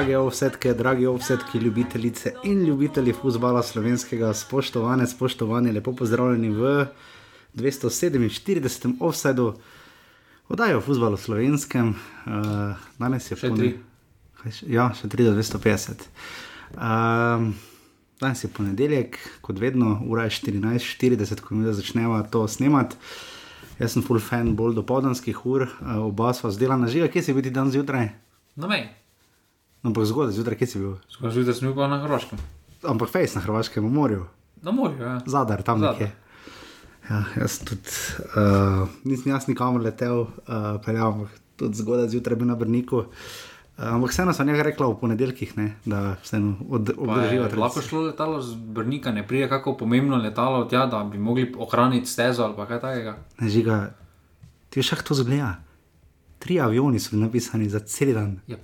Drage ovsetke, dragi ovsetki, ljubitelice in ljubitelji futbola slovenskega, spoštovane, spoštovane, lepo pozdravljeni v 247. offsajdu, oddaji o futbalu slovenskem. Uh, danes je Še pone- tri. Ja, še 3 do 250. Um, danes je ponedeljek, kot vedno, ura je 14:40, ko mi začneva to snemati. Jaz sem full fan bolj dopoldanskih ur, uh, oba sva zdelana živa, kje si bil ti dan zjutraj? Na mej. No, ampak zgodaj zjutraj, kje si bil? Skozi da sem bil na Hrvaškem. Ampak fejs na Hrvaškem morju, Na morju, ja. zadar tam Zadar. nekje. Ja, jaz tudi uh, nisem jaz nikamor letel, uh, peljal, ampak tudi zgodaj zjutraj bil na Brniku. Uh, ampak vseeno sem nekaj rekla v ponedeljkih, ne, da od, Pa obdrživa je Lahko šlo letalo z Brnika, ne pride kako pomembno letalo tja, da bi mogli ohraniti stezo ali kaj takega. Ne žiga, ti veš, kako to zgleda. Tri avioni so napisani za cel dan. Ja.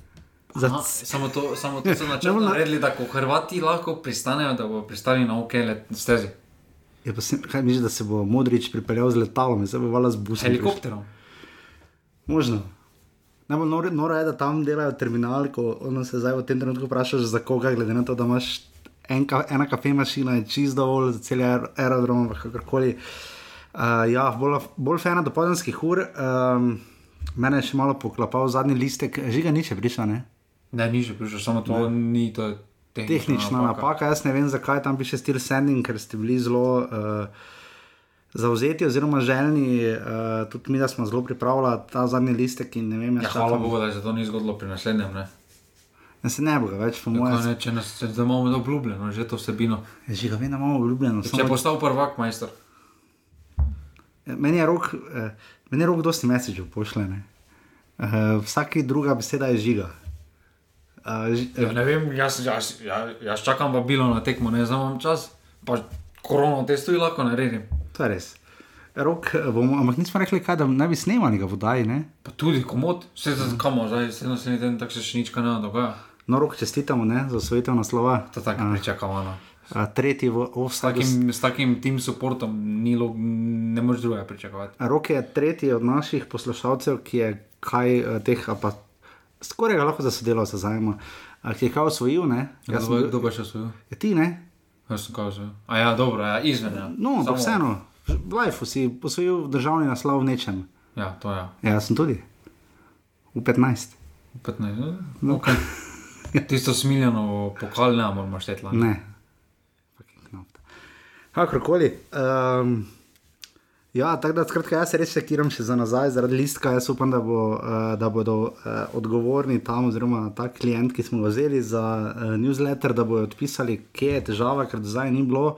Za Aha, samo to, samo to so ne. naredili, da ko Hrvati lahko pristanejo, da bo pristali na OK let stezi. Je pa sem, kaj misliš, da se bo Modrič pripeljal z letalom in se bo vala z busom? Helikopterom. Možno. Najbolj noro, noro je, da tam delajo terminal, ko se zdaj v tem trenutku vprašaš, za koga, glede na to, da imaš en, ka- ena kafe mašina, je čist dovolj za cel aer- aerodrom, kakorkoli. Uh, ja, bolj, bolj fena do podanskih ur. Um, mene je še malo poklapal zadnji listek, žiga ni še prišel, ne? Ne, ni že prišel, samo to ni, to tehnična, Tehnična napaka, jaz ne vem, zakaj tam piše stil sending, ker ste bili zelo uh, zauzeti oziroma željni, uh, tudi mi, da smo zelo pripravljali ta zadnji listek ne vem, Ja, hvala čakam- Bogu, da se to ni zgodilo pri naslednjem. Ne? Ja, se ne bo več, po mojem. ne, če nas zdaj imamo obljubljeno, že to vsebino. Že ga vem, da imamo obljubljeno. Če je postal prvak, majster. meni je rok, eh, meni je rok dosti mesičev pošljene. Uh, vsaki druga beseda je žiga. Uh, Ja, ne vem, jaz, jaz, jaz, jaz čakam vabilo na tekmo, ne znam čas, pa korono testuji lahko naredim. to je res. Rok, eh, bomo, ampak nismo rekli, kaj, da ne bi snemali ga vodaji. Ne? Pa tudi komod, vse za kamo, zdaj se naslednji teden tako se še nič kaj ne dogaja. No, rok čestitamo ne, za osvojitev naslova. To tako pričakovano. a, tretji v S offside. takim, s takim team supportom ni log, ne moreš drugega pričakovati. Rok je tretji od naših poslušalcev, ki je kaj eh, teh, pa skoraj lahko za sodelavca zajema, a, ki je kaj osvojil. Ne? Ja, sem kdo, pa še svoj? Je ti, ne? Jaz sem kao svoj. A ja, dobro, ja, izven. Ja. No, Samo- vseeno, v lifeu si posvojil državni naslov v nečem. Ja, to je. Ja. Ja, sem tudi. V 15. 15, no, okay. Tisto smiljeno pokal ne moramo šteti. lani. Ne. Kakorkoli. Um, ja, tako da skratka, jaz res sekiram še za nazaj zaradi listka. Jaz upam, da, bo, uh, da bodo uh, odgovorni tam, oziroma ta klient, ki smo ga vzeli za uh, newsletter, da bodo odpisali, kje je težava, ker do zdaj ni bilo.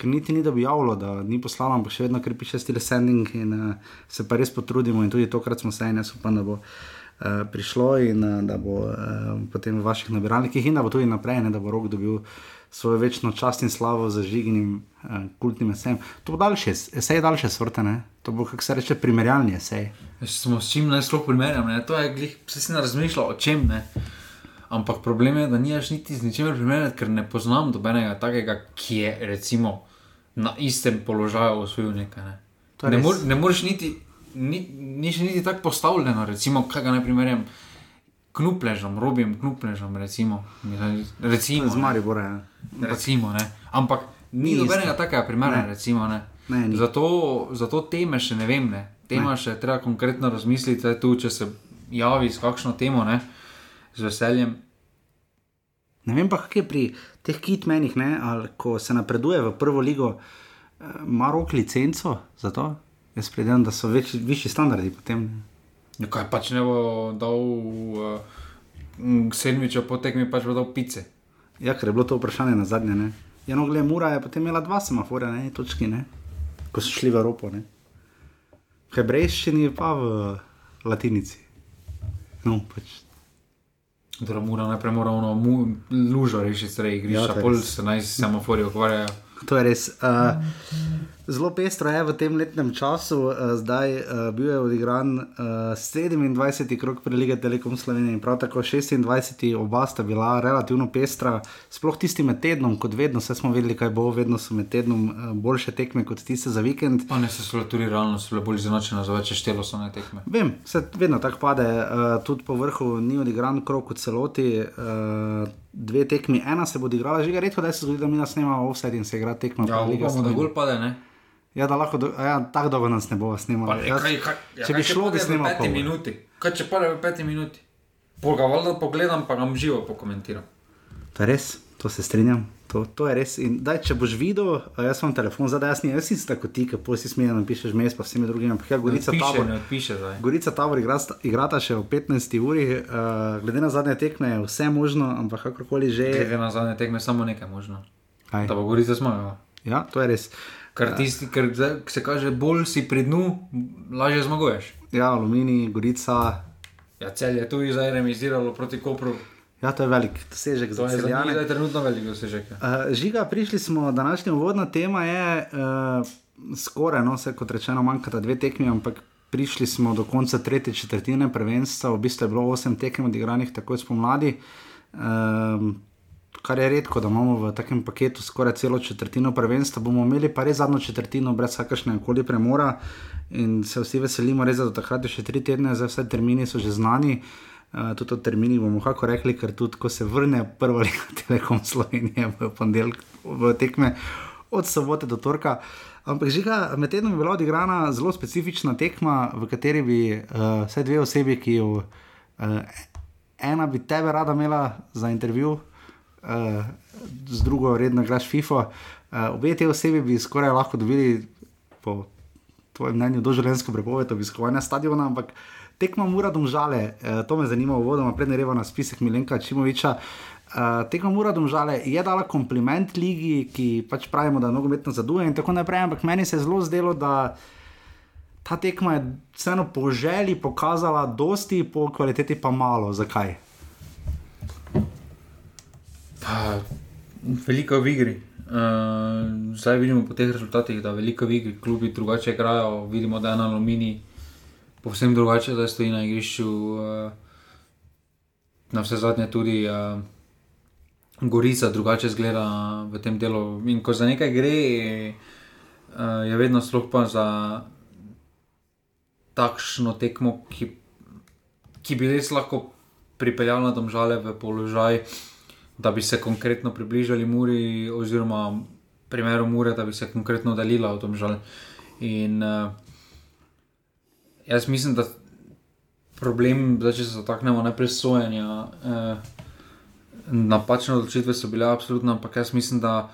Ker niti ni objavilo, da ni poslalo, ampak še vedno, ker piše stile sending in uh, se pa res potrudimo. In tudi tokrat smo se jaz upam, da bo uh, prišlo in uh, da bo uh, potem v vaših nabiralnikih in da bo tudi naprej, ne, da bo rok dobil svojo večno čast in slavo za žiginim uh, kultnim esejem. To bo daljše, esej je daljše sorte, ne? to bo, kako se reče, primerjalni esej. Smo s čim naj sploh primerjam, ne? to je glih, se si ne razmišljal o čem. Ne? Ampak problem je, da nimaš niti z ničemer primerjati, ker ne poznam dobenega takega, ki je recimo na istem položaju osvojil nekaj. Ne, ne, mor, ne moreš niti, ni, ni še niti tako postavljeno, recimo, kaj ga ne primerjam. Knupležem, robijem knupležem, recimo. Recimo Z ne. Maribora. Ja. Recimo, ne. Ampak ni nobenega takega primera, Ne. recimo. Ne. Ne, ni. zato, zato teme še ne vem. Ne. Tema še treba konkretno razmisliti, tu, če se javi s kakšno temo, ne, z veseljem. Ne vem pa, kak je pri teh kitmenih, ne, ali ko se napreduje v prvo ligo, eh, ima rok licenco za to. Jaz predvidevam, da so več, višji standardi potem. Ja, kaj pač ne bo dal uh, sedmiča po tekmi, pač bo dal pice. Ja, ker je bilo to vprašanje na zadnje. Ne. Ja, no, gled, Mura je potem imela dva semaforja, ne, točki, ne, ko so šli v Evropo. Ne. V hebrejščini pa v latinici. No, pač. Torej, mora najprej mora ono mu- lužo rešiti, stare Ja, igrišča, to ja, pol se naj s semaforji ukvarjajo. to je res. Uh, zelo pestro je v tem letnem času, uh, zdaj uh, bil je odigran uh, 27. krok prelige Telekom Slovenije in prav tako 26. oba sta bila relativno pestra, sploh tisti med tednom, kot vedno, vse smo vedeli, kaj bo, vedno so med tednom uh, boljše tekme kot tiste za vikend. Pa ne se so tudi realno, so bile bolj izenačene, za več štelo so ne tekme. Vem, se vedno tako pade, uh, tudi po vrhu ni odigran krok v celoti. Uh, Dve tekmi, ena se bo odigrala, že redko, da se zgodi, da mi nas snema offset in se igra tekma. Ja, upamo, da gol pade, ne? Ja, da lahko, do, ja, tako dolgo nas ne bo snimalo. Ja, če bi šlo, bi snimalo. Peti minuti. Kaj če pade v peti minuti? Pol ga valjda pogledam, pa ga živo pokomentiram. To je res, to se strinjam. To, to je res. In daj, če boš videl, jaz imam telefon, zdaj jaz nisem, jaz nisem tako ti, po si smeji napišeš mes, pa vsemi drugimi. Ja, Gorica Tabor, ne piše zdaj. Gorica Tabor igrata, igrata še v 15 uri, uh, glede na zadnje tekme je vse možno, ampak kakorkoli že. Glede na zadnje tekme je samo nekaj možno. Kaj? Da bo Gorica zmagala. Ja, to je res. Ker tisti, ker se kaže, bolj si pri dnu, lažje zmaguješ. Ja, Alumini, Gorica. Ja, cel je tu zdaj remisiralo proti Kopru. Ja, to je velik dosežek za vse. Ja, to je trenutno velik dosežek. Ja. Uh, žiga, prišli smo, današnja uvodna tema je uh, skoraj, no, se kot rečeno, manjkata dve tekmi, ampak prišli smo do konca tretje četrtine prvenstva, v bistvu je bilo osem tekem odigranih takoj spomladi. Um, kar je redko, da imamo v takem paketu skoraj celo četrtino prvenstva, bomo imeli pa res zadnjo četrtino, brez kakršne koli premora in se vsi veselimo, res, do takrat je še tri tedne, zdaj vse termini so že znani. Uh, tudi o terminih bomo kako rekli, ker tudi ko se vrne prva liga Telekom Slovenije v ponedeljek v tekme od sobote do torka. Ampak že med tednom je bila odigrana zelo specifična tekma, v kateri bi uh, vse dve osebi, ki jo uh, ena bi tebe rada imela za intervju, uh, z drugo redno igraš FIFA. Uh, obe te osebi bi skoraj lahko dobili, po tvojem mnenju, doživljenjsko prepoved obiskovanja stadiona, ampak tekmo mora domžale, uh, to me zanima, uvodoma prednjeva na spisek Milenka Čimoviča. Uh, tekmo mora domžale je dala kompliment ligi, ki pač pravimo, da je nogometno zaduje in tako naprej, ampak meni se je zelo zdelo, da. Ta tekma je vseeno po želji pokazala, dosti, po kvaliteti pa malo. Zakaj? Pa, veliko v igri. Uh, zdaj vidimo po teh rezultatih, da veliko v igri, klubi drugače igrajo. Vidimo, da je na Alumini povsem drugače, da stoji na igrišču. Uh, na vse zadnje tudi uh, Gorica drugače zgleda v tem delu. In ko za nekaj gre, uh, je vedno sploh pa za takšno tekmo, ki, ki bi res lahko pripeljala domžale v položaj da bi se konkretno približali Muri, oziroma primeru Mure, da bi se konkretno dalila v tom žal. In uh, jaz mislim, da problem, da če se dotaknemo najprej sojenja, uh, napačne odločitve so bile absolutno, ampak jaz mislim, da.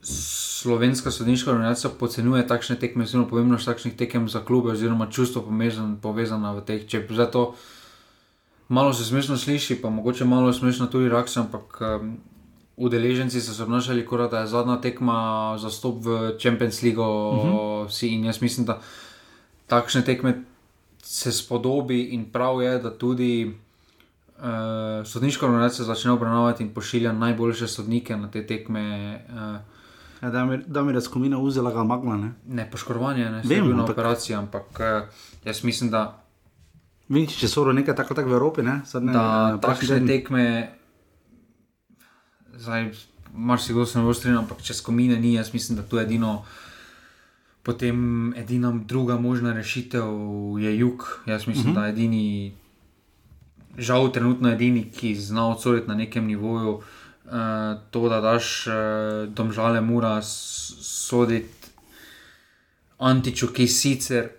Slovenska sodniška organizacija podcenjuje takšne tekme, zelo pomembno, takšnih tekem za klube, oziroma čustvo povezano v teh. Če za to malo se smešno sliši, pa mogoče malo smešno tudi reakcija, ampak um, udeleženci so se obnašali, kot da je zadnja tekma za stop v Champions League. Uh mhm. -huh. In jaz mislim, da takšne tekme se spodobi in prav je, da tudi. Uh, sodniška organizacija začne obravnavati in pošilja najboljše sodnike na te tekme. Uh, ja, da, mi, da mi razkomina vzela ga magma. Ne, ne poškodovanje, ne samo na operaciji, ampak uh, jaz mislim, da Vidiš, če so nekaj tako tak v Evropi, ne? Zadnje, da uh, takšne tekme, zdaj, marsikdo se ne bo strinjal, ampak če skomine ni, jaz mislim, da tu je edino, potem edina druga možna rešitev je jug. Jaz mislim, uh mhm. -huh. da je edini, žal, trenutno edini, ki zna odsoriti na nekem nivoju, uh, to, da daš uh, domžale, mora soditi antiču, ki sicer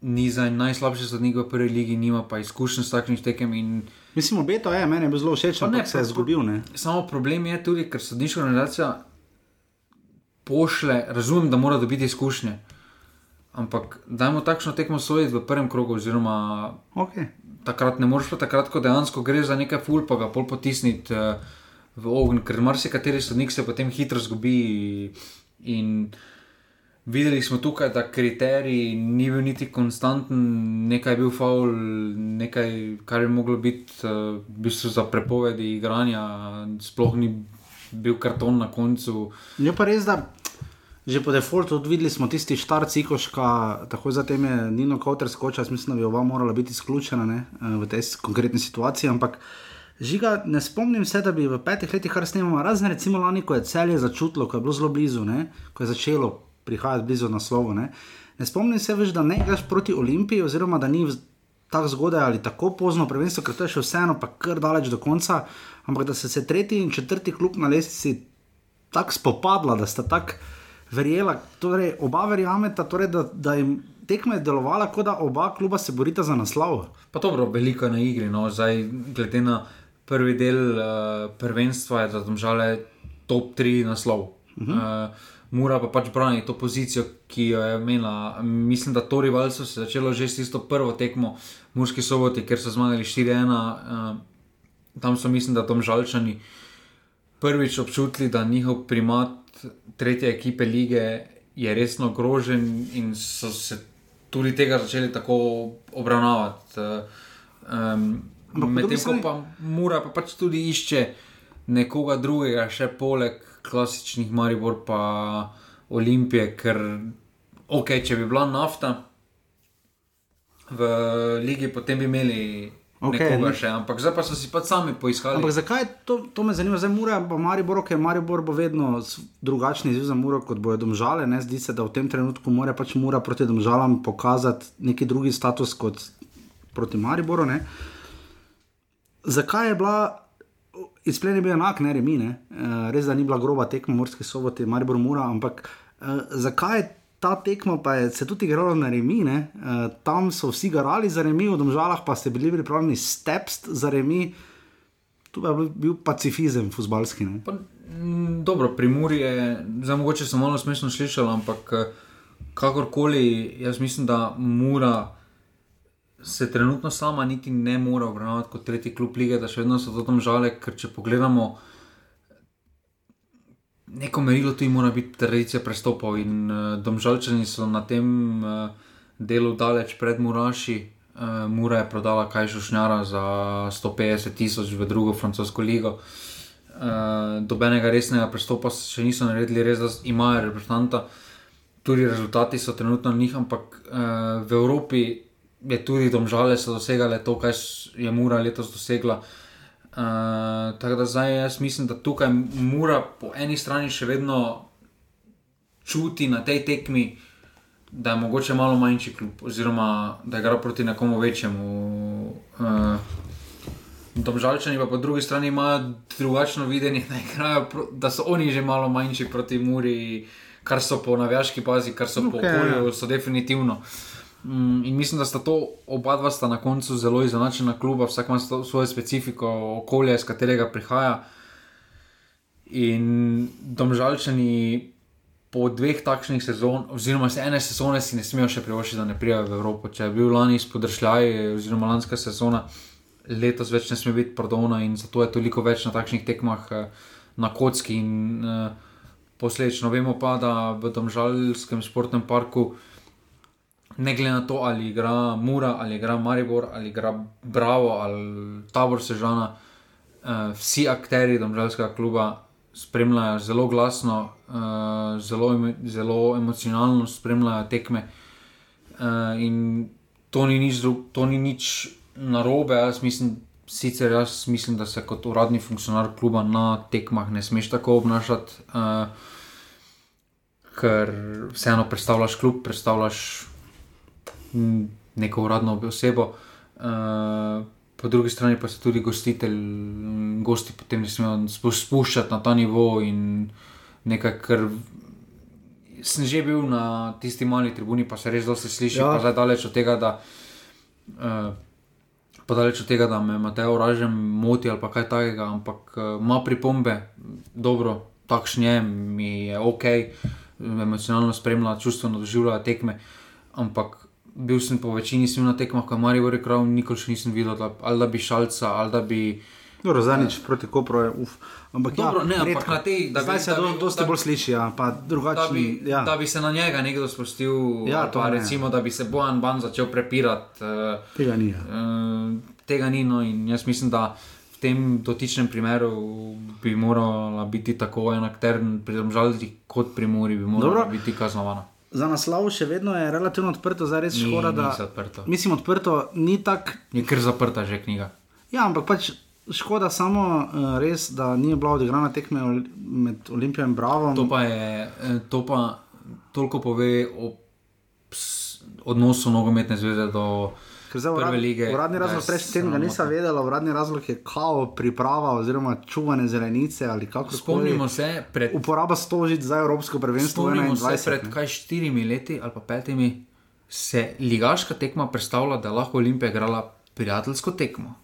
ni za najslabše sodnike v prvi legi, nima pa izkušenj s takšnim tekem. In... Mislim, obeto je, meni je bilo zelo všeč, da se je zgubil. Ne? Samo problem je tudi, ker sodniška organizacija pošle, razumem, da mora dobiti izkušnje. Ampak dajmo takšno tekmo soditi v prvem krogu, oziroma okay. takrat ne moreš, takrat, ko dejansko gre za nekaj ful, pa ga pol potisniti uh, v ogen, ker marsikateri sodnik se potem hitro zgubi. In, Videli smo tukaj, da kriterij ni bil niti konstanten, nekaj je bil faul, nekaj, kar je moglo biti uh, v bistvu za prepovedi igranja, sploh ni bil karton na koncu. Je pa res, da že po defaultu videli smo tisti štart Cikoška, tako zatem je Nino Kauter skočil, jaz mislim, da bi oba morala biti izključena ne, eh, v tej konkretni situaciji, ampak žiga, ne spomnim se, da bi v petih letih kar snemamo, razen recimo lani, ko je celje začutilo, ko je bilo zelo blizu, ne, ko je začelo prihajati blizu naslovu. Ne. ne spomnim se več, da ne greš proti Olimpiji, oziroma da ni tako zgodaj ali tako pozno prvenstvo, ker to je še vseeno, pa kar daleč do konca, ampak da se je tretji in četrti klub na lestvici tako spopadla, da sta tako verjela, torej oba verjameta, torej, da, da jim tekma je delovala, kot da oba kluba se borita za naslov. Pa dobro, veliko je na igri, no, zdaj glede na prvi del uh, prvenstva, je tam žale top 3 naslov. Uh -huh. uh, Mora pa pač braniti to pozicijo, ki jo je imela. Mislim, da to rivalstvo se je začelo že s tisto prvo tekmo, Murski soboti, ker so zmagali 4-1. Uh, tam so, mislim, da tam žalčani prvič občutili, da njihov primat tretje ekipe lige je resno ogrožen in so se tudi tega začeli tako obravnavati. Um, Medtem ko pa mora pa pač tudi išče nekoga drugega, še poleg klasičnih Maribor pa Olimpije, ker ok, če bi bila nafta v lige, potem bi imeli Okay, še, ampak zdaj pa so si pa sami poiskali. Ampak zakaj to, to me zanima? Zdaj mora pa Maribor, ker Maribor bo vedno drugačen izziv za Muro, kot bojo domžale. Ne? Zdi se, da v tem trenutku mora pač Mura proti domžalam pokazati neki drugi status kot proti Mariboru. Ne? Zakaj je bila, izplen je bil enak, ne remi, ne? Uh, res da ni bila groba tekma morske sobote, Maribor Mura, ampak uh, zakaj je ta tekma pa je se tudi igrala na remi, uh, tam so vsi garali za remi, v domžalah pa ste bili pripravljeni steps za remi. Tu je bil pacifizem, fusbalski. Pa, m, dobro, pri Muri je, zdaj mogoče sem malo smešno slišal, ampak kakorkoli, jaz mislim, da Mura se trenutno sama niti ne more obravnavati kot tretji klub lige, da še vedno so to tam žale, ker če pogledamo neko merilo tu mora biti tradicija prestopov in uh, domžalčani so na tem uh, delu daleč pred Muraši. Uh, Mura je prodala kaj šušnjara za 150 tisoč v drugo francosko ligo. Uh, dobenega resnega prestopa še niso naredili, res da imajo reprezentanta. Tudi rezultati so trenutno njih, ampak uh, v Evropi je tudi domžale so dosegale to, kar je Mura letos dosegla. Uh, tako da zdaj jaz mislim, da tukaj mora po eni strani še vedno čuti na tej tekmi, da je mogoče malo manjši klub, oziroma da igra proti nekomu večjemu. Uh, Domžalčani pa po drugi strani imajo drugačno videnje, da, igrajo, da so oni že malo manjši proti Muri, kar so po navijaški bazi, kar so okay. po okolju, so definitivno. Uh, Mm, in mislim, da sta to oba dva sta na koncu zelo izenačena kluba, vsak ima svojo specifiko, okolje, iz katerega prihaja. In domžalčani po dveh takšnih sezonah, oziroma se ene sezone, si ne smejo še privoščiti, da ne prijavijo v Evropo. Če je bil lani spodršljaj, oziroma lanska sezona, letos več ne sme biti prodona in zato je toliko več na takšnih tekmah eh, na kocki. In uh, posledično vemo pa, da v domžalskem športnem parku ne glede na to, ali igra Mura, ali igra Maribor, ali igra Bravo, ali Tabor Sežana, uh, vsi akteri domžalskega kluba spremljajo zelo glasno, uh, zelo, zelo emocionalno spremljajo tekme. Uh, in to ni nič, to ni nič narobe, jaz mislim. Sicer jaz mislim, da se kot uradni funkcionar kluba na tekmah ne smeš tako obnašati, uh, ker vseeno predstavljaš klub, predstavljaš neko uradno osebo, uh, po drugi strani pa se tudi gostitelj, gosti potem ne smejo spuščati na ta nivo in nekaj, kar sem že bil na tisti mali tribuni, pa se res dosti sliši, ja. pa zdaj daleč od tega, da. Uh, Pa daleč od tega, da me Mateo ražem moti ali kaj takega, ampak uh, ima pripombe, dobro, takšne je, mi je ok, emocionalno spremlja, čustveno doživlja tekme, ampak bil sem po večini svim na tekmah, kot Marijo Rek, nikoli še nisem videl, da, ali da bi šalca, ali da bi. Dobro, zadnjič proti Kopru je uf. Ampak, ja, Dobro, ja, ne, ampak na tej, da bi se do, dosti bolj sliši, ja, pa drugače. Da, ja. da bi se na njega nekdo spustil, ja, pa ne. recimo, da bi se Bojan Ban začel prepirati. Uh, tega ni. Ja. Uh, tega ni, no in jaz mislim, da v tem dotičnem primeru bi morala biti tako en akter pri domžalcih kot pri Muri, bi morala Dobro. biti kaznovana. Za naslov še vedno je relativno odprto, zdaj res Ni- škoda, da ni zaprto. Mislim, odprto ni tako. Je kar zaprta že knjiga. Ja, ampak pač škoda samo uh, res, da ni bila odigrana tekme ol- med Olimpijo in Bravo. To pa je, eh, to pa toliko pove o odnosu nogometne zveze do urad, lige. uradni razlog prejšnji teden ga nisem vedela, uradni razlog je kao priprava oziroma čuvanje zelenice ali kako Spomnimo se, pred, Uporaba stožic za Evropsko prvenstvo spomnimo se 21. pred ne. kaj štirimi leti ali pa petimi, se ligaška tekma predstavlja, da lahko Olimpija igrala prijateljsko tekmo.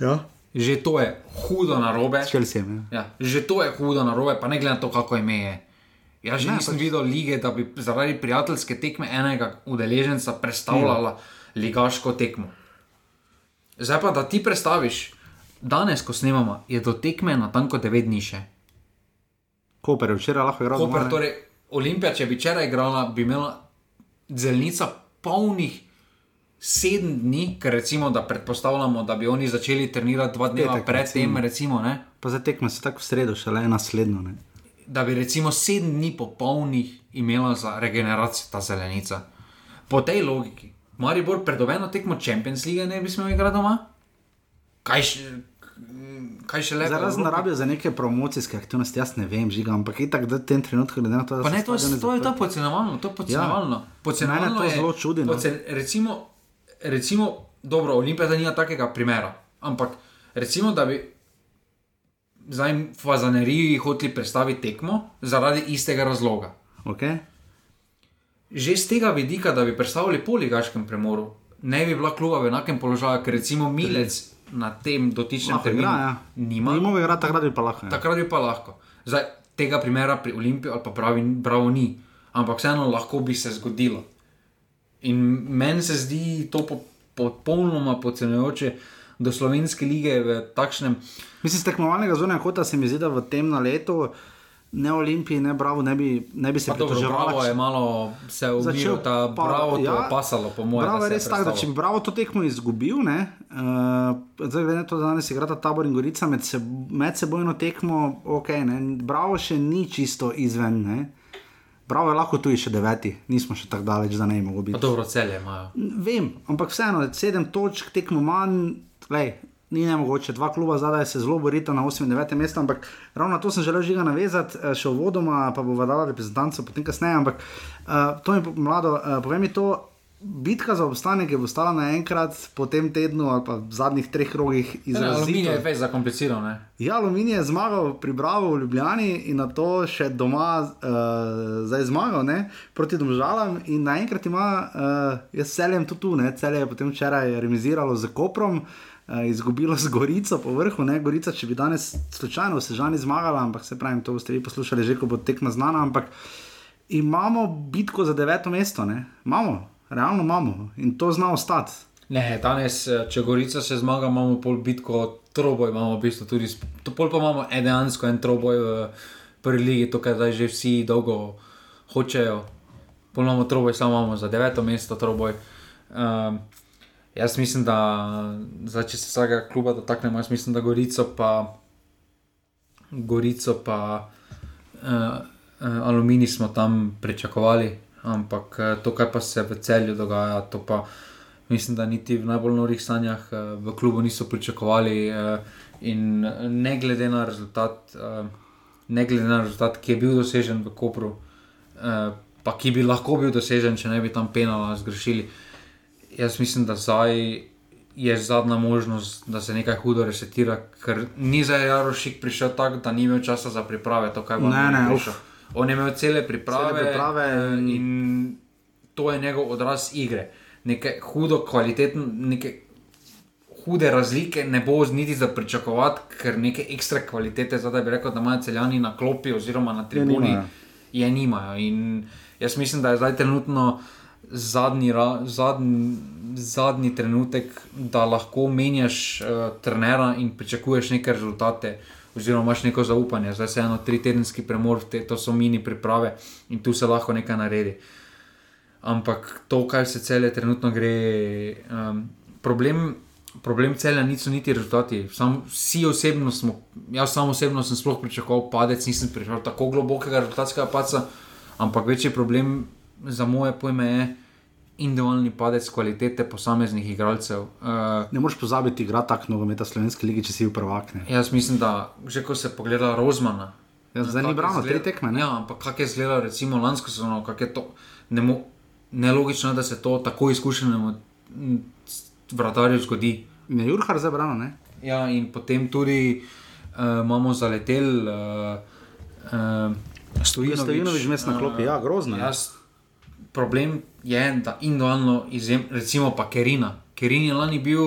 Ja, Že to je hudo na robe. s Chelseajem. Ja. Ja, že to je hudo na robe, pa ne glede na to, kako ime je. Jaz že Ne, nisem pač- videl lige, da bi zaradi prijateljske tekme enega udeleženca predstavljala mm. Ligaško tekmo. Zdaj pa, da ti predstaviš, danes, ko snemamo, je do tekme na tanko 9 dni še. Koper je včeraj lahko igral. Koper, torej, Olimpija, če bi včeraj igrala, bi imela zelnica polnih. Sedem dni, ker recimo, da predpostavljamo, da bi oni začeli trenirati dva dneva predtem, recimo. recimo, ne, Pa za tekme se tako v sredo, šele naslednjo. Ne? da bi recimo sedem dni popolnih imela za regeneracijo ta zelenica. Po tej logiki, Maribor pred obeno tekmo Champions League ne bi smel igrati doma? Kaj še, kaj še lepo? Zaraz narabijo za neke promocijske aktivnosti, jaz ne vem, žiga, ampak itak da v tem trenutku, glede na to, da Pa so ne, to, je- stadioni to je to zaprti. podcenevalno, to je podcenevalno. Ja. podcenevalno Mene to je- zelo čudi, no. Podcen, recimo, recimo, dobro, Olimpija da nima takega primera, ampak recimo, da bi zdaj v Fazaneriji hoteli predstaviti tekmo zaradi istega razloga. Okay? Že z tega vidika, da bi predstavili po ligaškem premoru, ne bi bila kluba v enakem položaju, ker recimo Milec na tem dotičnem terminu ja. nima. Nima igra, takrat bi pa lahko. Ja. Takrat bi pa lahko. Zdaj, tega primera pri Olimpiji ali pa pravi, bravo ni, ampak vseeno lahko bi se zgodilo. In meni se zdi to po- popolnoma podcenjujoče do slovenske lige v takšnem. Mislim, z tekmovalnega zunanja kota se mi zdi, da v tem na letu ne Olimpiji, ne Bravo, ne bi, ne bi se pritoževala. bravo je malo se Začel ta pa- bravo ja, je pasalo, po mojem. Bravo je res tako, da če bi Bravo to tekmo izgubil, ne, uh, zdaj glede na to, da danes igrata Tabor in Gorica med, se, med sebojno tekmo, ok, ne, Bravo še ni čisto izven, ne. Bravo je lahko tu še deveti, nismo še tako daleč, da ne bi mogel biti. Pa dobro, celje imajo. Vem, ampak vseeno, sedem točk tekmo manj, lej, ni ne mogoče. Dva kluba zadaj se zelo borita na 8 in 9 mestu, ampak ravno na to sem želel žiga navezati, eh, še uvodoma, pa bo dala reprezentanco potem kasneje. Ampak uh, to mi, mlado, uh, povem mi to. Bitka za obstanek je postala naenkrat po tem tednu ali pa v zadnjih treh krogih Aluminij je več zakompliciran. ne. Ja, Aluminij je zmagal pri Bravo v Ljubljani in na to še doma uh, zdaj zmagal ne, proti Domžalam. In naenkrat ima, uh, jaz celjem tudi tu, ne, celje je potem včeraj remisiralo z Koprom. Uh, izgubilo z Gorico po vrhu, ne Gorica, če bi danes slučajno v Sežani zmagala, ampak se pravi, to boste vi poslušali že, ko bo tekma znana. Ampak imamo bitko za deveto mesto, ne? imamo, realno imamo in to zna ostati. Ne, danes, eh, če Gorica se zmaga, imamo pol bitko, troboj imamo v bistvu tudi, to pol pa imamo dejansko en troboj v prvi ligi, to kar zdaj že vsi dolgo hočejo. Pol imamo troboj, samo imamo za deveto mesto troboj. Um, jaz mislim, da zdaj, če se vsakega kluba dotaknemo, jaz mislim, da Gorico pa, Gorico pa uh, uh, Aluminij smo tam pričakovali, ampak uh, to, kar pa se v celju dogaja, to pa mislim, da niti v najbolj norih sanjah uh, v klubu niso pričakovali. Uh, in eh, ne glede na rezultat, uh, ne glede na rezultat, ki je bil dosežen v Kopru, uh, pa ki bi lahko bil dosežen, če ne bi tam penala zgrešili. Jaz mislim, da zdaj je zadnja možnost, da se nekaj hudo resetira, ker ni za Jarošik prišel tako, da ni imel časa za priprave. To, Ne, ne, prišel. On je imel cele priprave, Cele priprave in- in to je njegov odraz igre. Neke hudo kvalitetne, neke hude razlike ne bo z niti za pričakovati, ker neke ekstra kvalitete, zdaj bi rekel, da imajo celjani na klopi oziroma na tribuni, nimajo. je nimajo. In jaz mislim, da je zdaj trenutno zadnji, zadnji, zadnji trenutek, da lahko menjaš uh, trenera in pričakuješ neke rezultate. Oziroma, imaš neko zaupanje, zdaj se eno tri tedenski premor, te, to so mini priprave in tu se lahko nekaj naredi. Ampak to, kar se cele trenutno gre, um, problem problem celja niso niti rezultati. Sam, vsi osebno smo, jaz sam osebno sem sploh pričakoval padec, nisem prišel tako globokega rezultatskega paca, ampak večji problem za moje pojme je individualni padec kvalitete posameznih igralcev. Uh, Ne moreš pozabiti, igra tako nogometa Slovenske lige, če si v prvakne. jaz mislim, da že ko se pogleda Rozmana. Ja, zdaj ni brano, izgled- tri tekme, ne? Ja, ampak kako je izgledalo, recimo lansko sezono, kako je to. Nelogično je, da se to tako izkušenemu vratarju zgodi. Je Jurhar zdaj brano, ne? Ja, in potem tudi uh, imamo zaletel, uh, uh, Stojinovič. Stojinovič vmes na klopi, ja, grozno. Jaz, problem je, da individualno izjem, recimo pa Kerina. Kerin je lani bil,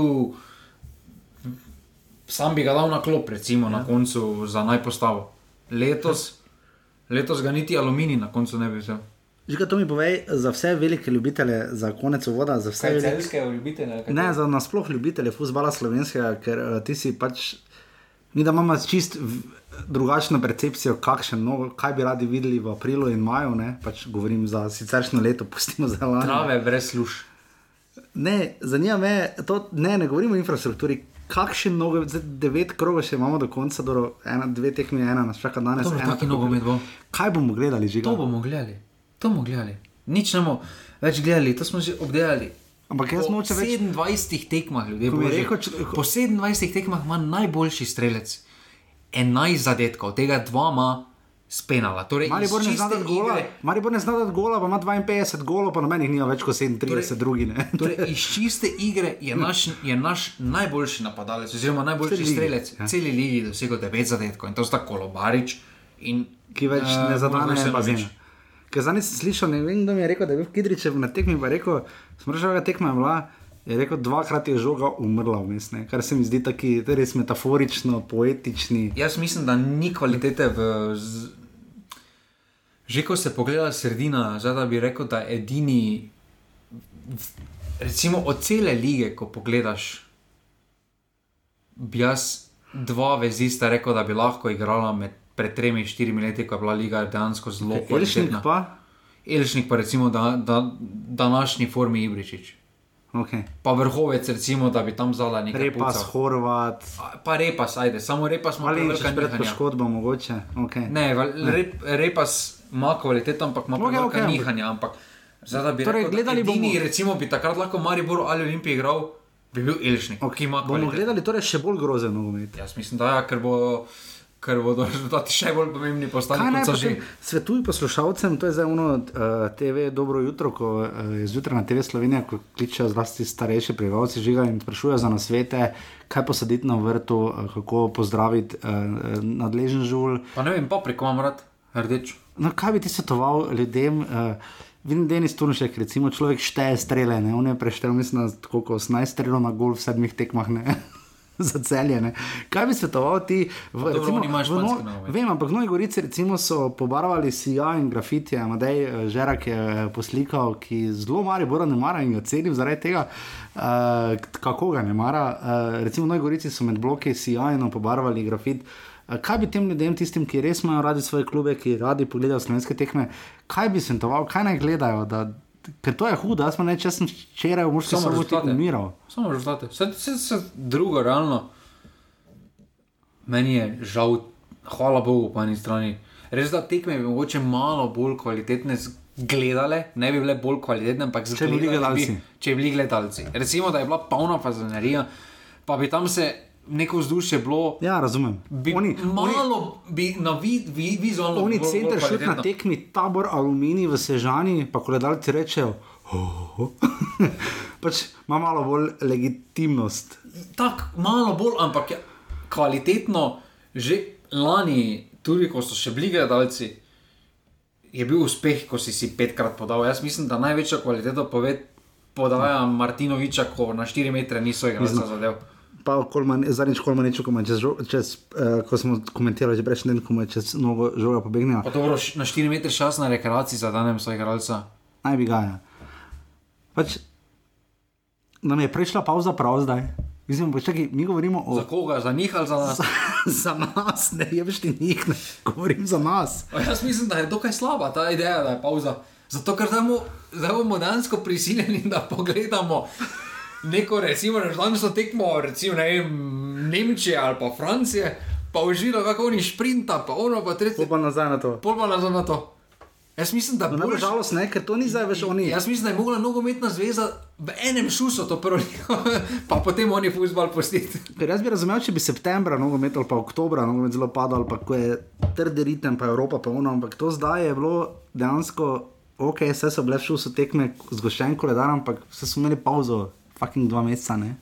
sam bi ga dal na klop, recimo ja. na koncu za najpostavo. Letos, letos ga niti aluminij na koncu ne bi vzel. Že kaj to mi povej, za vse velike ljubitelje, za konec voda, za vse velike. celske ljubitelje? Ne, za nasploh ljubitelje futbola slovenskega, ker uh, ti si pač. Mi da imamo čist v- drugačno percepcijo, kakšen, no, kaj bi radi videli v aprilu in maju. Ne? Pač govorim za siceršno leto, pustimo za lani. Trave brez služ. Ne, zanima me, to, ne, ne govorimo o infrastrukturi. Kakšen nogomet, zdaj devet krogov še imamo do konca, do ena, dve tekmi, ena nas čaka danes. Dobro, ena tako nogomet bo. Kaj bomo gledali, že? To bomo gledali, to bomo gledali. Nič ne bomo več gledali, to smo že obdelali. Ampak jaz Po nočem več. 27 tekmah, ljudje, božji, rekel, če- po 27 tekmah ima najboljši strelec 11 zadetkov, od tega dva ima spenala. Torej, Maribor ne gola, Maribor ne zna dati gola, pa ima 52 golov, pa na meni nima več kot 37, Torej- drugi ne. Torej, iz čiste igre je naš, je naš najboljši napadalec, oziroma najboljši Celi ligi, strelec ja. v celi ligi dosegel 9 zadetkov in to sta Kolobarič in ki več eh, ne zadane Vojvošinovič. bazena. Ker zdaj sem slišal, ne vem, kdo mi je rekel, da je bil Kidričev na tekmi, pa je rekel, smržava tekma je bila. Je rekel, dvakrat je žoga umrla vmes, ne? kar se mi zdi taki res metaforično, poetični. Jaz mislim, da ni kvalitete v. Z... Že ko se pogleda sredina, zdaj da bi rekel, da je edini. Recimo od cele lige, ko pogledaš, bi jaz dva vezista rekel, da bi lahko igrala med pred tremi, štirimi leti, ko je bila liga dejansko zelo Elšnik kvalitetna. pa, Elšnik pa recimo da, da, današnji formi Ibričič. Okay. Pa vrhovec, recimo, da bi tam zala nekaj Repas, pucal. Horvat, Pa repas, ajde, samo repas ima ali če pred poškodbo mogoče. Okay. Ne, val- rep, repas ima kvaliteto, ampak ima Ok, okay, ok, okay, ampak- nihanja. Ampak, zdaj, da bi Torej, rekel, gledali da edini, bomo- recimo, bi takrat lahko Maribor ali Olimpij igral, bi bil Elšnik, okay, Bomo gledali torej še bolj grozen nogomet. Jaz mislim, da ja, ker, bo, ker bodo rezultati še bolj pomembni postali, so že. potem svetuj poslušalcem, to je zdaj ono uh, TV Dobro jutro, ko uh, je zjutraj na TV Slovenija, ko kličejo zlasti starejši prebivalci žiga in sprašujejo za nasvete, kaj posaditi na vrtu, uh, kako pozdraviti uh, nadležen žul. Pa ne vem, papriko imam rad, rdeč. No, kaj bi ti svetoval ljudem? Uh, Vidim, da je Denis Turšek, recimo človek šteje strele, ne? on je preštel, mislim, da koliko 18 strelov na gol v sedmih tekmah. Za celje. Ne? Kaj bi svetoval ti? V, dobro, oni imajo v no, vem, ampak v Novi Gorici recimo, so pobarvali sija in grafitije. Amadej eh, Žerak je eh, poslikal, ki zelo mari Bora ne mara in ga cenim zaradi tega, uh, kako ga ne mara. Uh, recimo v Novi Gorici so med bloki sijajno pobarvali grafit. Kaj bi tem ljudem, tistim, ki res imajo radi svoje klube, ki radi pogledajo slovenske tekme, kaj bi svetoval, kaj naj gledajo? Da, ker to je hudo, jaz sem reči, jaz sem včeraj v Murski soboti umiral. Samo rezultate. Vse, vse, vse drugo, realno. Meni je žal, hvala Bogu, po eni strani. Res da tekme bi mogoče malo bolj kvalitetne gledale, ne bi bile bolj kvalitetne, ampak Če bi bili zgledale gledalci. Če bi bili gledalci. Recimo, da je bila polna fazanerija, pa bi tam se neko vzdušje bilo. Ja, razumem. Bi Oni, malo oni, bi na vid, vi, vizualno. Oni center šut na tekmi, tabor aluminij v Sežani, pa gledalci rečejo, oh, oh. pač ima malo bolj legitimnost. Tako malo bolj, ampak je kvalitetno, že lani, tudi ko so še bili gledalci, je bil uspeh, ko si si petkrat podal. Jaz mislim, da največjo kvaliteto pove, podaja Martinoviča, ko na 4 metre niso igrali za zadev. Pa Kolman, zadnjič Kolmaniču, ko, mu je čez, žo- čez, uh, ko smo komentirali že prejšnji teden, ko je čez nogo žoga pobegnila, Pa dobro, na 4 metre čas na rekreaciji za danem svojega igralca. naj bi ga je. Pač, nam je prejšla pauza prav zdaj. Mislim, pač, čakaj, mi govorimo o... Za koga, za njih ali za nas? Za, za nas, ne jebeš ti njih, ne govorim za nas. Pa Jaz mislim, da je dokaj slaba ta ideja, da je pauza. Zato, ker zdaj bomo, zdaj bomo dejansko prisiljeni, da pogledamo neko recimo režimsko tekmo, recimo ne vem, Nemčije ali pa Francije, pa uživa kako oni šprinta, pa ono pa tretje. Pa nazaj na to. Pol pa nazaj na to. Jaz mislim, da No, bo Nažalost ne, ker to ni zdaj več oni. Jaz mislim, da je mogla nogometna zveza v enem šusu to prvo, pa potem oni futbol pustiti. Ker jaz bi razumel, če bi septembra nogomet ali pa oktobra nogomet zelo padal, pa ko je trdi ritem, pa Evropa pa ono, ampak to zdaj je bilo dejansko, ok, vse so bile v šusu tekme zgošen koledar, ampak vse smo imeli pauzo, fucking dva meseca, ne.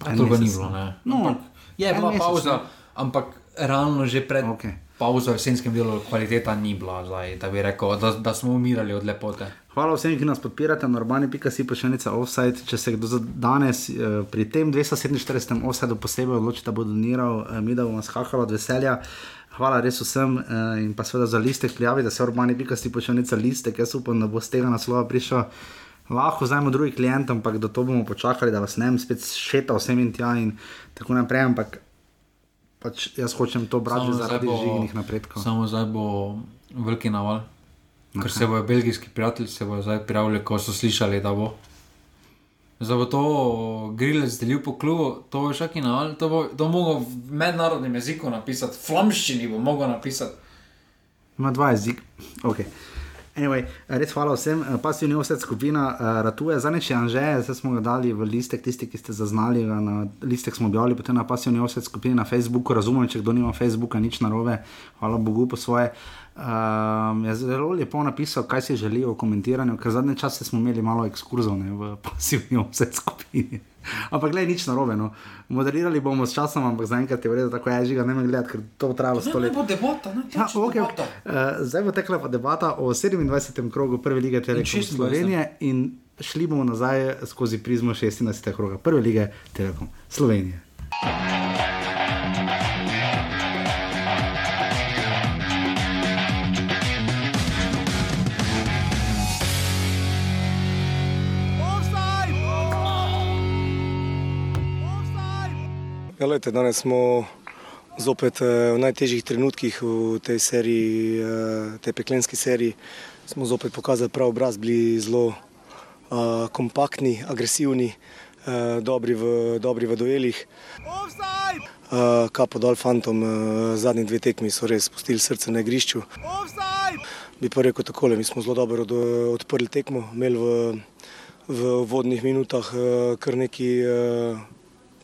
To ga ni bilo, ne. No, Ampak je bila mesec, pauza, ampak realno že pred Okej. pauzo v jesenskem delu kvaliteta ni bila, zdaj, da bi rekel, da, da smo umirali od lepote. Hvala vsem, ki nas podpirate na urbani.si pošiljnica offside. Če se kdo za danes eh, pri tem 247. offsideu posebej odloči, da bo doniral, eh, mi da bomo skakali od veselja. Hvala res vsem eh, in pa seveda za listek prijavi, da se urbani.si pošiljnica listek. Jaz upam, da bo z tega naslova prišel. Lahko vzamemo drugi klient, ampak do to bomo počakali, da vas ne bom spet šetal vsem in tja in tako naprej. Ampak pač jaz hočem to brati zdaj zaradi bo- žignih napredkov. Samo zdaj bo veliki naval. Ker se bojo belgijski prijatelji se bojo zdaj prijavili, ko so slišali, da bo. Zdaj bo to grilec delil po klubu, to bo šaki naval, to bo, to mogel v mednarodnem jeziku napisati, v flamščini bo mogel napisati. Ima dva jezika. Okay. Anyway, res hvala vsem. Eh, Pasivni offset skupina uh, ratuje, zadnjič je Anže, zdaj smo ga dali v listek, tisti, ki ste zaznali, na listek smo objavili, potem na pasivni offset skupini na Facebooku. Razumem, če kdo nima Facebooka, nič narobe, hvala Bogu po svoje. Um, je zelo lepo napisal, kaj si želi o komentiranju, ker zadnje čase smo imeli malo ekskurzov ne, v pasivni offset skupini. Ampak, gledaj, nič narobe. No. Moderirali bomo s časom, ampak zaenkrat je v redu, tako je žiga, ne me gledati, ker to bo trajalo sto let. bo debata, ne? Ja, okay, okay. Uh, zdaj bo tekla pa debata o 27. krogu Prve lige Telekom 26.. Slovenije in šli bomo nazaj skozi prizmo 16. kroga Prve lige Telekom Slovenije. Ja, lejte, danes smo zopet eh, v najtežjih trenutkih v tej seriji, eh, tej peklenski seriji. Smo zopet pokazali prav obraz, bili zelo uh, kompaktni, agresivni, uh, dobri, v, dobri v duelih. Uh, kapo dol fantom, uh, zadnji dve tekmi so res spustili srce na igrišču. Bi pa rekel takole, mi smo zelo dobro od, odprli tekmo, imeli v, v vodnih minutah uh, kar nekaj uh,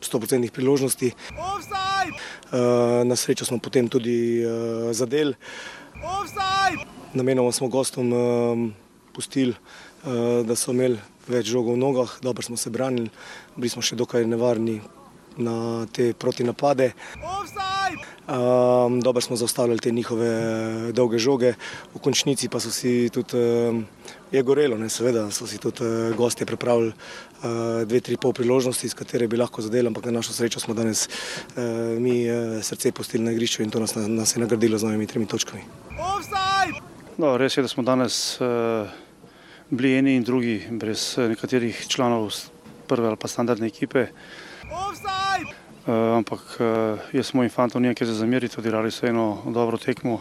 100% priložnosti. Uh, na srečo smo potem tudi uh, zadeli. Namenoma smo gostom um, pustili, uh, da so imeli več žogov v nogah, dobro smo se branili, bili smo še dokaj nevarni na te protinapade. Um, dobro smo zaustavljali te njihove dolge žoge, v končnici pa so si tudi, um, je gorelo, ne, seveda, so si tudi uh, gostje pripravili uh, dve, tri pol priložnosti, iz katere bi lahko zadeli, ampak na našo srečo smo danes uh, mi uh, srce pustili na igrišču in to nas, nas je nagradilo z novimi tremi točkami. No, res je, da smo danes uh, bili eni in drugi, brez eh, nekaterih članov prve ali pa standardne ekipe. Uh, ampak uh, jaz mojim fantom nimam kaj za zameriti, odigrali so eno dobro tekmo.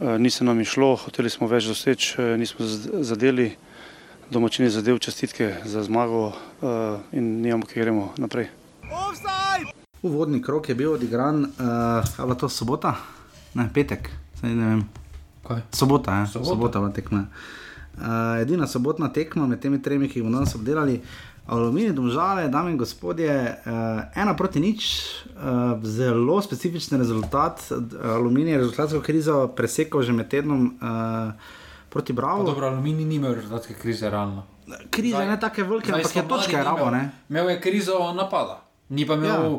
Uh, ni se nam išlo, hoteli smo več doseči, uh, nismo zadeli, domačini zadev čestitke za zmago uh, in nimamo, kaj gremo naprej. Uvodni krok je bil odigran, uh, ali je to sobota? Ne, petek, Saj ne vem. Kaj? Sobota, ja. Sobota. sobota bila tekma. Uh, edina sobotna tekma med temi tremi, ki jih bomo danes obdelali. Aluminij, domžale, dame in gospodje, uh, ena proti nič, uh, zelo specifičen rezultat. Aluminij je rezultatsko krizo presekal že med tednom uh, proti Pa Bravo. Dobro, aluminij ni imel rezultatske krize, realno. Krize Zdaj- ne take velike, Zdaj ampak je točka je rabo. imel. Imel je krizo napada, ni pa imel Ja.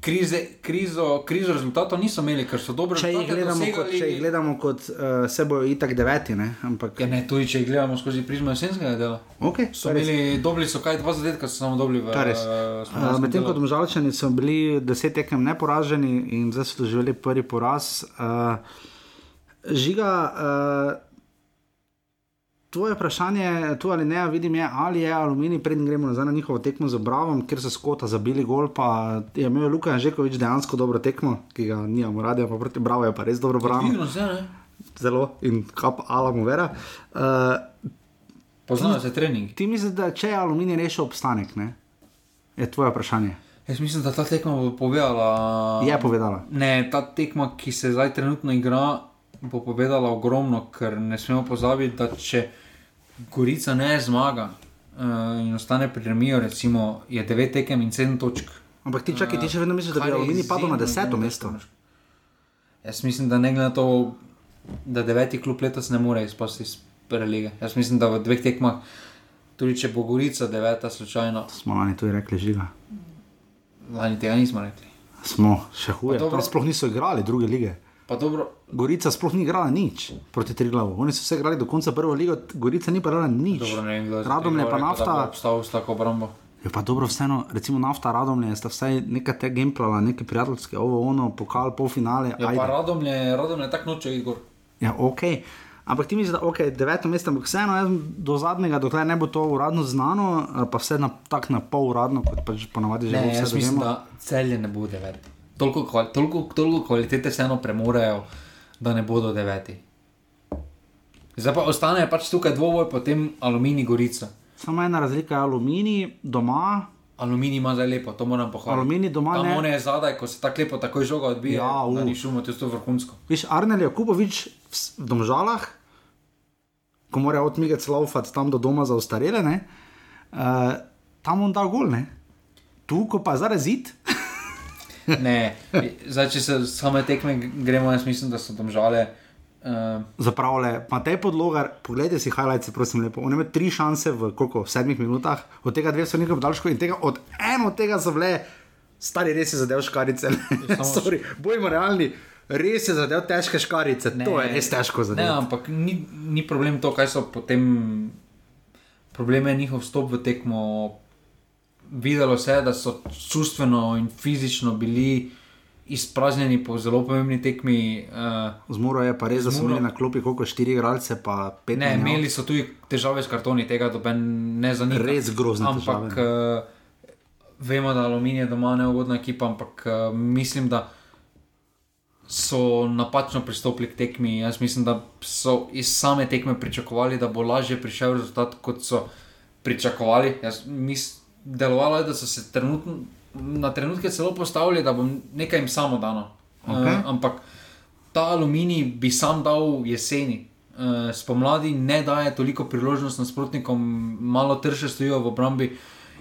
krize, krizo, krizo rezultatov, niso imeli, ker so dobro Če jih gledamo kot, če jih gledamo kot uh, se bojo itak deveti, ne? ampak Ja, ne, tudi če jih gledamo skozi prizmo jesenskega dela. okay, So imeli, dobili so kaj, dva zadetka so samo dobili v eh, Uh, Medtem ko domžalčani so bili deset tekem neporaženi in zdaj so doživeli prvi poraz. Uh, žiga, uh, tvoje vprašanje, tu ali ne, vidim je, ali je aluminij, predtem gremo nazaj na njihovo tekmo z Obravom, ker so skota zabili gol, pa je imel Luka Žekovič dejansko dobro tekmo, ki ga nimamo radi, pa proti Bravo je pa res dobro branil zelo in kap ala mu vera. Uh, Poznajo se trening. Ti misliš, da če je aluminij rešil obstanek, ne? je tvoje vprašanje. Jaz mislim, da ta tekma bo povedala. Je povedala. Ne, ta tekma, ki se zdaj trenutno igra, bo povedala ogromno, ker ne smemo pozabiti, da če Gorica ne zmaga uh, in ostane pri Remiju, recimo, je 9 tekem in 7 točk. Ampak ti čakaj, ti še vedno misliš, da bi aluminij padel na izjemno, deseto izjemno mesto. težko. Jaz mislim, da ne glede na to, da deveti klub letos ne more izpasti iz prve lige. Jaz mislim, da v dveh tekmah, tudi če bo Gorica deveta, slučajno, Smo lani tudi rekli žiga. lani tega nismo rekli. Smo še huje. Dobro. Sploh niso igrali druge lige. Gorica sploh ni igrala nič proti Triglavu. Oni so vse igrali do konca prve lige, Gorica ni pa igrala nič. dobro ne vem, Radomlje pa nafta. Obstal s tako obrambo. Je pa dobro, vseeno, recimo nafta, radomlje, sta vsaj nekaj te gameplala, neke prijateljske, ovo, ono, pokal, polfinale. Ja, ajde. pa Radomlje, Radomlje tako noče iti gor. Ja, ok. Ampak ti misliš, da je okay, deveto mesto, ampak vseeno jaz do zadnjega, dokler ne bo to uradno znano, pa vse na, tako na pol uradno, kot pač ponavadi že Ne, vse jaz mislim, vemo. da celje ne bo deveti. Toliko, toliko, toliko kvalitete vseeno premorejo, da ne bodo deveti. Zdaj pa ostane pač tukaj dvoboj, potem aluminij gorica. Samo ena razlika je aluminij doma. Aluminij ima zdaj lepo, to moram pohvaliti. Aluminij doma Tam ne. on je zadaj, ko se tako lepo takoj žoga odbije, Ja, da uf. ni šumo, to je vrhunsko. Viš, Arnel Jakubovič v, s- v Domžalah, ko mora odmigati laufati tam do doma za ostarele, ne, uh, tam on da gol, ne. Tu, ko pa zdaj zid, Ne, zdaj, če se same tekme gremo, jaz mislim, da so tam žale. Uh, zapravlja, pa te podlogar, poglejte si highlights, prosim, lepo. On ima tri šanse v koliko, v sedmih minutah, od tega dve so nekaj podaljškov in tega, od eno od tega so bile, stari res je zadev škarice. samo- Bojimo realni, res je zadev težke škarice, Ne, to je res težko Ne, zadev. ampak ni, ni problem to, kaj so potem. Problem je njihov vstop v tekmo. Videlo se je, da so čustveno in fizično bili izpraznjeni po zelo pomembni tekmi. Uh, Zmoro je pa res, da so imeli na klopi koliko štiri igralce, pa pet ne, menjav. imeli so tudi težave s kartoni, tega doben ne zanima. Res grozne Ampak težave. uh, vemo, da Aluminij je doma neugodna ekipa, ampak uh, mislim, da so napačno pristopili k tekmi. Jaz mislim, da so iz same tekme pričakovali, da bo lažje prišel rezultat, kot so pričakovali. Jaz mis, delovalo je, da so se trenutno, na trenutke celo postavili, da bo nekaj jim samo dano. Okej. Uh, ampak ta aluminij bi sam dal jeseni. Uh, spomladi ne daje toliko priložnost nasprotnikom, malo trše stojijo v obrambi,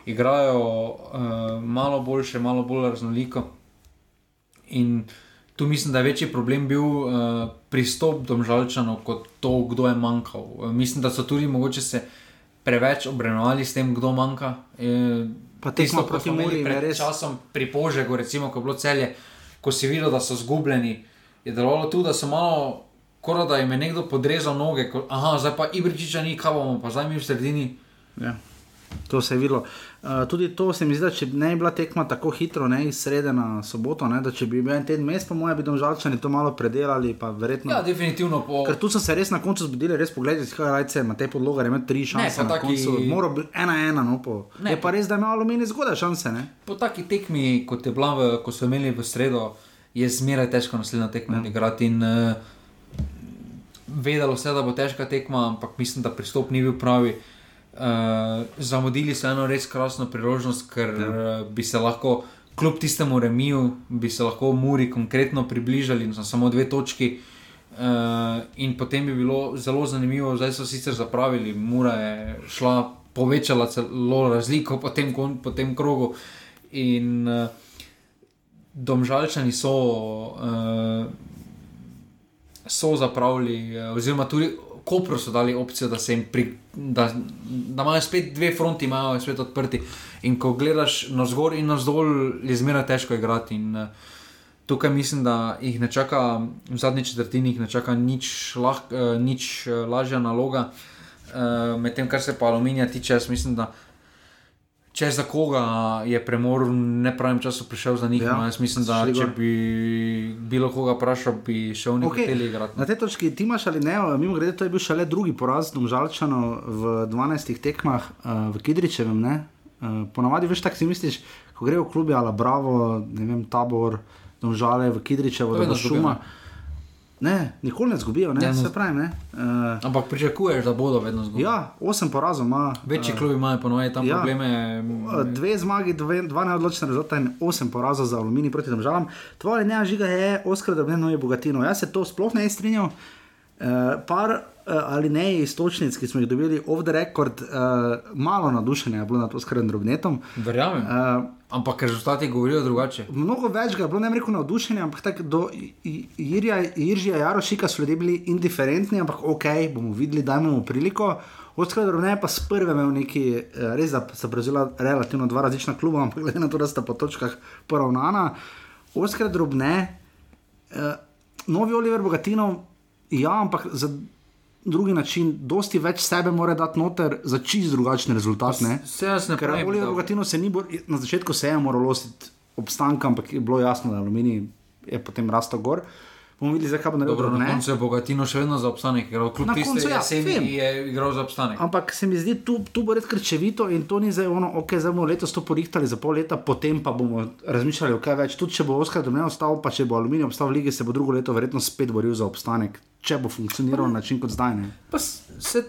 igrajo uh, malo boljše, malo bolj raznoliko. In tu mislim, da je večji problem bil uh, pristop domžalčanov kot to, kdo je manjkal. Uh, mislim, da so tudi mogoče se preveč obremenili s tem, kdo manjka. E, Pa ko proti smo imeli pred res- časom pri Požegu, recimo, ko je bilo celje, ko si videl, da so zgubljeni, je delovalo tu, da so malo, kot da jim je nekdo podrezal noge, ko, aha, zdaj pa Ibričiča ni, kaj bomo, pa zdaj mi v sredini. Ja. To se je videlo. Uh, tudi to se mi zdi, da če ne bi bila tekma tako hitro, ne iz srede na soboto, ne, da če bi bil en teden mes, po mojem, bi domžalčani to malo predelali, pa verjetno. Ja, definitivno po. Ker tu so se res na koncu zbudili, res pogledaj, kaj rajce, ima te podloge, ima tri šanse. na taki- koncu, Mora biti ena, ena, no po. Ne, je pa res, da ima aluminij zgodaj šanse, ne? Po taki tekmi, kot je bila, v, ko so imeli v sredo, je zmeraj težko naslednjo tekmo ja. igrati. In, uh, vedelo se, je, da bo težka tekma, ampak mislim, da pristop ni bil pravi. Uh, zamudili so eno res krasno priložnost, ker ja. uh, bi se lahko, kljub tistemu remiju, bi se lahko Muri konkretno približali na samo dve točki. Uh, in potem bi bilo zelo zanimivo, zdaj so sicer zapravili, Mura je šla, povečala celo razliko po tem, kon- po tem krogu. In uh, domžalčani so, uh, so zapravili, uh, oziroma tudi Kopro so dali opcijo, da, pri, da, da imajo spet dve fronti, imajo spet odprti. In ko gledaš na zgor in na zdol, je zmeraj težko igrati. In, uh, Tukaj mislim, da jih ne čaka, v zadnji četrtini jih ne čaka nič, lah, uh, nič uh, lažja naloga. Uh, Medtem, kar se pa aluminija tiče, jaz mislim, da če za koga je premor v nepravem času prišel za njih, Ja, jaz mislim, da če bi bilo koga vprašal, bi šel v neki hoteli igrati. Na tej točki ti imaš ali ne, mimo grede, to je bil šele drugi poraz Domžalčanov v 12 tekmah uh, v Kidričevem. Ne? Uh, ponavadi veš, tako si misliš, ko grejo v klubi, ali Bravo, ne vem, tabor, Domžale v Kidričevo, To da izgubijo, šuma. ne? Ne, nikoli ne zgubijo, ne, Ja, no. se pravi. Ne. Uh, Ampak pričakuješ, da bodo vedno zgubili. ja, osem porazov ima. Večji klubi imajo ponovadi tam ja. probleme. Uh, Dve zmagi, dve, dva neodločena rezultata in osem porazov za aluminij proti državam. Tvoje ne žiga je, Oskar, da ne je bogatino. Jaz se to sploh ne strinjam. Uh, par uh, ali ne istočnic, ki smo jih dobili off the record, uh, malo nadušenja je bilo nad Oskarjem Drobnetom. Verjamem. Uh, Ampak rezultati govorijo drugače. Mnogo več ga je bilo, ne rekel, navdušenja, ampak tako do I- I- Irija- Iržija Jarošika so ljudje bili indiferentni, ampak ok, bomo videli, dajmo mu priliko. Oskar Drobne pa s prve imel neki, eh, res da sta prevzela relativno dva različna kluba, ampak glede na to, da sta po točkah poravnana. Oskar Drobne, eh, novi Oliver Bogatinov, ja, ampak za drugi način, dosti več sebe mora dati noter za čist drugačen rezultat. Ne? Se jaz ne pravim, Oliver Bogatino se ni na začetku se je moral lositi obstanka, ampak je bilo jasno, da aluminij je potem rastel gor. Bomo videli, zakaj bo naredil Dobro, na koncu je Bogatino še vedno za obstanek, ker kljub Na koncu, ja, je igral za obstanek. Ampak se mi zdi, tu, tu bo res krčevito in to ni zdaj ono, ok, zdaj bomo letos to porihtali za pol leta, potem pa bomo razmišljali kaj več. Tudi če bo Oskar domnev ostal, pa če bo aluminij obstal v lige, se bo drugo leto verjetno spet boril za obstanek, če bo funkcioniral na način kot zdaj. Ne. Pa se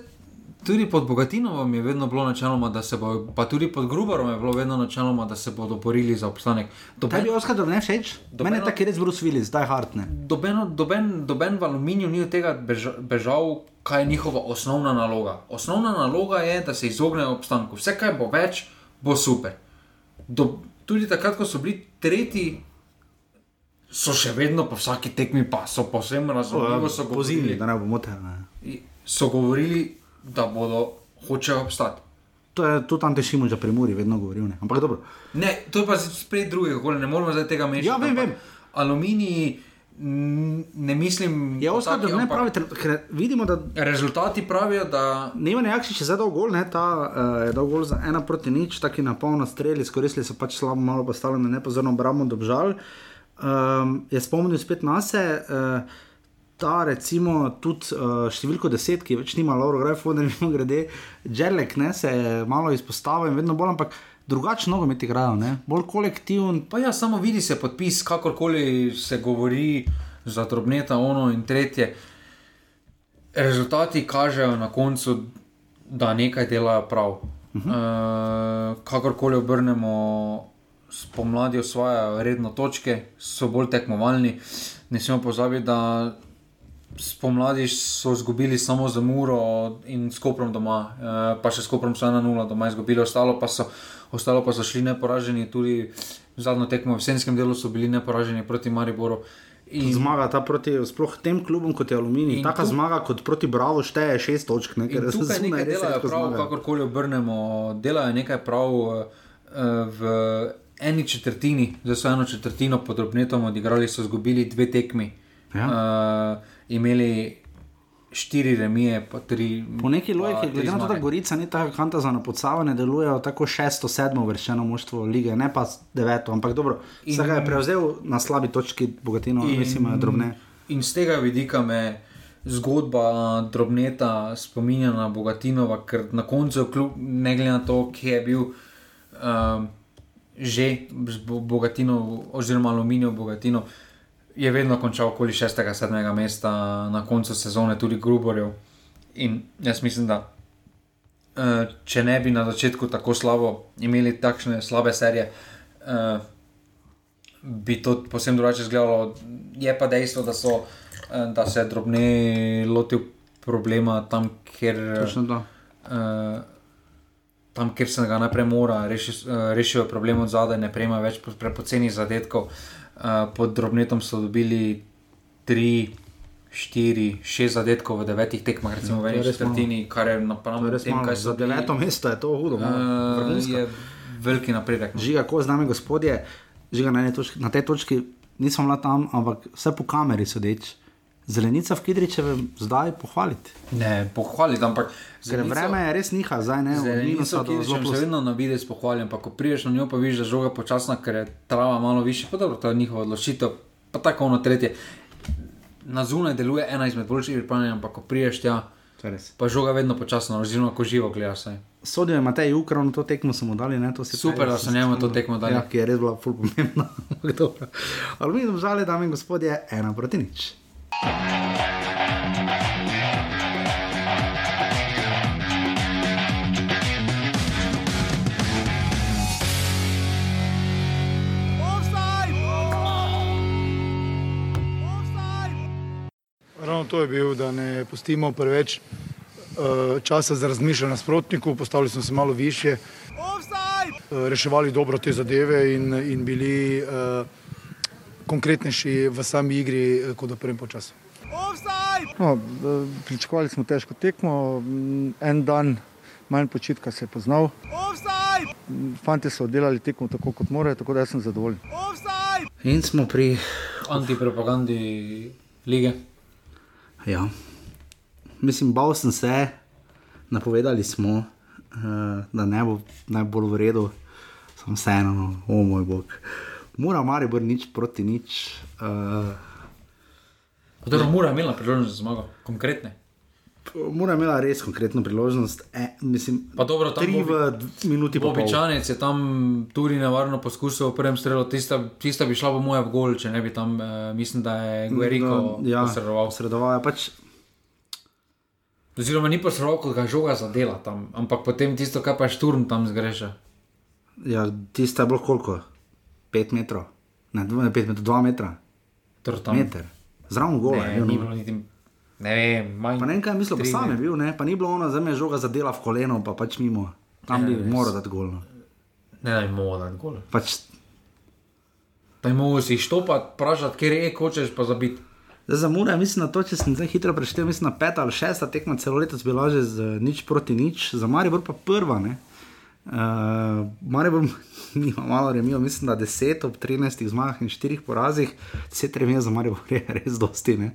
tudi pod Bogatinovom je vedno bilo načeloma, da se bo, pa tudi pod Grubarom je bilo vedno načeloma, da se bodo borili za obstanek. Doben, Tebi Oskar domnev všeč? Meni je Dobeno- taki res Bruce Willis, zdaj hartne. dobeno, doben, doben v aluminiju ni od tega beža, bežal, kaj je njihova osnovna naloga. Osnovna naloga je, da se izognejo obstanku. Vse, kaj bo več, bo super. Do, tudi takrat, ko so bili tretji, so še vedno po vsaki tekmi, pa so povsem razumljivo so govorili, da ne bo motel. Ne. so govorili, da bodo hočejo obstati. To je tudi tam tešimo, že pri Muri, vedno govoril. Ne. Ampak dobro. Ne, to je pa spet druge, ne moramo zdaj tega mešati. Ja, vem, vem. Aluminij, ne mislim. Je Oskar taki, domnev ampak pravi, ker vidimo, da Rezultati pravijo, da Neman Jakšič je zdaj dal gol, ne, ta uh, je dal gol za ena proti nič, taki na polno streli, izkoristili so pač slabo, malo pa stalo na nepozorno obrambo dobžal. Um, je spomnil spet na se. Uh, Ta, recimo, tudi uh, številko 10, ki več nima Lauro Grafo, ne vem, grede, Džerlek ne, se je malo izpostavil in vedno bolj, ampak drugačno nogomet igrajo, ne, bolj kolektiven. Pa ja, samo vidi se podpis, kakorkoli se govori za drobneta, ono in tretje. Rezultati kažejo na koncu, da nekaj delajo prav. Uh -huh. uh, kakorkoli obrnemo, spomladi osvajajo redno točke, so bolj tekmovalni. Ne smemo pozabiti, da spomladi so izgubili samo za Muro in s Koprom doma, uh, pa še s Koprom so 1-0 doma izgubili, ostalo pa so, ostalo pa so šli neporaženi, tudi zadnjo tekmo v jesenskem delu so bili neporaženi proti Mariboru. In Zmaga ta proti sploh tem klubom kot je Aluminij. In Taka tu- zmaga kot proti Bravo šteje šest točk, ne, ker tukaj nekaj delajo prav, zmagajo. kakorkoli obrnemo, delajo nekaj prav uh, v eni četrtini, zdaj so eno četrtino pod Robnetom odigrali, so izgubili dve tekmi. Ja. Uh, imeli štiri remije, pa tri. Po neki logiki, glede na to, da. Gorica ni tako kanta za napodsavanje, delujejo tako šesto, sedmo vrščeno moštvo lige, ne pa deveto, ampak dobro. In- Vsega je prevzel na slabi točki, bogatino, in, mislim, drobne. In z tega vidika me zgodba Drobneta spominja na Bogatinova, ker na koncu, kljub, ne glede na to, kje je bil um, že z Bo- Bogatinov, oziroma Aluminijev Bogatinov, je vedno končal okoli 6-7 mesta na koncu sezone, tudi Gruborjev. In jaz mislim, da uh, če ne bi na začetku tako slabo imeli takšne slabe serije. Uh, bi to posebno drugače izgledalo. Je pa dejstvo, da, so, eh, da se je drobne lotil problema tam, kjer, Točno to. uh, tam, kjer se ga najprej mora, reši, rešijo problem od zadaj, ne prejema več po- prepoceni zadetkov. Uh, pod drobnetom so dobili tri. 4, 6 zadetkov v devetih tekmah, recimo Ja, v eni četrtini, kar je napram res tem, kaj Za so bili, deveto mesto je to hudo. uh, je veliki napredek. no. Žiga, ko z nami gospodje, žiga na, točki, na tej točki, nisem bila tam, ampak vse po kameri sodeč. Zelenica v Kidričevem zdaj pohvaliti. Ne, pohvaliti, ampak Ker vreme je res niha, zdaj ne, minusa do zelo zelo vedno na videz pohvalim, pa ko priješ na njo, pa vidiš, da je žoga počasna, ker je trava malo više, pa dobro, to je njihova odločitev, pa tako ono tretje. Na zunaj deluje ena izmed boljših pripravljenih, ampak ko priješ tja, je pa je žoga vedno počasna, oziroma ko živo gledaš. Sodijo je Matej Ukron, to tekmo smo dali. Ne, to se Super, pravi, da so njemu to tekmo dali. Ja, ki je res bila ful pomembna. Ampak. Ali mi smo žali, dame in gospodje, ena proti nič. Ravno to je bil, da ne pustimo preveč uh, časa za razmišljanje nasprotniku, postavili smo se malo više, uh, eh, reševali dobro te zadeve in, in bili uh, konkretnejši v sami igri kot v prvem času. No, pričakovali smo težko tekmo, en dan manj počitka se je poznal. Fanti so oddelali tekmo tako, kot morajo, tako da sem zadovoljen. In smo pri antipropagandi lige. Ja. Mislim, bal sem se, napovedali smo, uh, da ne bo najbolj v redu, sem vseeno, no, o moj bog. Mora mari biti nič proti nič. Uh, Torej, mora imela priložnost za zmago, konkretne. Mora imela res konkretno priložnost. E, mislim, pa dobro, tam tri v minuti po Običajnec je tam tudi nevarno poskusil v prvem strelu, tista, tista bi šla po mojem gol, če ne bi tam, uh, mislim, da je Guerrero no, ja, posredoval. Sredoval je pač. Oziroma, ni posredoval, kot ga žoga zadela tam, ampak potem tisto, kar pa je šturm tam zgreša. Ja, tista je bilo koliko? Pet metrov, ne, dva, pet metrov, dva metra. Meter. Zraven gola. Ne, ni bilo niti. Ne vem, manj. Pa ne vem, kaj mislim, pa sam je bil, ne? pa ni bilo ono, da me je žoga zadela v koleno, pa pač mimo. Tam bi moral dati gol. No. Ne, da bi moral dati gol. Pač... Pa jim mogo si štopati, pražati, kjer je, hočeš pa zabiti. Za Mura, mislim, na to, če sem zdaj hitro preštel, mislim, na peta ali šesta tekma celo leto bila že z nič proti nič, za Maribor pa prva. Ne? Uh, Maribor ima malo remijo, mislim, da 10 ob 13 zmagah in 4 porazih, 10 remijo za Maribor je res dosti. Uh,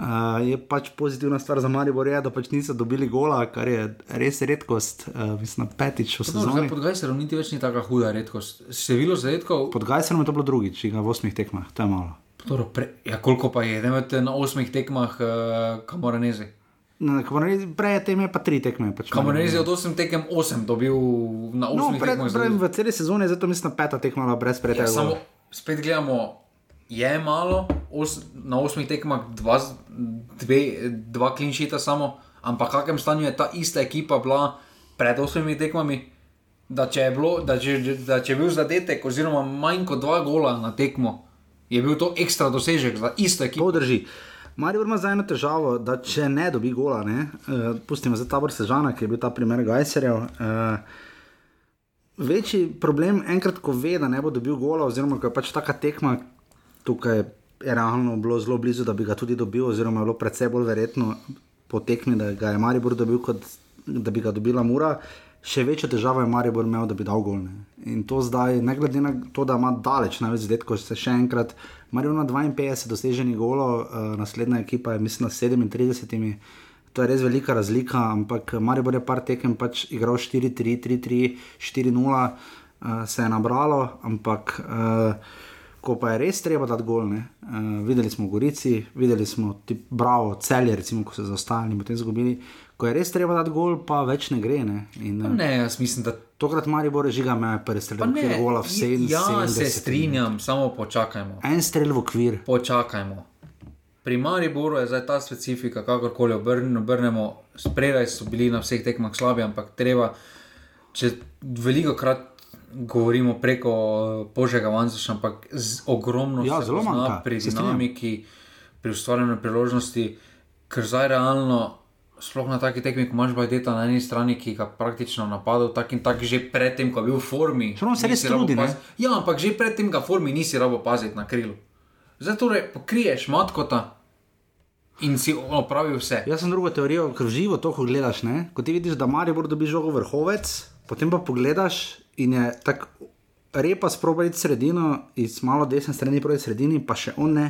Uh, je pač pozitivna stvar za Marijo, da pač niso dobili gola, kar je res redkost, uh, mislim, petič v sezoni. Pod Gajserom niti več ni tako huda redkost. Število zadetkov. Pod Gajserom je to bilo drugič, v osmih tekmah, to je malo. Toro, pre, ja, koliko pa je, ne veste, na osmih tekmah, uh, kamoranezi. Prej je teme pa tri tekme. Pač Kamoranezi od osem tekem osem dobil na osmih no, pred. Prej, v celi sezoni je zato mislim peta tekma brez preteklosti. Ja, samo spet gledamo je malo, os, na osmih tekmah dva, dve, dva klinšita samo, ampak v kakšnem stanju je ta ista ekipa bila pred osmimi tekmami. Da če, je bilo, da, če, da če je bil zadetek, oziroma manj kot dva gola na tekmo, je bil to ekstra dosežek za isto ekipo. To drži. Marijo ima zdaj eno težavo, da če ne dobi gola, ne, uh, pustimo za ta vrsta Žana, ki je bil ta primer Gajserjev. Uh, večji problem, enkrat, ko ve, da ne bo dobil gola, oziroma ko je pač taka tekma, tukaj je realno bilo zelo blizu, da bi ga tudi dobil, oziroma je bilo predvsej bolj verjetno potekni, da ga je Maribor dobil, kot da bi ga dobila Mura. Še večjo težavo je Maribor imel, da bi dal golne. In to zdaj, ne glede na to, da ima daleč največ zadetkov, se še enkrat, Maribor ima 52 doseženih golov, uh, naslednja ekipa je, mislim, na 37. To je res velika razlika, ampak Maribor je par tekem pač igral 4-3, 3-3, 4-0, uh, se je nabralo, ampak. Uh, ko pa je res treba dati gol. Uh, videli smo v Gorici, videli smo ti bravo, celje, recimo, ko so zaostali in potem izgubili. Ko je res treba dati gol, pa več ne gre. Ne, in, ne jaz mislim, da. Tokrat Mari bo režiga me, strel v okvir, gola vse in vse. Ja, se strinjam, minut. samo počakajmo. En strel v okvir. Počakajmo. Pri Mariboru je zdaj ta specifika, kakorkoli obrnemo, spredaj so bili na vseh tekmah slabi, ampak treba, če veliko krat govorimo preko Božjega Vanzaša, ampak z ogromno ja, zelo malo pri dinamiki, pri ustvarjanju priložnosti, ker zdaj realno. Sploh na taki tekmi, ko imaš bajdeta na eni strani, ki ga praktično napada, tako in tako, že predtem, ko je bil v formi. Pravno se res trudi, ne? Ja, ampak že predtem, je v formi, nisi rabo paziti na krilu. Zdaj torej pokriješ matkota in si opravil vse. Jaz sem drugo teorijo, ker živo to, ko gledaš, ne? Ko ti vidiš, da Marijo bo dobil žogo vrhovec, potem pa pogledaš in je tako repa sprobati sredino, iz malo desne strani proti sredini, pa še on ne.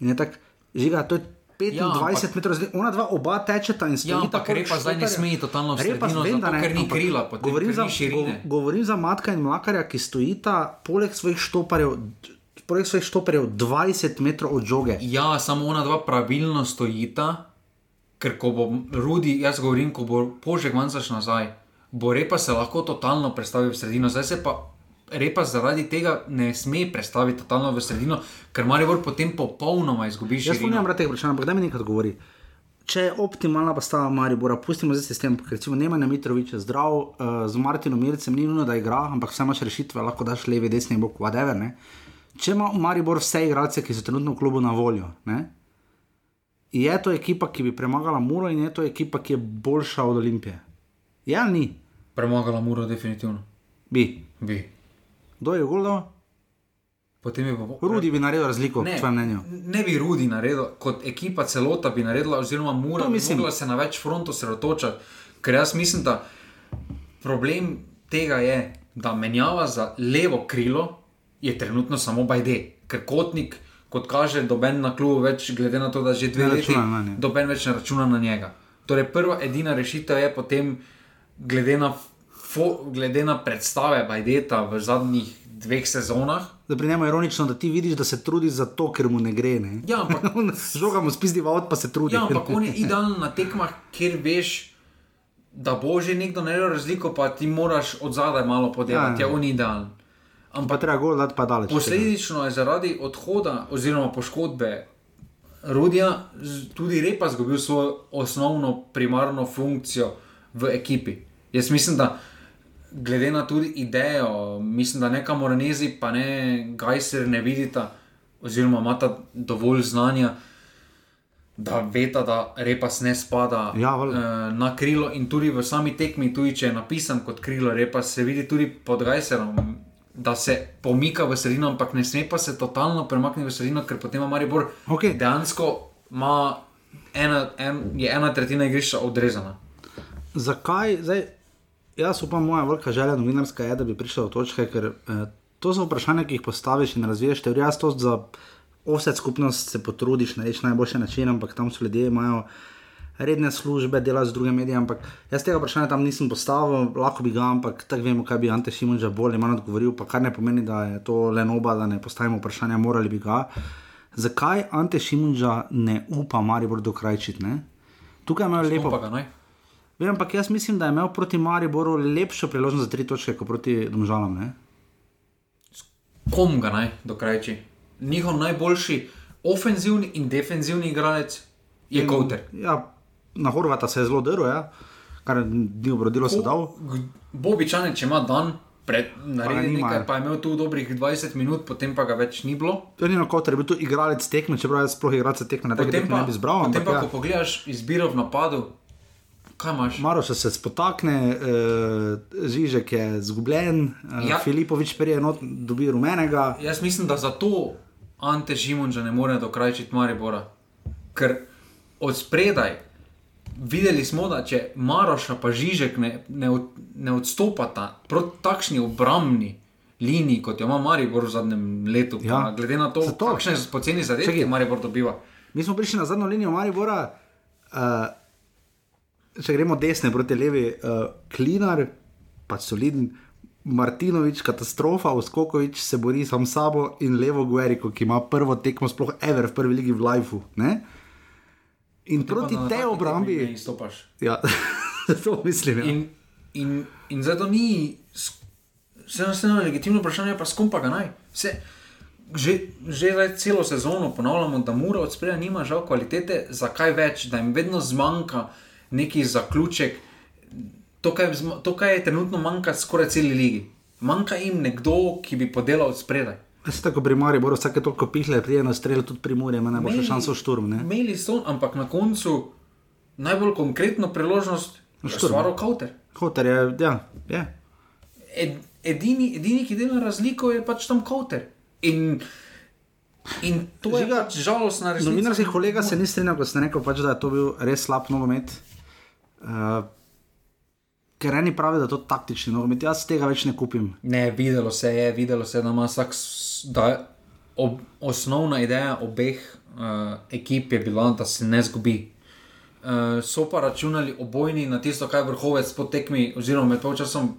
In je tako, žiga, to je 25 ja, ampak, metrov, zdaj, ona dva oba tečeta in stoji. Ja, ampak repa zdaj ne sme totalno sredino, vem, zato, ne, ker ni krila, govorim, ker za, go, govorim za matka in mlakarja, ki stojita poleg svojih štoparjev. Poleg svojih štoperjev 20 metrov od žoge. Ja, samo ona dva pravilno stojita, ker ko bo Rudi, jaz govorim, ko bo požek manjkaš nazaj bo repa se lahko totalno predstavil v sredino. Zdaj se pa repa zaradi tega ne sme predstaviti totalno v sredino, ker mar je vrh potem popolnoma izgubiš. Jaz ne morem tega vprašanja, ampak da mi nekaj govori. Če je optimalna postava Maribora, pustimo zdaj sistem, ker recimo nema na Mitroviča zdrav, uh, z Martinom Mircem ni nujno, da igra, ampak vse imaš rešitve, lahko daš levi, desni, bok, whatever. Ne? Če ima Maribor vse igralce, ki so trenutno v klubu na voljo, ne? je to ekipa, ki bi premagala Muro in je to ekipa, ki je boljša od Olimpije. Ja, ni. Premagala Muro, definitivno. Bi. Bi. Kdo je Guldo? Potem je pa Rudi bi naredil razliko, Ne, po tvojem mnenju. ne bi Rudi naredil, kot ekipa celota bi naredila, oziroma mora morala se na več frontov sredotočati. Ker jaz mislim, da problem tega je, da menjava za levo krilo je trenutno samo Bajde, ker kotnik, kot kaže, doben na klubu več, glede na to, da že dve leti doben več ne računa na njega. Torej, prva edina rešitev je potem, glede na, glede na predstave Bajdeta v zadnjih dveh sezonah. Da pri njemu je ironično, da ti vidiš, da se trudi zato, ker mu ne gre. Ne? Ja, ampak Žoga mu spizdi v avt, pa se trudi. Ja, ampak on je idealen na tekmah, kjer veš, da bo že nekdo naredil razliko, pa ti moraš od zadaj malo podelati. Ja, Ja, ja. on je idealen. Pa treba gol dati pa daleč. Posledično je zaradi odhoda oziroma poškodbe Rudija tudi Repa izgubil svojo osnovno primarno funkcijo v ekipi. Jaz mislim, da glede na tudi idejo, mislim, da neka Moranezi pa ne Gajser ne vidita, oziroma imata dovolj znanja, da veta, da repas ne spada Ja, eh, na krilo in tudi v sami tekmi, tudi če je napisan kot krilo repas, se vidi tudi pod Gajserom. Da se pomika v sredino, ampak ne sme pa se totalno premakniti v sredino, ker potem ima Maribor Okej. dejansko ima ena, en, je ena tretjina igrišča odrezana. Zakaj? Zdaj, jaz upam, moja velika želja novinarska je, da bi prišla do točke, ker eh, to so vprašanja, ki jih postaviš in razviješ teorijo. Jaz to za vse skupnost se potrudiš, narediš najboljši način, ampak tam so ljudje, imajo redne službe, delajo z drugimi mediji. Ampak jaz tega vprašanja tam nisem postavil, lahko bi ga, ampak tako vemo, kaj bi Ante Šimunža bolj ali manj odgovoril, pa kar ne pomeni, da je to le noba, da ne postavimo vprašanja, morali bi ga. Zakaj Ante Šimunža ne upa Maribor dokrajčiti? ne? Tukaj imajo lepo Pa ga. Vem, ampak jaz mislim, da je imel proti Mariboru lepšo priložnost za tri točke kot proti Domžalam. Ne? Kom ga naj dokrajči? Njihov najboljši ofenzivni in defenzivni igralec je Kouter. Ja, na Horvata se je zelo drl, ja? kar ni obrodilo sadov. Bobičane, če ima dan, pred, naredi nima, nekaj, ja. pa je imel tu dobrih 20 minut, potem pa ga več ni bilo. To ni koter, je bil tu igralec tekme, čeprav jaz sploh igralca tekme na tekmi pa, ne bi zbral. potem ampak pa ja. ko pogledaš izbiro v napadu, kaj imaš? Maroš se spotakne, uh, Žižek je zgubljen, uh, ja. Filipovič prije not dobi rumenega. Jaz mislim, da zato Ante Šimunča ne more dokrajčiti Maribora. Ker od spredaj videli smo, da če Maroša pa Žižek ne, ne, od, ne odstopata proti takšni obrambni liniji, kot jo ima Maribor v zadnjem letu, Ja. glede na to, Zato. kakšne poceni zadetke Čakaj. Maribor dobiva. Mi smo prišli na zadnjo linijo Maribora, uh, če gremo desne proti levi, uh, Klinar, pač soliden, Martinovič, katastrofa, Uskokovič se bori sam s sabo in levo Gueriko, ki ima prvo tekmo, sploh ever v prvi ligi v Lifeu. In proti Pa na tej taki obrambi, ne izstopaš. ja, to mislim. Ja. In, in, in zato ni, se nas eno legitimno vprašanje, pa skom pa ga naj. Se, že, že zdaj celo sezono ponavljamo, da mora od spredja nima žal kvalitete, zakaj več, da jim vedno zmanjka neki zaključek. To kaj, to, kaj je trenutno manjka skoraj celi ligi. Manjka jim nekdo, ki bi podelal od spredaj. Se tako pri Mariboru vsake toliko pihle, prije na strel tudi pri Muri, ima najboljšo šanso šturm. Ne? Imeli so, ampak na koncu najbolj konkretno priložnost je Šturm. stvaril Kauter. Hoter je, ja, je. Ed, edini, edini, ki dela razliko, je pač tam Kauter. In, in to je Žiga, pač žalostna resnica. Novinarski kolega se ni strinjal, ko ste rekel, pač, da je to bil res slab nogomet. Uh, ker eni pravijo, da je to taktični nogomet, jaz tega več ne kupim. Ne, videlo se je, videlo se je, da ima vsak, da ob, osnovna ideja obeh uh, ekip je bila, da se ne zgubi. Uh, so pa računali obojni na tisto, kaj je vrhovec po tekmi, oziroma med polčasom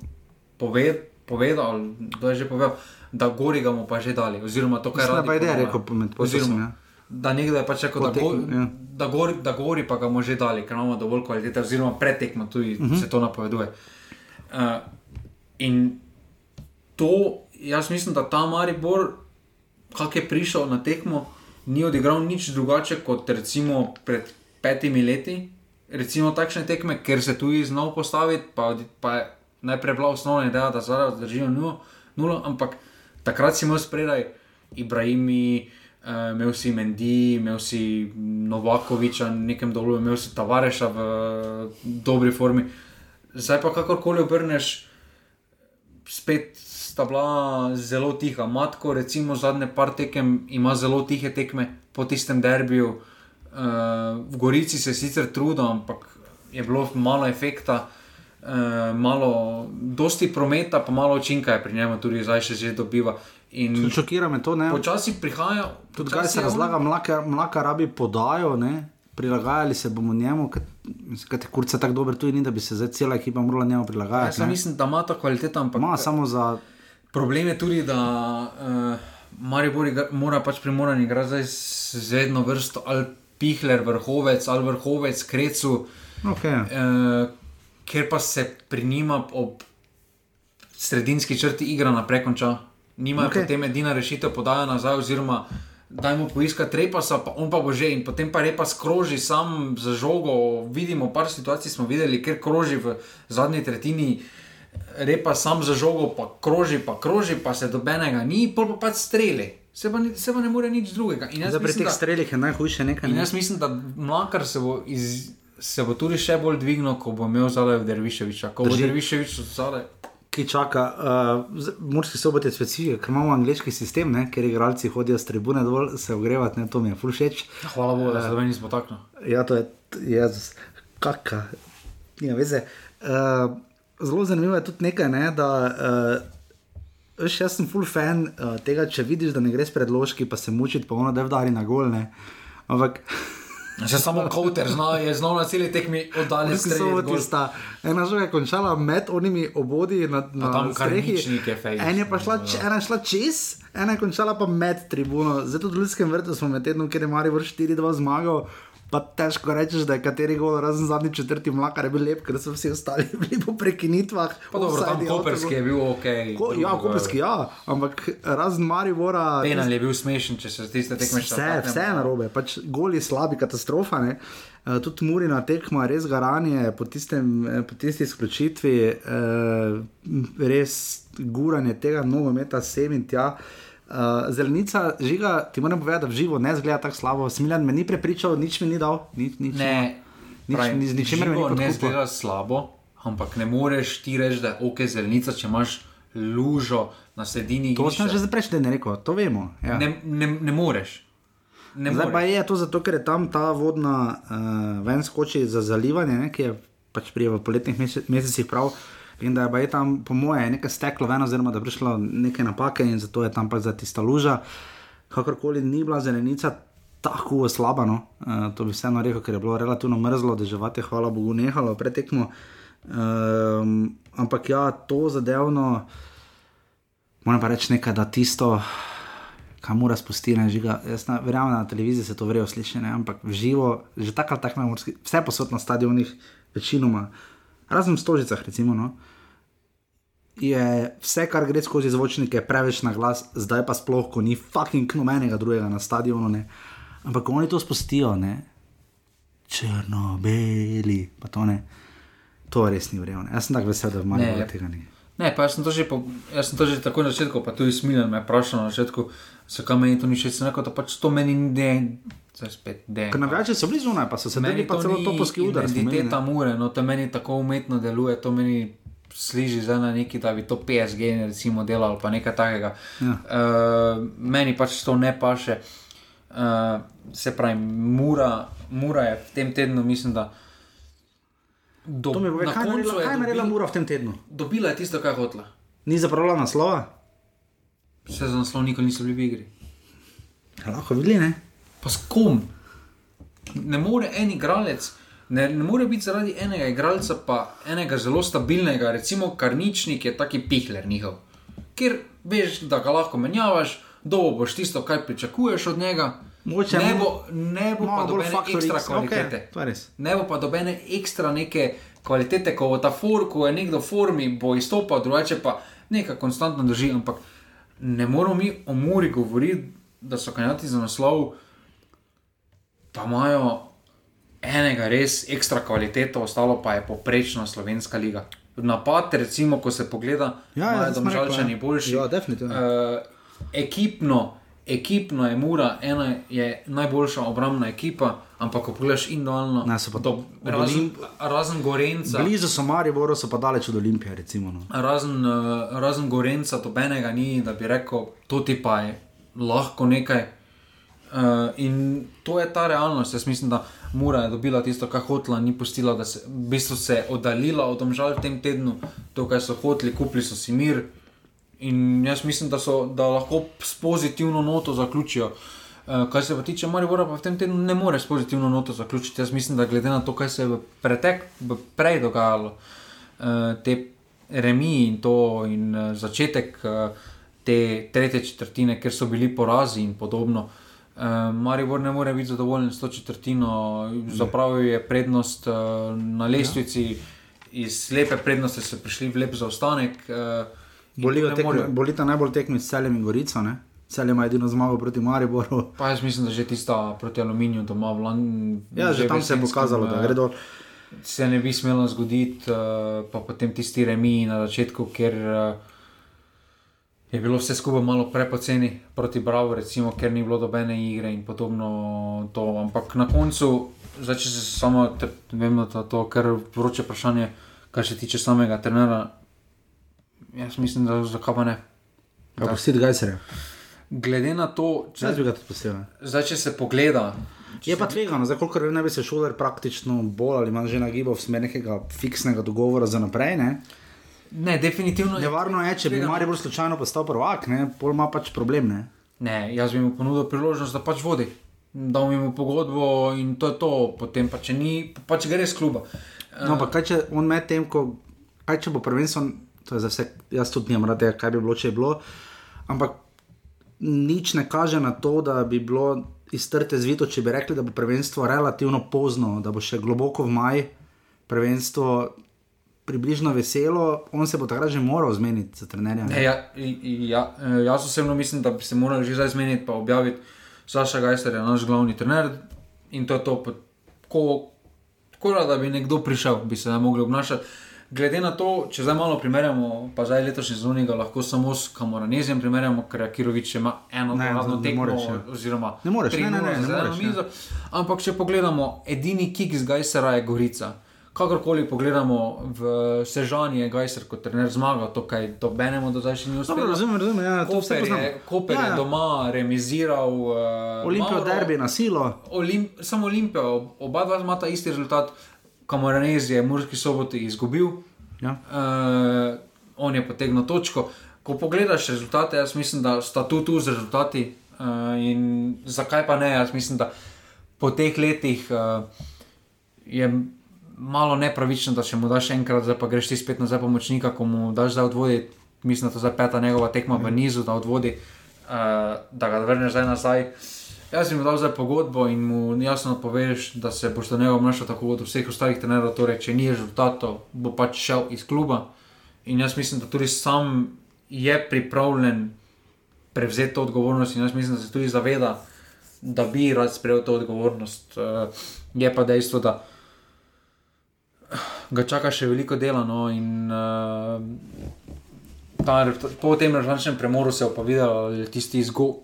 poved, povedal, kdo je že povedal, da gori ga bomo pa že dali. Oziroma, to, kar da je rekel med polčasom, Oziroma, ja. Da nekdo je pač rekel, da, go, ja. da, gori, da gori pa ga bomo že dali, ker imamo dovolj kvalitete, oziroma pretekmo tudi uh Mhm. -huh. se to napoveduje. Uh, in to, jaz mislim, da ta Maribor, kak je prišel na tekmo, ni odigral nič drugače kot recimo pred petimi leti. Recimo takšne tekme, ker se tu znal postaviti, pa, pa je najprej bila osnovna ideja, da zdaj zdržijo nulo, nulo, ampak takrat si imel spredaj Ibrahimi, Uh, imel si Mendi, imel si Novakoviča na nekem dolu, imel si Tavareša v dobri formi. Zdaj pa kakorkoli obrneš, spet sta bila zelo tiha. Matko, recimo, zadnje par tekem ima zelo tihe tekme po tistem derbiju. Uh, v Gorici se sicer trudijo, ampak je bilo malo efekta. Uh, malo, dosti prometa, pa malo učinka je pri njemu, tudi zdaj še že dobiva. In Šokira me to, ne? počasi prihaja, Tudi kaj se je on- razlaga, mlaka, mlaka rabi podajo, ne? prilagajali se bomo njemu, kaj te kurce tako dober, tudi ni, da bi se zdaj cela ekipa morala njemu Jaz prilagajati. ja, ne. mislim, da ima ta kvaliteta, ampak Ma samo za. problem je tudi, da uh, Maribor igra, mora pač primoran igrati zdaj z z vedno vrsto ali pihler, vrhovec ali vrhovec, krecu. Okay. Uh, ker pa se pri njima ob sredinski črti igra naprej konča. Nimajo okay. potem edina rešitev, podajo nazaj, oziroma dajmo poiskati repasa, pa on pa bo že in potem pa repas kroži sam za žogo. Vidimo, par situacij smo videli, ker kroži v zadnji tretjini. Repa sam za žogo, pa kroži, pa kroži, pa se dobenega ni, pol pa pač streli. Se pa, ni, se pa ne more nič drugega. Zdaj pri teh strelih je najhujše nekaj. Ne? jaz mislim, da mlakar se bo, iz, se bo tudi še bolj dvignil, ko bo imel zadaj Derviševiča. Ko bo Drži. Derviševič zadaj. Ki čaka, uh, morski sobot je specifika, ker imamo angliški sistem, ne? ker igralci hodijo s tribune dol se ogrevati, ne? to mi je ful všeč. Hvala Bogu, da se do nismo takno. Ja, to je Jezus, kaka, nima veze. Uh, zelo zanimivo je tudi nekaj, ne, da uh, veš, jaz sem full fan uh, tega, če vidiš, da ne greš predložki, pa se mučiti, pa ono da vdari na gol. Ne. Ampak Še samo Kouter zna, je znal na celi tekmi oddaljen streliti. tista, ena žoga je končala med onimi obodi na, na kar strehi. fejs. En je pa šla, če- ena šla čez, ena je končala pa med tribuno. Tudi v Ljudskem vrtu smo med tednom, kjer je Marijo 4-2 zmagal. Pa težko rečeš, da je kateri gol, razen zadnji četrti mlakar, je bil lep, ker so vsi ostali bili po prekinitvah. Pa dobro, tam Koperski je bil ok. Ko, ja, Koperski, ja, ampak razen Maribora. Penal je bil smešen, če se tiste tekme še Vse, vse je narobe, pač goli slabi, katastrofa. Ne? Uh, tudi Murina tekma, res garanje po, tistem, eh, po tisti izključitvi, uh, res guranje tega nogometa sem in tja. Uh, zelenica, žiga, ti moram povedati, da v živo ne zgleda tako slabo. Smiljan me ni prepričal, nič mi ni dal. Nič, nič, Ne, nič, pravim, nič, ničemer me ni živo ne zgleda slabo, ampak ne moreš ti reči, da je ok zelenica, če imaš lužo na sredini. To sem že za prejšnji teden rekel, to vemo. Ja. Ne, ne, ne moreš. Ne Zdaj pa je to zato, ker je tam ta vodna uh, ven skoči za zalivanje, ne, ki je pač prije v poletnih mese- mesecih prav. In da je baje tam, po moje, nekaj steklo ven, oziroma da je prišlo neke napake in zato je tam pač za tista luža. Kakorkoli ni bila zelenica tako slaba, no. uh, to bi vseeno rekel, ker je bilo relativno mrzlo, deževati je, hvala Bogu, nehalo pretekmo. Um, ampak ja, to zadevno, moram pa reči nekaj, da tisto kam mora spustiti, ne žiga. Jaz na, verjamem, da na televiziji se to vrejo sliši, ne? ampak v živo, že tako ali tako vse posod na stadionih, večinoma, razen v stožicah, recimo. No? Je vse, kar gre skozi zvočnike, preveč na glas, zdaj pa sploh, ko ni fucking nobenega drugega na stadionu. Ne? Ampak oni to spustijo, ne? črno-beli, pa to ne. To res ni vreme. Jaz sem tako vesel, da Ne. tega ni. Ne, pa jaz sem to že, po, jaz sem to že tako na začetku, pa tudi smiljen me je vprašal na začetku, zakaj meni to ni všeč, sem rekel, da pač to meni spet ne. Ker navijači so bili zunaj, pa so se dali pa celo smo imeli, ne. Identiteta mure, no to meni tako umetno deluje, to meni sliži zdaj na neki, da bi to PSG recimo delal, pa nekaj takega. Ja. Uh, meni pač to ne paše. Uh, se pravi, mura, mura je v tem tednu, mislim, da. Do, To mi pove, kaj je naredila- kaj je naredila Mura v tem tednu? Dobila je tisto, kar je hotela. Ni zapravila naslova? Vse za naslov nikoli niso bili v igri. Lahko videli, ne? Pa s kom? Ne more en igralec, ne, ne more biti zaradi enega igralca, pa enega zelo stabilnega, recimo Karničnik je taki pihler njihov. Ker veš, da ga lahko menjavaš, dobo boš tisto, kaj pričakuješ od njega. Mogoče ne bo, ne bo pa dobene ekstra X, kvalitete. res. Ne bo pa dobene ekstra neke kvalitete, ko bo ta for, ko je nekdo v formi, bo izstopal, drugače pa nekaj konstantno drži. Ampak ne moramo mi o Muri govoriti, da so kandidati za naslov, pa imajo enega res ekstra kvaliteto, ostalo pa je poprečna slovenska liga. Napad, recimo, ko se pogleda, Ja, ja, smo rekli, domžalčani ja. boljši. Ja, definitivno. Uh, ekipno ekipno je Mura, ena je najboljša obrambna ekipa, ampak ko pogledaš individualno, Ne, so pa to, razen, razen Gorenca. Blizu so Mariboru, so pa daleč od Olimpije. Recimo, no. Razen, uh, razen Gorenca, tobenega ni, da bi rekel, to ti pa je lahko nekaj. Uh, in to je ta realnost. Jaz mislim, da Mura je dobila tisto, kar hotela, ni pustila, da se v bistvu se oddaljila od omžal v tem tednu, to, kar so hoteli, kupili so si mir. In jaz mislim, da, so, da lahko s pozitivno noto zaključijo. Uh, kar se pa tiče Maribora, pa v tem tednu ne more s pozitivno noto zaključiti. Jaz mislim, da glede na to, kaj se je v pretek, v prej dogajalo, uh, te remi in to in uh, začetek te tretje četrtine, ker so bili porazi in podobno. Uh, Maribor ne more biti zadovoljen s to četrtino, zapravil je prednost uh, na lestvici, iz slepe prednosti so prišli v lep zaostanek. Uh, bolita najbolj tekmi s celjem in Gorico. Ne? Celje ima edino zmago proti Mariboru. Pa jaz mislim, da že tista proti aluminiju doma v Londonu. Ja, že tam se je pokazalo, da gre dol. Se ne bi smelo zgoditi, uh, pa potem tisti remi na začetku, ker uh, je bilo vse skupaj malo prepoceni proti Bravo, recimo, ker ni bilo dobene igre in podobno. To. Ampak na koncu, zdaj, če se samo, te- vem, da je to kar vroče vprašanje, kar se tiče samega trenera. Jaz mislim, da zakaj pa ne. Ja, pustiti Gajserja. Glede na to, če, Jaz bi ga tudi pustil. zdaj, če se pogleda, Je pa tvegano, zdaj koliko ne bi se šoler praktično bolj ali manj že nagibal v smer nekega fiksnega dogovora za naprej. Ne? Ne, definitivno Nevarno je, če bi tvegano. Maribor slučajno postal prvak, ne? pol ima pač problem. Ne? Ne, jaz bi mu ponudil priložnost, da pač vodi. Mi mu pogodbo in to je to, potem pa če ni, pa pač gre z kluba. No, pa kaj če on med tem, ko, kaj če bo prvenstvo, to je za vse, jaz tudi nimam rad tega, kaj bi bilo, če je bilo, ampak nič ne kaže na to, da bi bilo iz trte zvito, če bi rekli, da bo prvenstvo relativno pozno, da bo še globoko v maj prvenstvo približno veselo, on se bo takrat že moral zmeniti za trenerja. ne? Ne, ja, ja, eh, jaz osebno mislim, da bi se morali že zdaj zmeniti, pa objaviti, Saša Gajser je naš glavni trener in to je to. Ko, tako da bi nekdo prišel, bi se ne mogli obnašati. Glede na to, če zdaj malo primerjamo, pa zdaj letošnji ga lahko samo s Kamoranezijem primerjamo, ker Kirovič ima eno Ne, ne tekmo, moreš, ja. oziroma Ne moreš, ne, ne, ne, 3:0 ne eno moreš, ja. mizo. Ampak če pogledamo, edini kik z Gajsera je Gorica. Kakorkoli pogledamo, v Sežani je Gajser kot trener zmagal, to kaj do Benemo do zdaj še ni uspelo. Razumem, razumem, ja, to vse Koper je, Koper Ja, je ja. doma remiziral. Uh, Olimpijo derbi na silo. Olimp, samo Olimpijo, ob- oba dva imata isti rezultat, Kamoranez je Murski soboti izgubil, Ja. uh, on je potegnil točko. Ko pogledaš rezultate, jaz mislim, da sta tu tu z rezultati. Uh, in zakaj pa ne? Jaz mislim, da po teh letih uh, je malo nepravično, da še mu daš enkrat, zdaj pa greš ti spet nazaj pomočnika, ko mu daš zdaj odvodi. Mislim, da to zdaj peta njegova tekma v nizu, da odvodi, uh, da ga vrneš zdaj nazaj. Jaz bi mu dal zdaj pogodbo in mu jasno poveš, da se boš do njega obnašal tako kot od vseh ostalih trenerjev. Torej, če ni rezultatov, bo pač šel iz kluba. In jaz mislim, da tudi sam je pripravljen prevzeti to odgovornost, in jaz mislim, da se tudi zaveda, da bi rad sprejel to odgovornost. Uh, je pa dejstvo, da ga čaka še veliko dela. No, in, uh, ta, po tem režimskem premoru se je pa videlo, da tisti izgovori,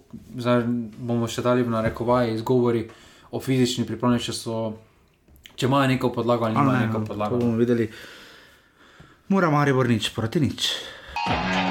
bomo še dali v narekovaje, izgovori o fizični pripravljenosti, če, so- če imajo neko podlago ali nimajo ne, neko no, to podlago. bomo videli. Mora Maribor nič proti nič. Il,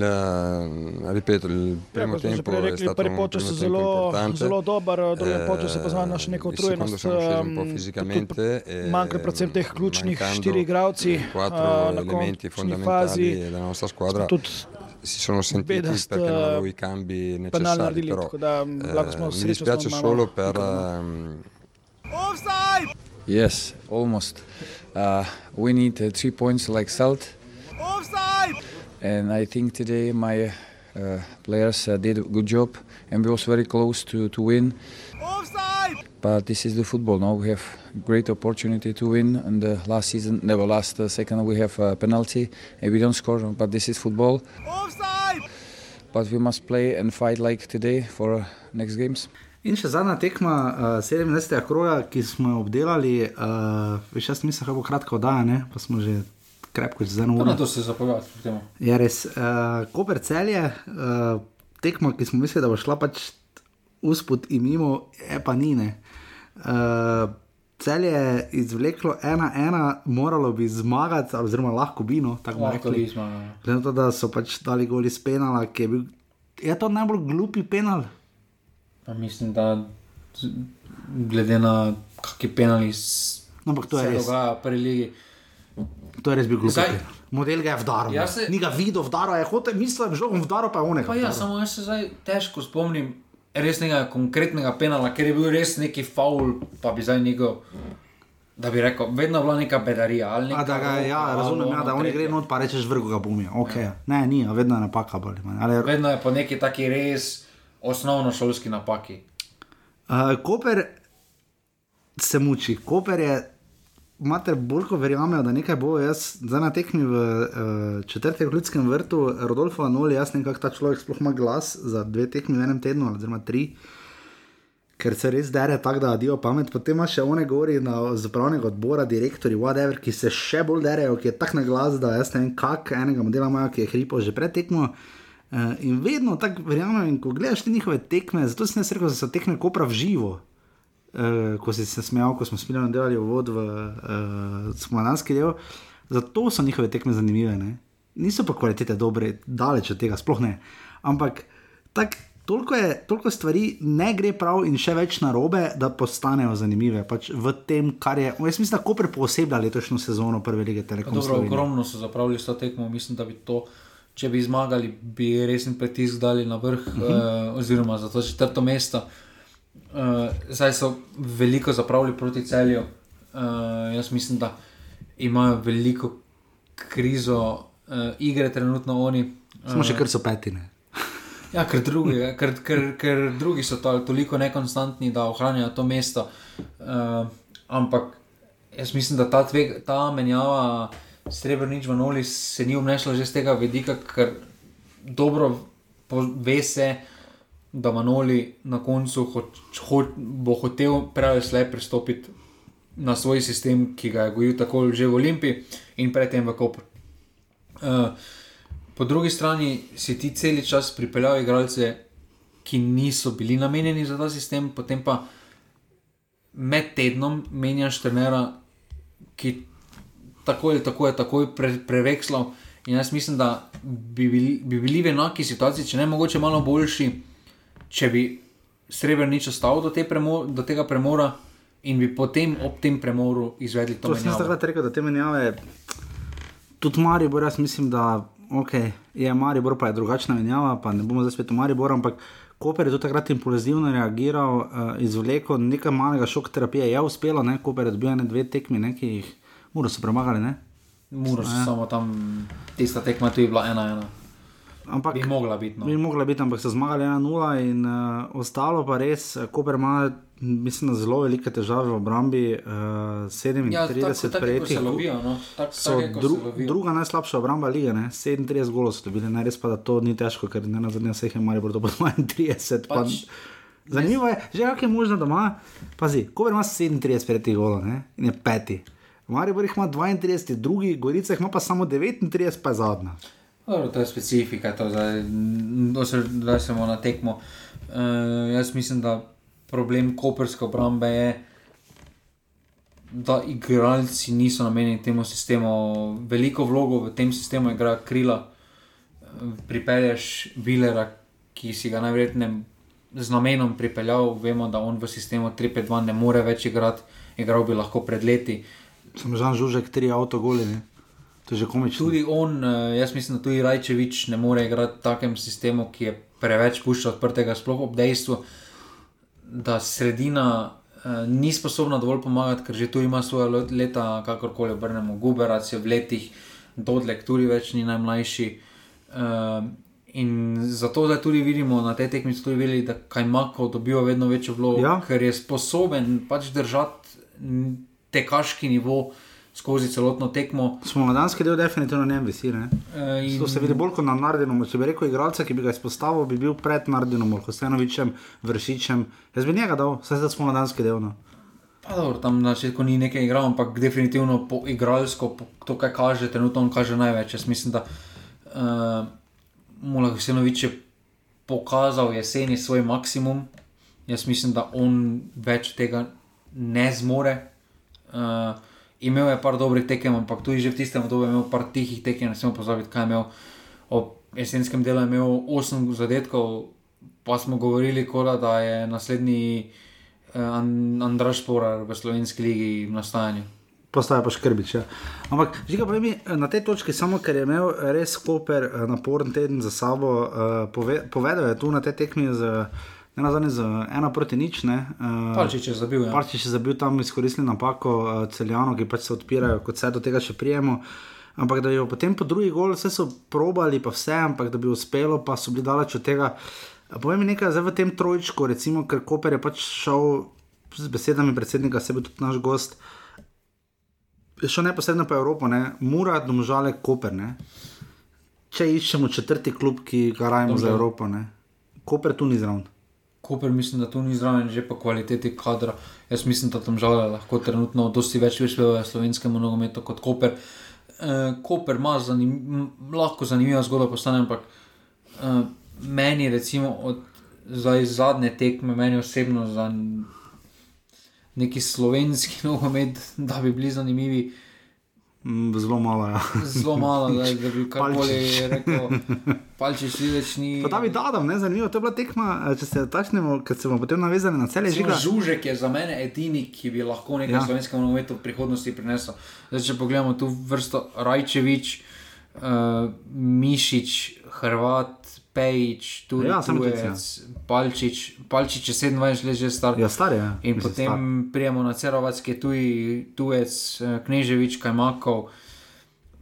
eh, ripeto, il primo Ja, smo že tempo prej è rekli, stato prvi un primo je tempo zelo, importante. zelo dober, drugi Eh, se pozna naša neka il secondo utrujenost. un e, Manjka predvsem teh ključnih štirih igralci quattro eh, na elementi končni fondamentali fazi. della nostra squadra Tudi si sono sentiti Bedast, perché non eh, avevo i cambi necessari però da eh, mi dispiace solo per ehm, Yes, almost. Uh, we need uh, three points like Salt. And I think today my uh, players uh, did a good job and we was very close to, to win. But this is the football now. We have great opportunity to win. And the last season, never last uh, second, we have a penalty and we don't score. But this is football. but we must play and fight like today for next games. In še zadnja tekma uh, 17. kroga, ki smo jo obdelali, uh, veš, jaz mislim, da bo kratka oddaja, ne? pa smo že krepko čez eno uro. na to se zapovedati. Je res. Uh, Koper celje, uh, tekma, ki smo mislili, da bo šla pač uspod in mimo, je pa ni. ne. Uh, Celje je izvleklo ena, ena, moralo bi zmagati, oziroma lahko bi, no, tako Lahko rekli. Glede na to, da so pač dali goli iz penala, ki je bil. Je to najbolj glupi penal? Pa mislim, da glede na kakšne penali No, ampak to je res. dogaja. To je res bil penal. Model ga je vdaril. Ja Ja se- Ni ga videl, vdaril je, hotel, mislil, da je žogom vdaril, pa je onega. Pa ja, samo jaz se zdaj težko spomnim resnega konkretnega penala, ker je bil res neki faul, pa bi zdaj njegov. Da bi rekel, vedno je bila neka bedarija. Ali A, neka da ga, ja, razumem, ja, da oni gre not, pa rečeš vrgo ga bumijo. Okay. Ja. Ne, ni, vedno je napaka bolj. ali Vedno je po neki taki res osnovnošolski napaki. uh, Koper se muči, Koper je. Imate bolj, ko verjamejo, da nekaj bo. Jaz zdaj na tekmi v uh, četrtem ljudskem vrtu, Rodolfo Anoli, jaz ne vem, kako ta človek sploh ima glas za dve tekmi v enem tednu, oziroma tri, ker se res dere tako, da dio pamet. Potem ima še one govori na zapravnega odbora, direktori, whatever, ki se še bolj derejo, ki je tak na glas, da jaz ne vem, kak enega modela imajo, ki je hripal že pred tekmo. Uh, in vedno tako verjamem, ko gledaš te njihove tekme, zato sem jaz rekel, da so tekme kopra v živo. Uh, ko si se smejal, ko smo s Milanom delali vod v uh, spomladanski del, zato so njihove tekme zanimive. Ne? Niso pa kvalitete dobre, daleč od tega, sploh ne. Ampak tak, toliko, je, toliko stvari ne gre prav in še več narobe, da postanejo zanimive. Pač v tem, kar je. Jaz mislim, da Koper pooseblja letošnjo sezono prve lige Telekom. Dobro, Slovenije. ogromno so zapravili s to tekmo, mislim, da bi to, če bi zmagali, bi resen pritisk dali na vrh, uh Mhm. -huh. uh, oziroma za to četrto mesto. Uh, zdaj so veliko zapravili proti celju. Uh, jaz mislim, da imajo veliko krizo uh, igre, trenutno oni. Samo še kar so petine. Ja, ker drugi, ker, ker, ker drugi so to, toliko nekonstantni, da ohranjajo to mesto. Uh, ampak jaz mislim, da ta, tveg, ta menjava srebrnič v Noli se ni obnesla že z tega vidika, ker dobro ve se, da Manoli na koncu ho, ho, bo hotel prej ali slej pristopiti na svoj sistem, ki ga je gojil tako že v Olimpiji in predtem v Kopru. Uh, po drugi strani si ti cel čas pripeljal igralce, ki niso bili namenjeni za ta sistem, potem pa med tednom menjaš trenera, ki tako ali tako je takoj pre, prevekslal. In jaz mislim, da bi bili, bi bili v enaki situaciji, če ne mogoče malo boljši, če bi Srebrenic ostal do, te premo, do tega premora in bi potem ob tem premoru izvedli to. To sem takrat rekel, da te menjave, tudi Maribor, jaz mislim, da okay, je Maribor, pa je drugačna menjava, pa ne bomo zdaj spet v Maribor, ampak Koper je tudi takrat impulzivno reagiral, uh, izvlekel nekaj malega šok terapije, je uspelo, ne? Koper je dobil ne dve tekmi, ne? ki jih mora so premagali. Ne? Muro so Ja. samo tam, tista tekma tu je bila ena ena. Ampak Bi mogla biti. No. Bi mogla biti, ampak so zmagali 1-0 in uh, ostalo pa res, eh, Koper ima, mislim, zelo velike težave v obrambi, uh, 37 Ja, prejetih. no. Tak- ko dru, druga najslabša obramba lige, ne? 37 golov so dobili, ne res pa, da to ni težko, ker ne na zadnje vseh je Maribor dobil 32. Pa, Pač- zanimivo je, že kako je možno, da ima, pazi, Koper ima 37 prejetih golov ne? in je peti. Maribor jih ima 32, drugi, Gorica jih ima pa samo 39, pa je zadnja. Dobro, to je specifika, to zdaj, da se bomo na tekmo. Uh, jaz mislim, da problem koperske obrambe je, da igralci niso namenjeni temu sistemu. Veliko vlogo v tem sistemu igra krila. Eh, Pripelješ Vilera, ki si ga najverjetneje z namenom pripeljal, vemo, da on v sistemu 3-5-2 ne more več igrati, igral bi lahko pred leti. Sem Žan Žužek, tri avtogoli, ne? To je že komično. Tudi on, eh, jaz mislim, da tudi Rajčevič ne more igrati v takem sistemu, ki je preveč pušča odprtega, sploh ob dejstvu, da sredina eh, ni sposobna dovolj pomagati, ker že tu ima svoje let- leta, kakorkoli obrnemo, Guberac je v letih, Dodlek tudi več ni najmlajši. Eh, in zato zdaj tudi vidimo na tej tekmi, tudi videli, da Kajmakov dobiva vedno večjo vlogo, Ja. ker je sposoben pač držati tekaški nivo skozi celotno tekmo. Smolodanski del definitivno ne visi. Ne? Eh, in- To se vidi bolj kot na Nardinom. Če bi rekel, igralca, ki bi ga izpostavil, bi bil pred Nardinom, Hostenovičem, Vršičem. Jaz bi njega dal, vse za smolodanski del. No. Pa dobro, tam na začetku ni nekaj igral, ampak definitivno po igralsko, po to, kaj kaže, trenutno on kaže največ. Jaz mislim, da uh, Mula Husenovič je pokazal jeseni svoj maksimum. Jaz mislim, da on več tega ne zmore. Uh, imel je par dobrih tekem, ampak tudi že v tistem obdobju je imel par tihih tekem, ne smemo pozabiti, kaj je imel. Ob jesenskem delu je imel 8 zadetkov, pa smo govorili, koda, da je naslednji uh, Andraš Porar v slovenski ligi v nastajanju. Postaje pa škrbič. Ja. Ampak, žiga, mi, na tej točki, samo ker je imel res Koper eh, naporen teden za sabo, uh, pove, povedal je tu na tej tekmi z, ne nazadnje z ena proti nič. Ne, uh, Palčič je zabil, ja. Palčič je zabil tam izkoristili napako uh, celjano, ki pač se odpirajo, kot se do tega še prijemo. Ampak da jo potem po drugi gol, vse so probali, pa vse, ampak da bi uspelo, pa so bili daleč od tega. Povej mi nekaj, zdaj v tem trojčku, recimo, ker Koper je pač šel z besedami predsednika, sebe tudi naš gost, je šel neposredno po Evropo, ne? Mura, domžale, Koper. Ne? Če iščemo četrti klub, ki ga rajmo za. Evropo, ne? Koper tu ni zraven. Koper mislim, da tu ni zraven, že po kvaliteti kadra. Jaz mislim, da tam žal lahko trenutno dosti več prispeva slovenskemu nogometu kot Koper. Uh, Koper ima zanim, lahko zanimiva zgodba, postane, ampak uh, meni, recimo, od zdaj zadnje tekme, meni osebno za neki slovenski nogomet, da bi bili zanimivi, Mm, Zelo malo. Ja. zelo malo, da, da bi karkoli rekel. Palčič vidiš, ni. Pa David Adam, ne, zanimivo, to je bila tekma, eh, če se takšnemo, ker se bomo potem navezali na cele žiga. Žužek je za mene edini, ki bi lahko nekaj Ja. slovenskega nogometa v prihodnosti prinesel. Zdaj, če pogledamo tu vrsto Rajčevič, uh, Mišič, Hrvat, Pejič, tudi Ja, ja, tujec, Palčič. Palčič je 27 let že star. Ja, star je. ja. In Mislim, potem star. prijemo na Cerovac, ki je tuj, tujec, eh, Kneževič, Kajmakov,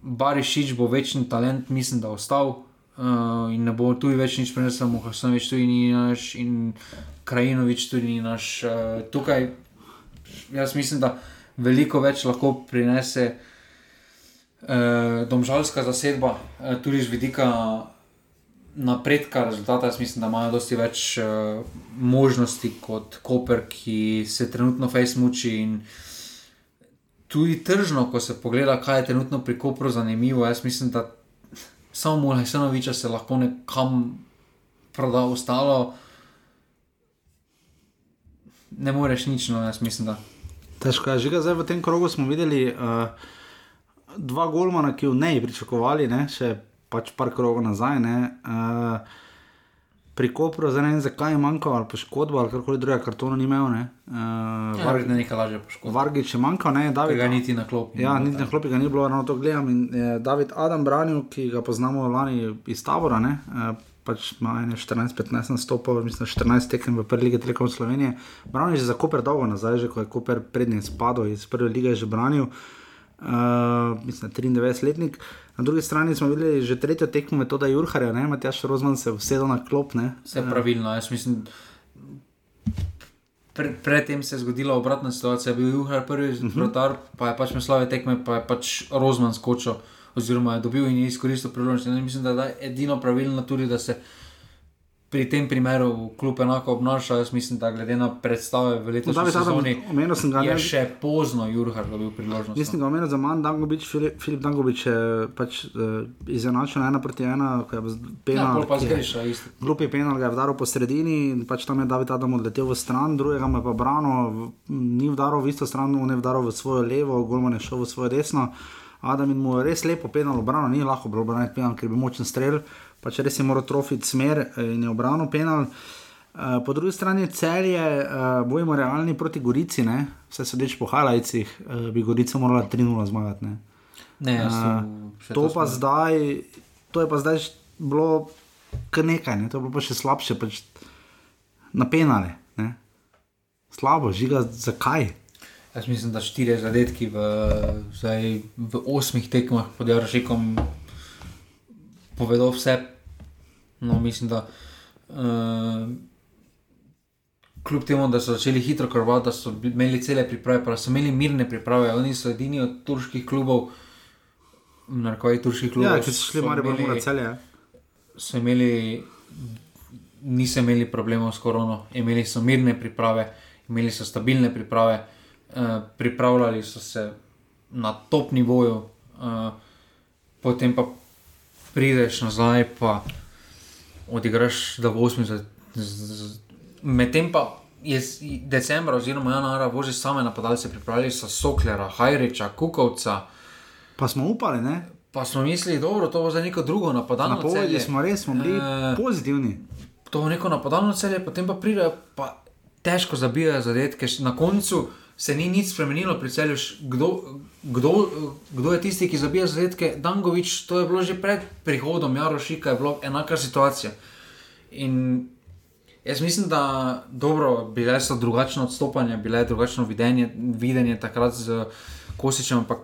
Barišič bo večni talent, mislim, da ostal. Uh, in ne bo tu več nič prenesel, Mohasanovič tudi ni naš, in Krajinovič tudi ni naš. Uh, tukaj jaz mislim, da veliko več lahko prinese uh, domžalska zasedba, uh, tudi z vidika napredka rezultata. Jaz mislim, da imajo dosti več uh, možnosti kot Koper, ki se trenutno fejs muči. In tudi tržno, ko se pogleda, kaj je trenutno pri Kopru zanimivo, jaz mislim, da samo Mulhajsanoviča se lahko nekam proda, ostalo. Ne moreš nič, no, jaz mislim, da. Težko je, žiga, zdaj v tem krogu smo videli uh, dva golmana, ki jo ne bi pričakovali, ne, še pač par krogov nazaj. Ne, uh, pri Kopru, zdaj ne vem, zakaj je manjkal ali poškodba ali karkoli drugega, kartona ni imel. Ne, uh, Ja, verjetno nekaj lažje poškodba. Vargič je manjkal, ne, David. Tega niti na klopi. Ja, niti na klopi ga ni bilo, ravno to gledam. In je David Adam branil, ki ga poznamo lani iz tabora, ne, eh, pač ima ene 14-15 nastopov, mislim, 14 tekem v prvi lige Telekom Slovenije. Branil je že za Koper dolgo nazaj, že ko je Koper prednji spadal iz prve lige, je že branil. Uh, mislim, da 93-letnik. Na drugi strani smo videli že tretjo tekmo metoda Jurharja, ne, Matjaš Rozman se vsedel na klop, ne. Vse pravilno, jaz mislim. Pre, predtem se je zgodila obratna situacija, bil je Juhar prvi uh -huh. pa je pač meslave tekme, pa je pač Rozman skočil, oziroma je dobil in je izkoristil priložnost. Mislim, da je edino pravilno tudi, da se pri tem primeru kljub enako obnaša. Jaz mislim, da glede na predstave v sem ga, je ne- še pozno Juhar dobil priložnost. Mislim, da je omenil za manj Dangobič, Filip, Filip Dangobič je pač uh, izenačen ena proti ena, ko je penal. Ja, pa zgreša isto. Glupi penal ga je vdaril po sredini in pač tam je David Adam odletel v stran, drugega mu je pa brano, ni vdaril v isto stran, on je vdaril v svojo levo, Golman je šel v svojo desno. Adam in mu je res lepo penal obrano, ni lahko bilo braniti penal, ker bi močen strel, pač res je moral trofiti smer eh, in je obrano penal. Uh, po drugi strani celje, uh, bojimo realni proti Gorici, ne? vse sodeč po Halajcih, uh, bi Gorica morala 3-0 zmagati. Ne? Ne, Eh, še to, to pa zdaj, to je pa zdaj bilo kar nekaj, ne? to je bilo pa še slabše, pač na penale. Ne? Slabo, žiga, zakaj? Jaz mislim, da štiri zadetki v, zdaj, v osmih tekmah pod Jaršikom povedo vse. No, mislim, da uh, kljub temu, da so začeli hitro krvati, da so imeli cele priprave, pa so imeli mirne priprave. Oni so edini od turških klubov, narkoji turških klubov. Ja, če so šli malo bolj na celje. ja. so imeli, niso imeli problemov s korono, imeli so mirne priprave, imeli so stabilne priprave, uh, pripravljali so se na top nivoju, uh, potem pa prideš nazaj, pa odigraš, da v 80. Medtem pa je decembra oziroma januarja voži same napadalce, pripravili so Soklera, Hajriča, Kukovca. Pa smo upali, ne? Pa smo mislili, dobro, to bo za neko drugo napadalno Napovedali celje. smo res, smo bili Eh, pozitivni. to neko napadalno celje, potem pa pridejo, pa težko zabijajo zadetke. Na koncu se ni nič spremenilo. Š- Kdo, kdo, kdo je tisti, ki zabija zadetke? Dangovič, to je bilo že pred prihodom Jarošika, je bila enaka situacija. In jaz mislim, da dobro, bile so drugačne odstopanja, bile je drugačno videnje, videnje takrat z Kosičem, ampak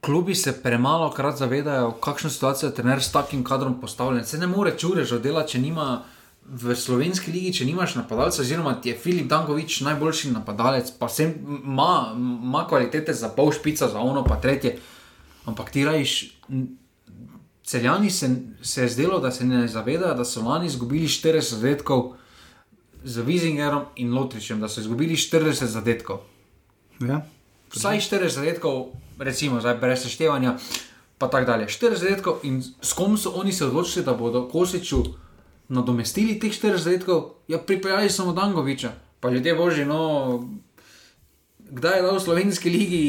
klubi se premalo krat zavedajo, kakšno situacijo je trener s takim kadrom postavljen. Se ne more čurež oddelati, če nima v slovenski ligi, če nimaš napadalca, oziroma ti je Filip Dankovič najboljši napadalec, pa vsem ima, ima kvalitete za pol špica, za ono pa tretje. Ampak ti rajiš. Celjani se, se je zdelo, da se ne zavedajo, da so lani izgubili 40 zadetkov z Vizingerom in Lotričem, da so izgubili 40 zadetkov. Ja. Vsaj 40 zadetkov, recimo, zdaj brez seštevanja, pa tako dalje. 40 zadetkov in s kom so oni se odločili, da bodo Kosiču nadomestili teh 40 zadetkov, ja, pripeljali samo Dangoviča. Pa ljudje božji, no, kdaj je dal v slovenski ligi,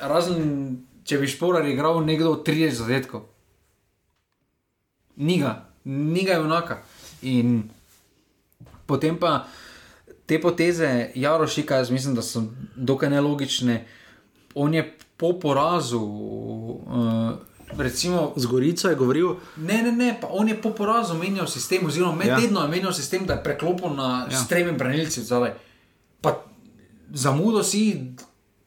razen če bi šporar igral nekdo 30 zadetkov. Niga, niga je enaka. In potem pa te poteze Jarošika, jaz mislim, da so dokaj nelogične. On je po porazu, uh, recimo, Z Gorico je govoril, ne, ne, ne, pa on je po porazu menjal sistem, oziroma med Ja. tednom je menjal sistem, da je preklopil na Ja. stremi branilci zadaj. Pa zamudo si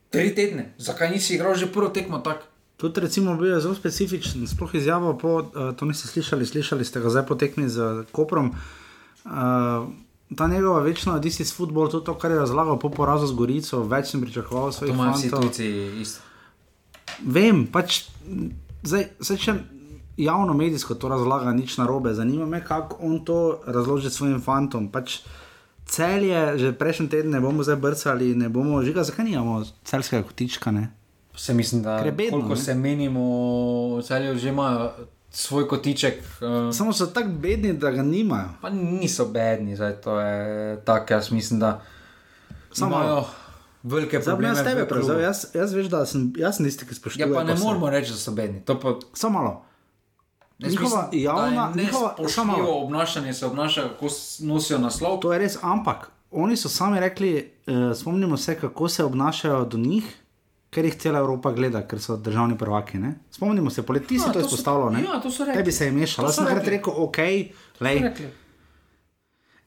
tri tedne, zakaj nisi igral že prvo tekmo tako? Tudi recimo bil je zelo specifičen, sploh izjavo po, uh, to niste slišali, slišali ste ga zdaj po tekmi z Koprom. Uh, ta njegova večna this is football, to, to kar je razlagal po porazu z Gorico, več sem pričakoval To imajo vsi tujci isto. Vem, pač zdaj, zdaj če javno medijsko to razlaga, nič narobe, zanima me, kako on to razloži svojim fantom. Pač celje, že prejšnji teden ne bomo zdaj brcali, ne bomo žiga, zakaj nimamo celskega kotička, ne? Se mislim, da je bedno, koliko ne? se menimo, celje že imajo svoj kotiček. Uh, Samo so tako bedni, da ga nimajo. pa niso bedni, zdaj to je tako, jaz mislim, da Samo imajo velike probleme. jaz tebe v klubu. prevzel, jaz, jaz veš, da sem, jaz sem tisti, ki Ja, spoštuje. pa ne se- moramo reči, da so bedni. To pa Samo malo. Jaz Njihova mislim, javna- njihova- samo obnašanje se obnaša, kako nosijo naslov. To je res, ampak oni so sami rekli, uh, spomnimo se, kako se obnašajo do njih, ker jih cela Evropa gleda, ker so državni prvaki. Ne? Spomnimo se, poleti si Ja, to to so- izpostavljal. ne? ja, to so rekli. Tebi se je mešalo, To jaz sem takrat rekel, ok, lej.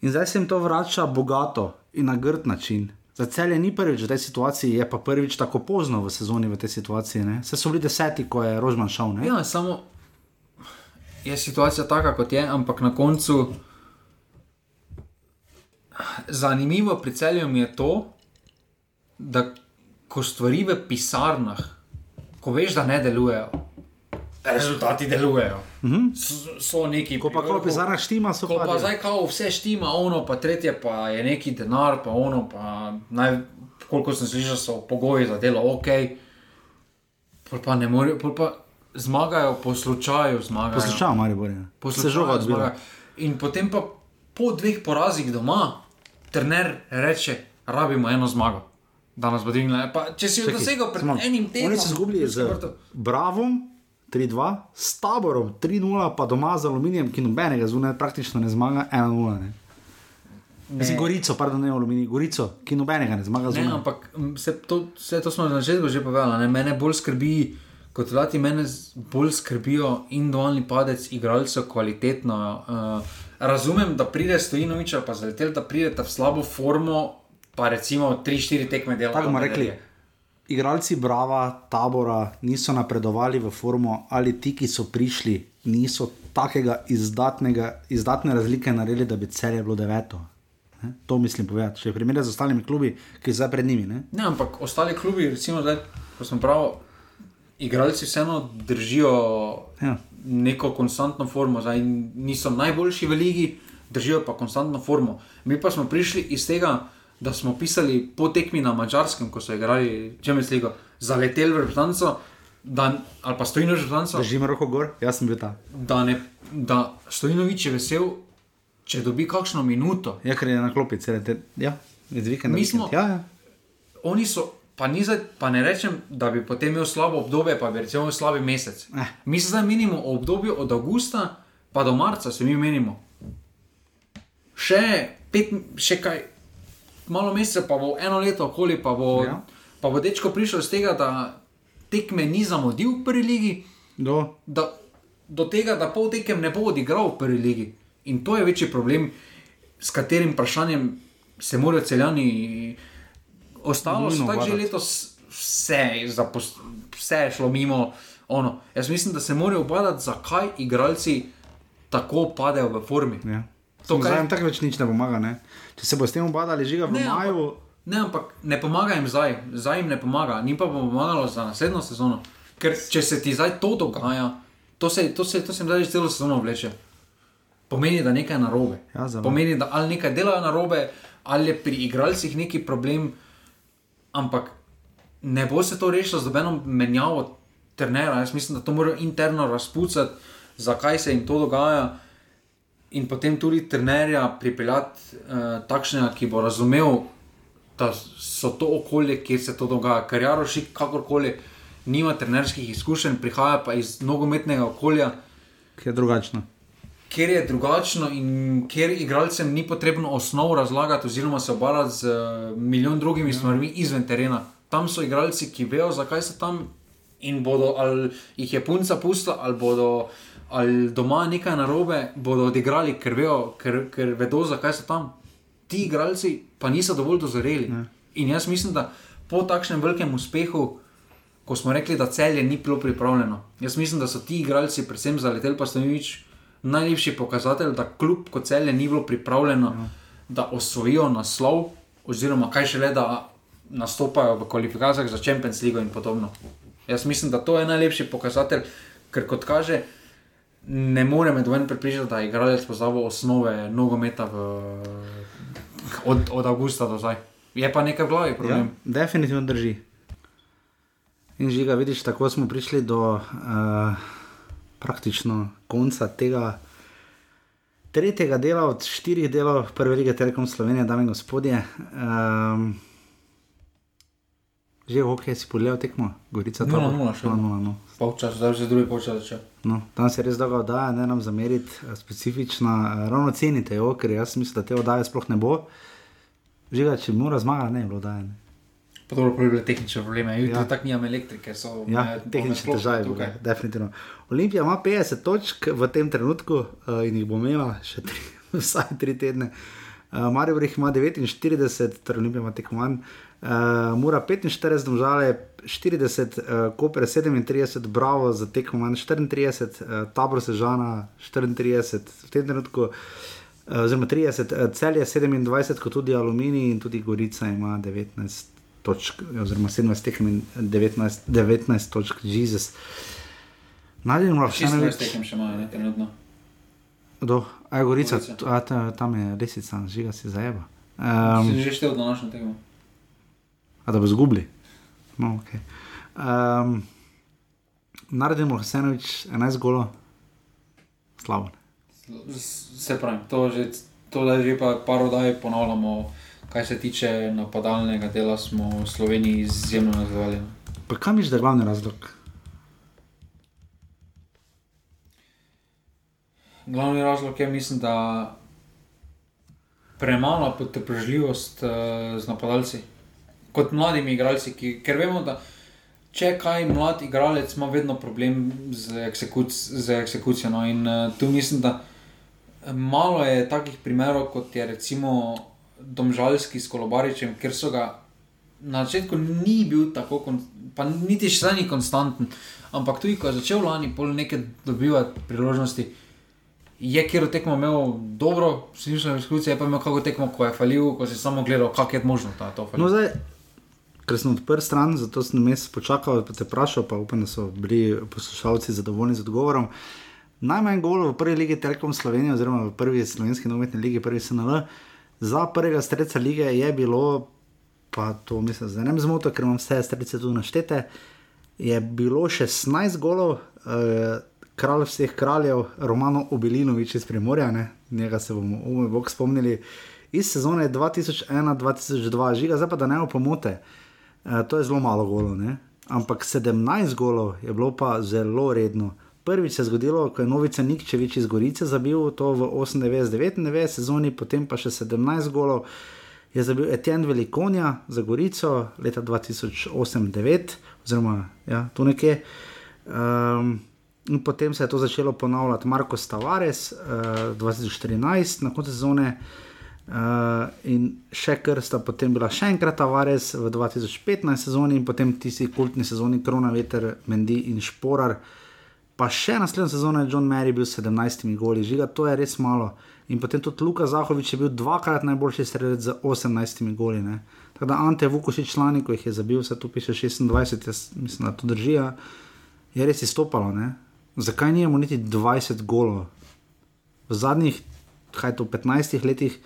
In zdaj se jim to vrača bogato in na grd način. Za celje ni prvič v tej situaciji, je pa prvič tako pozno v sezoni v tej situaciji. Ne? Se so bili deseti, ko je Rožman šel. Ne? Ja, samo je situacija taka, kot je, ampak na koncu. Zanimivo pri celju mi je to, da ko stvari v pisarnah, ko veš, da ne delujejo, rezultati delujejo. Mm -hmm. so, so neki. Ko pa ko pisarna štima, so Ko pa pa zdaj kao vse štima, ono pa tretje, pa je neki denar, pa ono pa naj, koliko sem slišal, so pogoji za delo ok. Pol pa ne morejo, pa zmagajo po slučaju, zmagajo. Poslušaj, Maribor. ja. Po Se slučaju žoga odbila. zmagajo. In potem pa po dveh porazih doma, trener reče, rabimo eno zmago. Da nas bo dvignila. Pa Če si jo dosegel pred samo, enim tednom, Oni so izgubili z Bravom 3-2, s taborom 3-0, pa doma z aluminijem, ki nobenega zunaj praktično ne zmaga 1-0. Ne. Mislim, Gorico, pardon, ne aluminij, Gorico, ki nobenega ne zmaga Ne, zunaj. ampak m, se to, vse to smo na začetku že povedali. ne. Mene bolj skrbi, kot vlati, mene bolj skrbijo individualni padec igralcev, kvalitetno. Uh, razumem, da pride Stojinoviča, pa zaletel, da pridete v slabo formo, pa recimo 3-4 tekme dela. Tako bomo rekli. Igralci Brava, tabora niso napredovali v formo, ali ti, ki so prišli, niso takega izdatnega, izdatne razlike naredili, da bi celje bilo deveto. Ne? To mislim povedati. Če primerjate z ostalimi klubi, ki so zdaj pred njimi. Ne? Ne, ampak ostali klubi, recimo, zdaj, ko smo pravi, igralci vseeno držijo Ja. neko konstantno formo, zdaj niso najboljši v ligi, držijo pa konstantno formo. Mi pa smo prišli iz tega, da smo pisali po tekmi na mačarskem, ko so igrali Čemes ligo, zaleteli v reprezentanco, da, ali pa stojino v reprezentanco. Držimo roko gor, jaz sem bil ta. da, ne, da Stojinovič je vesel, če dobi kakšno minuto. Ja, ker je na klopi, cele te, ja, iz vikenda. Mi smo- Ja, ja. Oni so, pa, zdaj, pa ne rečem, da bi potem imel slabo obdobje, pa bi recimo imel slabi mesec. Eh. Mi se zdaj menimo o obdobju od avgusta pa do marca, se mi menimo. Še pet, še kaj, malo mesecev, pa bo eno leto okoli, pa bo, Ja. pa bo dečko prišel iz tega, da tekme ni zamudil v prvi ligi. Do, da, do tega, da pol tekem ne bo odigral v prvi ligi. In to je večji problem, s katerim vprašanjem se morajo celjani. Ostalo so tako že ubadati. letos vse, zapos, vse je šlo mimo. Ono. Jaz mislim, da se morajo obadati, zakaj igralci tako padejo v formi. ja. To, kaj- zdaj jim tako več nič ne pomaga. Ne? Če se bo s tem obadali, žiga v Ne, maju. ampak, ne, ampak ne pomaga jim zdaj, zdaj jim ne pomaga, ni pa bo pomagalo za naslednjo sezono. Ker če se ti zdaj to dogaja, to se, to se, to se jim zdaj že celo sezono vleče. Pomeni, da nekaj je narobe. Ja. Pomeni, da ali nekaj delajo narobe, ali je pri igralcih neki problem, ampak ne bo se to rešilo z nobeno menjavo trenera. Jaz mislim, da to morajo interno razpucati, zakaj se jim to dogaja in potem tudi trenerja pripeljati uh, takšnega, ki bo razumel, da so to okolje, kjer se to dogaja. Ker Jarošik, kakorkoli, nima trenerskih izkušenj, prihaja pa iz nogometnega okolja, Ki je drugačno. kjer je drugačno in kjer igralcem ni potrebno osnov razlagati, oziroma se obarati z uh, milijon drugimi ja. stvarmi izven terena. Tam so igralci, ki vejo, zakaj so tam in bodo, ali jih je punca pustila, ali bodo. Ali doma nekaj narobe, bodo odigrali, ker, vejo, ker, ker vedo, zakaj so tam. Ti igralci pa niso dovolj dozoreli. Ne. In jaz mislim, da po takšnem velikem uspehu, ko smo rekli, da celje ni bilo pripravljeno, jaz mislim, da so ti igralci, predvsem za Letel pa Stanovič, najlepši pokazatelj, da kljub kot celje ni bilo pripravljeno, ja. da osvojijo naslov, oziroma kaj šele, da nastopajo v kvalifikacijah za Champions League in podobno. Jaz mislim, da to je najlepši pokazatelj, ker kot kaže, ne more med dvojem pripričati, da je igralec pozabil osnove nogometa v, od, od avgusta do zdaj. Je pa nekaj v glavi Ja, problem. definitivno drži. In žiga, vidiš, tako smo prišli do uh, praktično konca tega tretjega dela od štirih delov Prve lige Telekom Slovenije, dame in gospodje. Um, že hokej si pogledal tekmo, Gorica 0:0 še. 0-0. Polčas, zdaj že drugi polčas začel. No, tam se res dolgo oddaja, ne nam zameriti, eh, specifična, eh, ravno cenite jo, ker jaz mislim, da te oddaje sploh ne bo. Žiga, če mora zmagati, ne bi bilo oddajane. Pa dobro, prvi bile tehnične probleme, jutri Ja. tako nimam elektrike. So, Ja, me- tehnične težave, tukaj. tukaj. definitivno. Olimpija ima 50 točk v tem trenutku uh, in jih bo imela še tri, vsaj tri tedne. Uh, Maribor jih ima 49, torej Olimpija ima tekmo manj. Uh, Mura 45, domžale 40, uh, Koper 37, Bravo za tekmo manj 34, uh, Tabor Sežana 34, v tem trenutku. Uh, oziroma 30, uh, cel je 27, kot tudi Aluminij in tudi Gorica ima 19 točk, oziroma 17 tekem in 19, 19 točk, Jezus. Najdemo lahko še 16 nekaj. tekem še imajo, ne, trenutno. Kdo? A je Gorica, Gorica. A, ta, tam je lesica, žiga si zajeba. Um, si že štel današnjo tekmo. A da bo zgubili. No, okay. um, naredimo Hsenovič 11 golo, slabo. Se pravi, to, že, to da že pa par oddaj ponavljamo, kar se tiče napadalnega dela, smo v Sloveniji izjemno nazvali. Pa kam je glavni razlog? Glavni razlog je, mislim, da premalo potrpežljivost uh, z napadalci, kot mladimi igralci, ki, ker vemo, da če kaj mlad igralec ima vedno problem z, eksekuc, z eksekucijo. No, in uh, tu mislim, da malo je takih primerov, kot je recimo Domžalski s Kolobaričem, ker so ga na začetku ni bil tako, pa niti še zdaj ni konstanten, ampak tudi ko je začel lani pol nekaj dobivati priložnosti, je kjer tekmo imel dobro, slišal izkušnje, je pa imel kako tekmo, ko je falil, ko si samo gledal, kako je možno, je to. No, zdaj, ker sem odprl stran, zato sem mes počakal, pa te vprašal, pa upam, da so bili poslušalci zadovoljni z odgovorom. Najmanj golov v prvi ligi Telekom Slovenije, oziroma v prvi slovenski nogometni ligi, prvi SNL, za prvega streca lige je bilo, pa to mislim, da ne bi zmotil, ker imam vse strece tu naštete, je bilo 16 golov, eh, kralj vseh kraljev, Romano Obelinovič iz Primorja, ne? njega se bomo umoj bog spomnili, iz sezone 2001-2002, žiga, zdaj pa da ne opomote. Uh, to je zelo malo golov, ne? ampak 17 golov je bilo pa zelo redno. Prvič se je zgodilo, ko je Novica Nikčevič iz Gorice zabil to v 98-99 sezoni, potem pa še 17 golov je zabil Etienne Velikonja za Gorico leta 2008-2009, oziroma ja, tu nekje. Um, in potem se je to začelo ponavljati, Marko Stavares uh, 2014 na koncu sezone. Uh, in še kar sta potem bila še enkrat Tavares v 2015 sezoni in potem tisti kultni sezoni Krona, Veter, Mendi in Šporar. Pa še naslednjo sezono je John Mary bil s 17 goli, žiga, to je res malo. In potem tudi Luka Zahovič je bil dvakrat najboljši strelec z 18 goli. Ne. Tako da Ante Vukošič člani, ko jih je zabil, se tu piše 26, jaz mislim, da to držijo, je res izstopalo. Ne. Zakaj nijemo niti 20 golov? V zadnjih, kaj to, 15 letih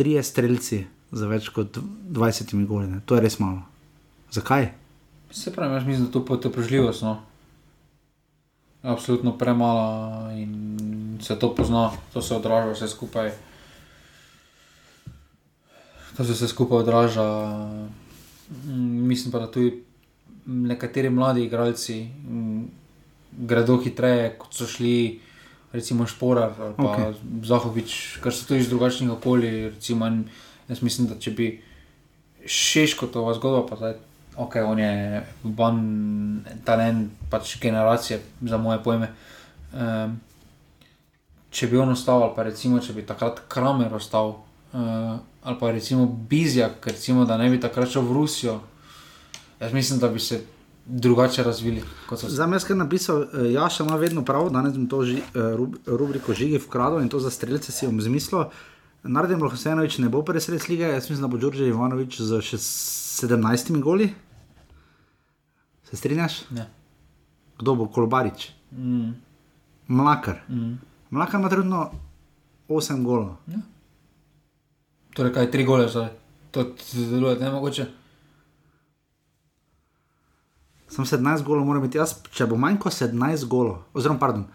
trije streljci za več kot 20 goli. Ne. To je res malo. Zakaj? Se pravi, jaz mislim, da to je potrpežljivost. No? Absolutno premalo in se to pozna, to se odraža vse skupaj. To se vse skupaj odraža. Mislim pa, da tudi nekateri mladi igralci gredo hitreje, kot so šli, recimo Šporar ali pa okay. Zahovič, ker so tudi iz drugačnih okolij. Recimo, jaz mislim, da če bi Šeškotova zgodba, pa zdaj, ok, on je ban talent, pač generacije, za moje pojme. Um, če bi on ostal, ali pa recimo, če bi takrat Kramer ostal, uh, ali pa recimo Bizjak, recimo, da ne bi takrat šel v Rusijo, jaz mislim, da bi se drugače razvili. Za me je napisal, uh, Jaša ima vedno prav, danes bom to ži, uh, rub, rubriko žigi vkradel in to za streljce si bom zmislil. Nardim Lohsenovič ne bo prvi sred lige, jaz mislim, da bo Đorđe Ivanovič z še 17 goli. Se strinjaš? Ne. Kdo bo Kolbarič? Mm, Mlakar. mm. Mlakar ima trenutno 8 golov. Torej, kaj tri gole zdaj, to deluje ne mogoče. Sem 17 golov, moram biti jaz, če bo manj kot 17 golov, oziroma, pardon,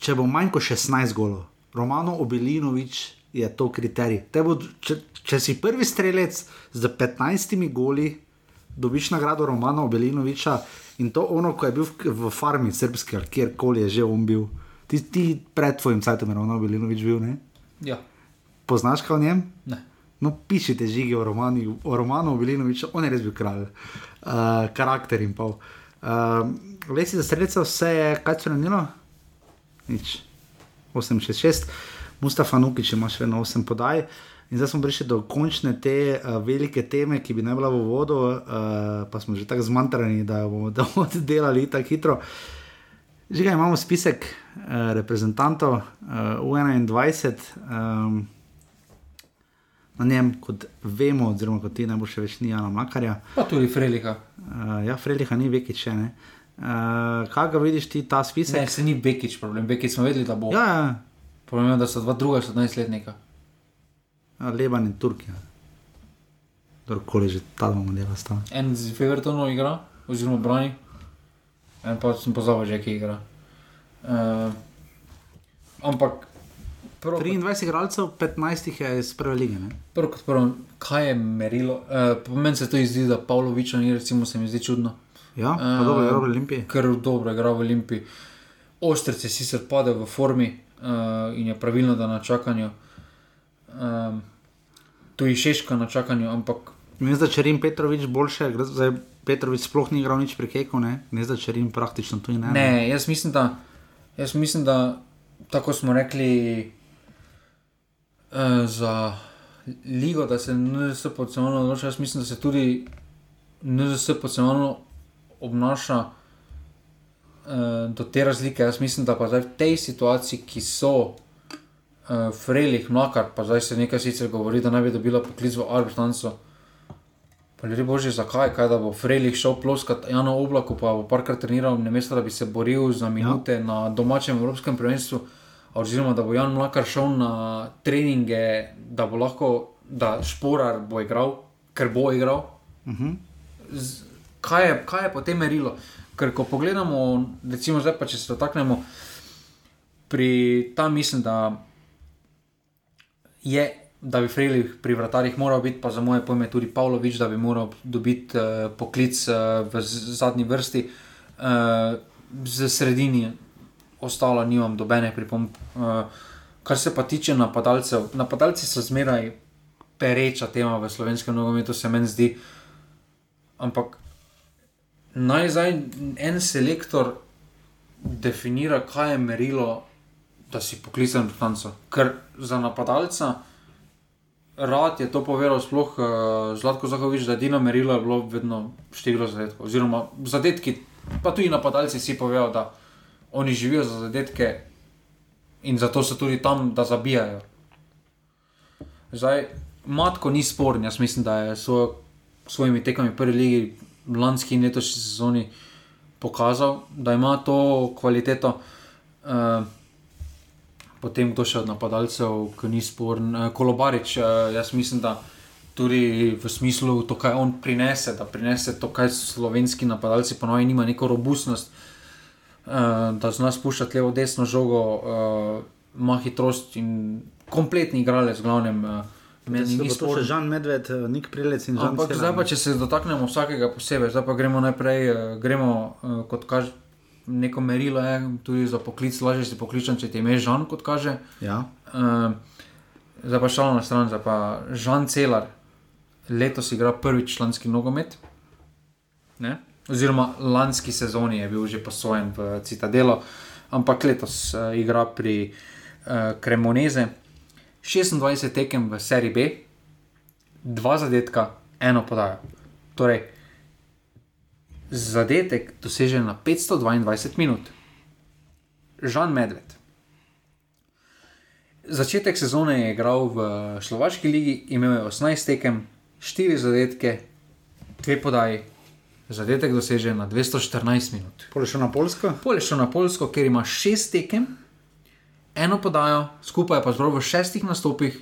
če bo manj kot 16 golov, Romano Obelinovič je to kriterij. Te Bo, če, če si prvi strelec z 15 goli, dobiš nagrado Romana Obelinoviča in to ono, ko je bil v, v farmi srpski ali kjerkoli je že on bil. Ti, ti pred tvojim cajtom je Romano Obelinovič bil, ne? Ja, Poznaš kaj o njem? ne. No, pišite žige o, romani, o Romanu Vilinoviču, on je res bil kralj, uh, karakter in pol. Uh, Lesi za sredstva, vse je kaj spremenilo? Nič. 866, Mustafa Nukič ima še vedno 8 podaj. In zdaj smo prišli do končne te uh, velike teme, ki bi naj bila v vodu, uh, pa smo že tako zmantrani, da bomo da bomo delali tako hitro. Žiga, imamo spisek uh, reprezentantov uh, U21. Um, na njem, kot vemo, oziroma kot ti najbolj še več ni Jana Makarja. Pa tudi Frelika. Uh, ja, Freliha ni veki če ne. Uh, kaj ga vidiš ti ta Ne, spisek? se ni Bekič problem, Bekič smo vedeli, da bo. Ja, ja, Problem je, da so dva druga 17-letnika. ja, Leban in Turkija. Kdorkoli že ta dva modela sta. En z Fevertonom igra, oziroma brani, en pa sem pozabil, že ki igra. Uh, ampak prvo, 23 igralcev, 15 jih je iz prve lige. Ne? prvo kot prvo, kaj je merilo? Uh, po meni se to zdi, da Pavloviča ni, recimo, se mi zdi čudno. Ja, Eh, dobro, je v Olimpiji. Ker dobro igra v Olimpiji. Ostrec je sicer padel v formi uh, in je pravilno, da na čakanju. Um, tu je Šeška na čakanju, ampak Ne zdaj, če Rim Petrovič boljše, zdaj Petrovič sploh ni igral nič prekeko, ne, ne zdaj, če Rim praktično tu ne. Ne, jaz mislim, da, jaz mislim, da tako smo rekli uh, za ligo, da se NZS podcenovno odloča. Jaz mislim, da se tudi NZS podcenovno obnaša uh, do te razlike. Jaz mislim, da pa zdaj v tej situaciji, ki so uh, Frelih, Mlakar, pa zdaj se nekaj sicer govori, da naj bi dobila poklic v Albertancu. Pa ljudje božji, zakaj, kaj da bo Frelih šel ploskat Jano oblaku, pa bo parkrat treniral, ne mesto, da bi se boril za minute ja. na domačem evropskem prvenstvu, oziroma da bo Jan Mlakar šel na treninge, da bo lahko, da šporar bo igral, ker bo igral. Uh -huh. Z, kaj, je, kaj je potem merilo? Ker ko pogledamo, recimo zdaj pa če se dotaknemo, pri tam mislim, da je da bi Frejli pri vratarjih moral biti, pa za moje pojme tudi Pavlović, da bi moral dobiti uh, poklic uh, v zadnji vrsti, uh, z sredini, ostalo nimam dobene pripomb. Uh, kar se pa tiče napadalcev, napadalci so zmeraj pereča tema v slovenskem nogometu, se meni zdi. Ampak naj zdaj en selektor definira, kaj je merilo, da si poklican v tanco. Ker za napadalca rad je to povedal, sploh uh, Zlatko Zahovič, da je edino merilo je bilo vedno število zadetkov. Oziroma, zadetki, pa tudi napadalci si povedal, da oni živijo za zadetke in zato so tudi tam, da zabijajo. Zdaj, Matko ni sporen, jaz mislim, da je s svojimi tekami v prvi legi lanski in letošnji sezoni pokazal, da ima to kvaliteto. Uh, potem kdo še od napadalcev, ki ni sporen, uh, Kolobarič, uh, jaz mislim, da tudi v smislu to, kaj on prinese, da prinese to, kaj slovenski napadalci ponovno ima neko robustnost, uh, da zna spuščati levo, desno žogo, uh, ima hitrost in kompletni igralec, v glavnem. Uh, Meni Meni ni je to sporen. Žan Medved, eh, Nik Prilec in Žan Ampak zdaj pa, če se dotaknemo vsakega posebej, zdaj pa gremo najprej, eh, gremo eh, kot kaže. Neko merilo je tudi za poklic, lažje si pokličen, če ti je ime Žan, kot kaže. Ja. Uh, zdaj pa šalo na stran, zdaj pa Žan Celar, letos igra prvič članski nogomet. Ne? Oziroma, lanski sezoni je bil že posojen v Citadelo, ampak letos uh, igra pri uh, Cremoneze. 26 tekem v seriji B, dva zadetka, eno podajo. Torej, zadetek dosežen na 522 minut. Žan Medved. Začetek sezone je igral v Slovaški ligi, imel je 18 tekem, 4 zadetke, 2 podaji, zadetek dosežen na 214 minut. Pol je šel na Polsko? Pol je šel na Polsko, ker ima 6 tekem, eno podajo, skupaj je pa zbral v 6 nastopih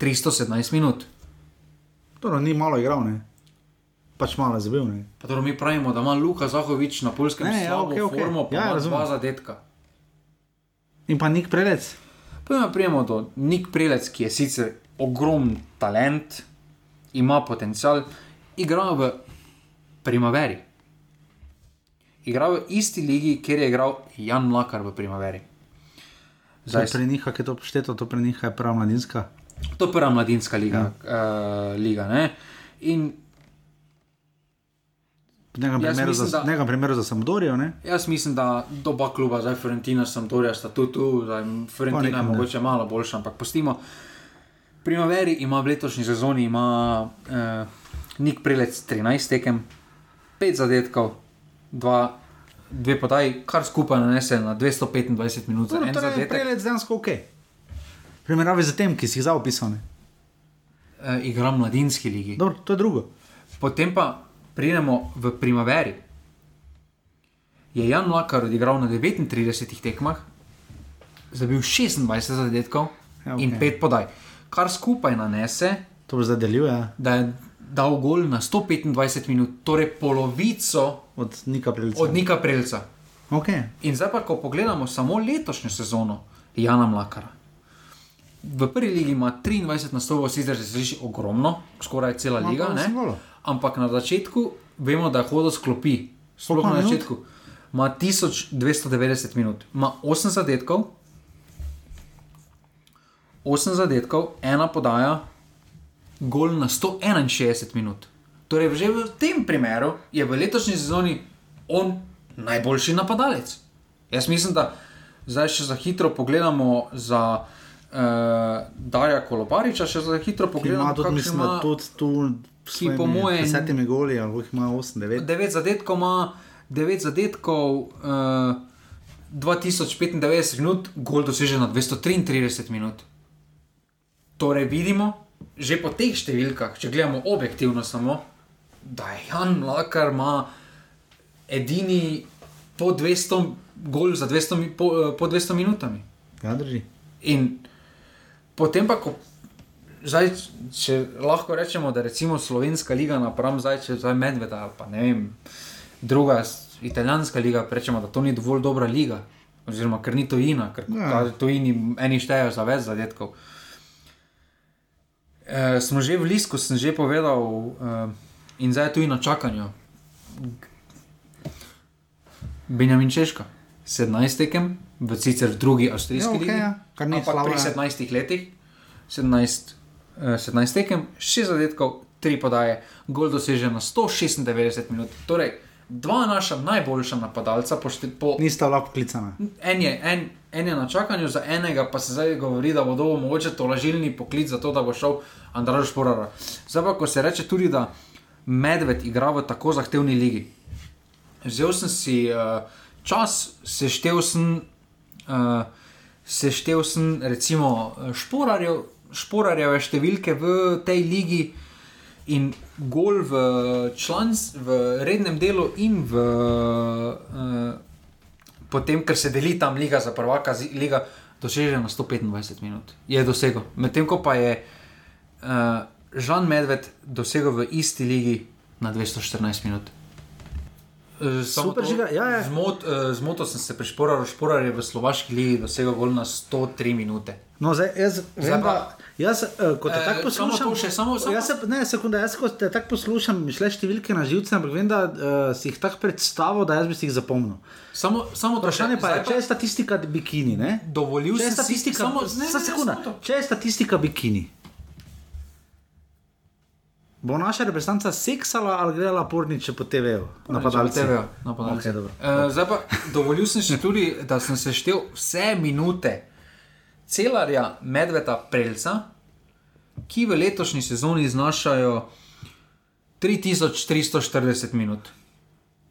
317 minut. Torej, ni malo igral, ne? Pač malo zabil, ne? Pa torej mi pravimo, da ima Luka Zahovič na polskem Ne, ja, slabo okej, okej. formo, pa Ja, ima dva zadetka. In pa Nik Prelec. Pojmo prijemo do Nik Prelec, ki je sicer ogromen talent, ima potencial, igra v Primaveri. Igra v isti ligi, kjer je igral Jan Mlakar v Primaveri. Zdaj pri njih, je to šteto, to pri njih je prava mladinska. to je prva mladinska liga. Ja. Uh, liga ne? in V nekem primeru, mislim, za, da- nekem primeru za Sampdorijo, ne? Jaz mislim, da oba kluba, zdaj Fiorentina, Sampdoria sta tudi tu, zdaj Fiorentina je mogoče malo boljša, ampak pustimo. Primaveri ima v letošnji sezoni ima, eh, Nik Prelec 13 tekem, 5 zadetkov, 2, 2 podaji, kar skupaj nanese na 225 minut Torej, en torej je zadetek. Prelec dejansko ok. Primerjavi z tem, ki si jih zdaj opisal. ne. Eh, igra v mladinski ligi. Dobro, to je drugo. Potem pa pridemo v Primaveri. Je Jan Lakar odigral na 39 tekmah, zabil 26 zadetkov Ja, ja, okay. in 5 podaj, kar skupaj nanese, To bo zdaj deluje da je dal gol na 125 minut, torej polovico od Nika Prelca. od Nika Prelca. Okay. In zdaj pa, ko pogledamo samo letošnjo sezono Jana Mlakara. V prvi ligi ima 23 nastopov, sicer se sliši ogromno, skoraj cela Ima liga, ampak na začetku vemo, da je hodil s klopi. Sploh na začetku. Ima 1290 minut, ima 8 zadetkov, 8 zadetkov, ena podaja, gol na 161 minut. Torej, že v tem primeru je v letošnji sezoni on najboljši napadalec. Jaz mislim, da zdaj še za hitro pogledamo za uh, Darja Kolobariča, še za hitro pogledamo, ima tudi, mislim, da tudi tu ki po svojimi moje- desetimi goli, ali jih ima 8, 9. Devet zadetkov ima, 9 zadetkov, uh, 2095 minut, gol dosežen na 233 minut. Torej vidimo, že po teh številkah, če gledamo objektivno samo, da je Jan Lakar ima edini po 200 gol za 200, mi- po, eh, po 200 minutami. Ja, drži. In potem pa, ko, zdaj, če lahko rečemo, da recimo slovenska liga napram zdaj, če zdaj medveda ali pa ne vem, druga italijanska liga, rečemo, da to ni dovolj dobra liga. Oziroma, ker ni tojina, ker Ja. tojini eni štejejo za več zadetkov. E, smo že v Lisku, sem že povedal, e, in zdaj je tudi na čakanju. Benjamin Češka, 17 tekem, v sicer v drugi avstrijski Ja, okej, ligi, ja, kar ni slabo, pri ja. 17 letih, 17, eh, 17 tekem, 6 zadetkov, 3 podaje, gol dosežen na 196 minut. Torej, dva naša najboljša napadalca, po, šte, po Nista lahko klicana. en, je, en, en je na čakanju, za enega pa se zdaj govori, da bo dobil mogoče to lažilni poklic za to, da bo šel Andraž Šporara. Zdaj pa, ko se reče tudi, da Medved igra v tako zahtevni ligi. Vzel sem si uh, čas, seštev sem, uh, seštev sem recimo eh, šporarjev, šporarjeve številke v tej ligi in gol v, člans, v rednem delu in v. Uh, Potem, ker se deli tam liga za prvaka, liga doseže na 125 minut, je dosegel. Medtem ko pa je uh, Žan Medved dosegel v isti ligi na 214 minut. Eh, samo Super to, žiga, ja, ja. Zmot, uh, zmotil sem se pri Šporarju, Šporar je v slovaški ligi dosegel gol na 103 minute. No, zdaj, jaz vem, Zdaj da. Pa- Jaz, uh, ko te Eh, tako poslušam, še, samo- samo- jaz se, ne, sekunda, jaz ko te tako poslušam, mi šle številke na živce, ampak vem, da uh, si jih tako predstavil, da jaz bi si jih zapomnil. Samo, samo Vprašanje še, pa je, zdaj če je statistika bikini, ne? Dovolil sem si- statistika, samo- samo, ne, ne, ne, ne, sekunda, to. če je statistika bikini, bo naša reprezentanca seksala ali gledala porniče po TV-ju, napadalci. TV, napadalci. Okay, dobro. uh, zdaj pa dovolil sem si tudi, da sem seštel vse minute celarja Medveda Prelca, ki v letošnji sezoni znašajo 3340 minut.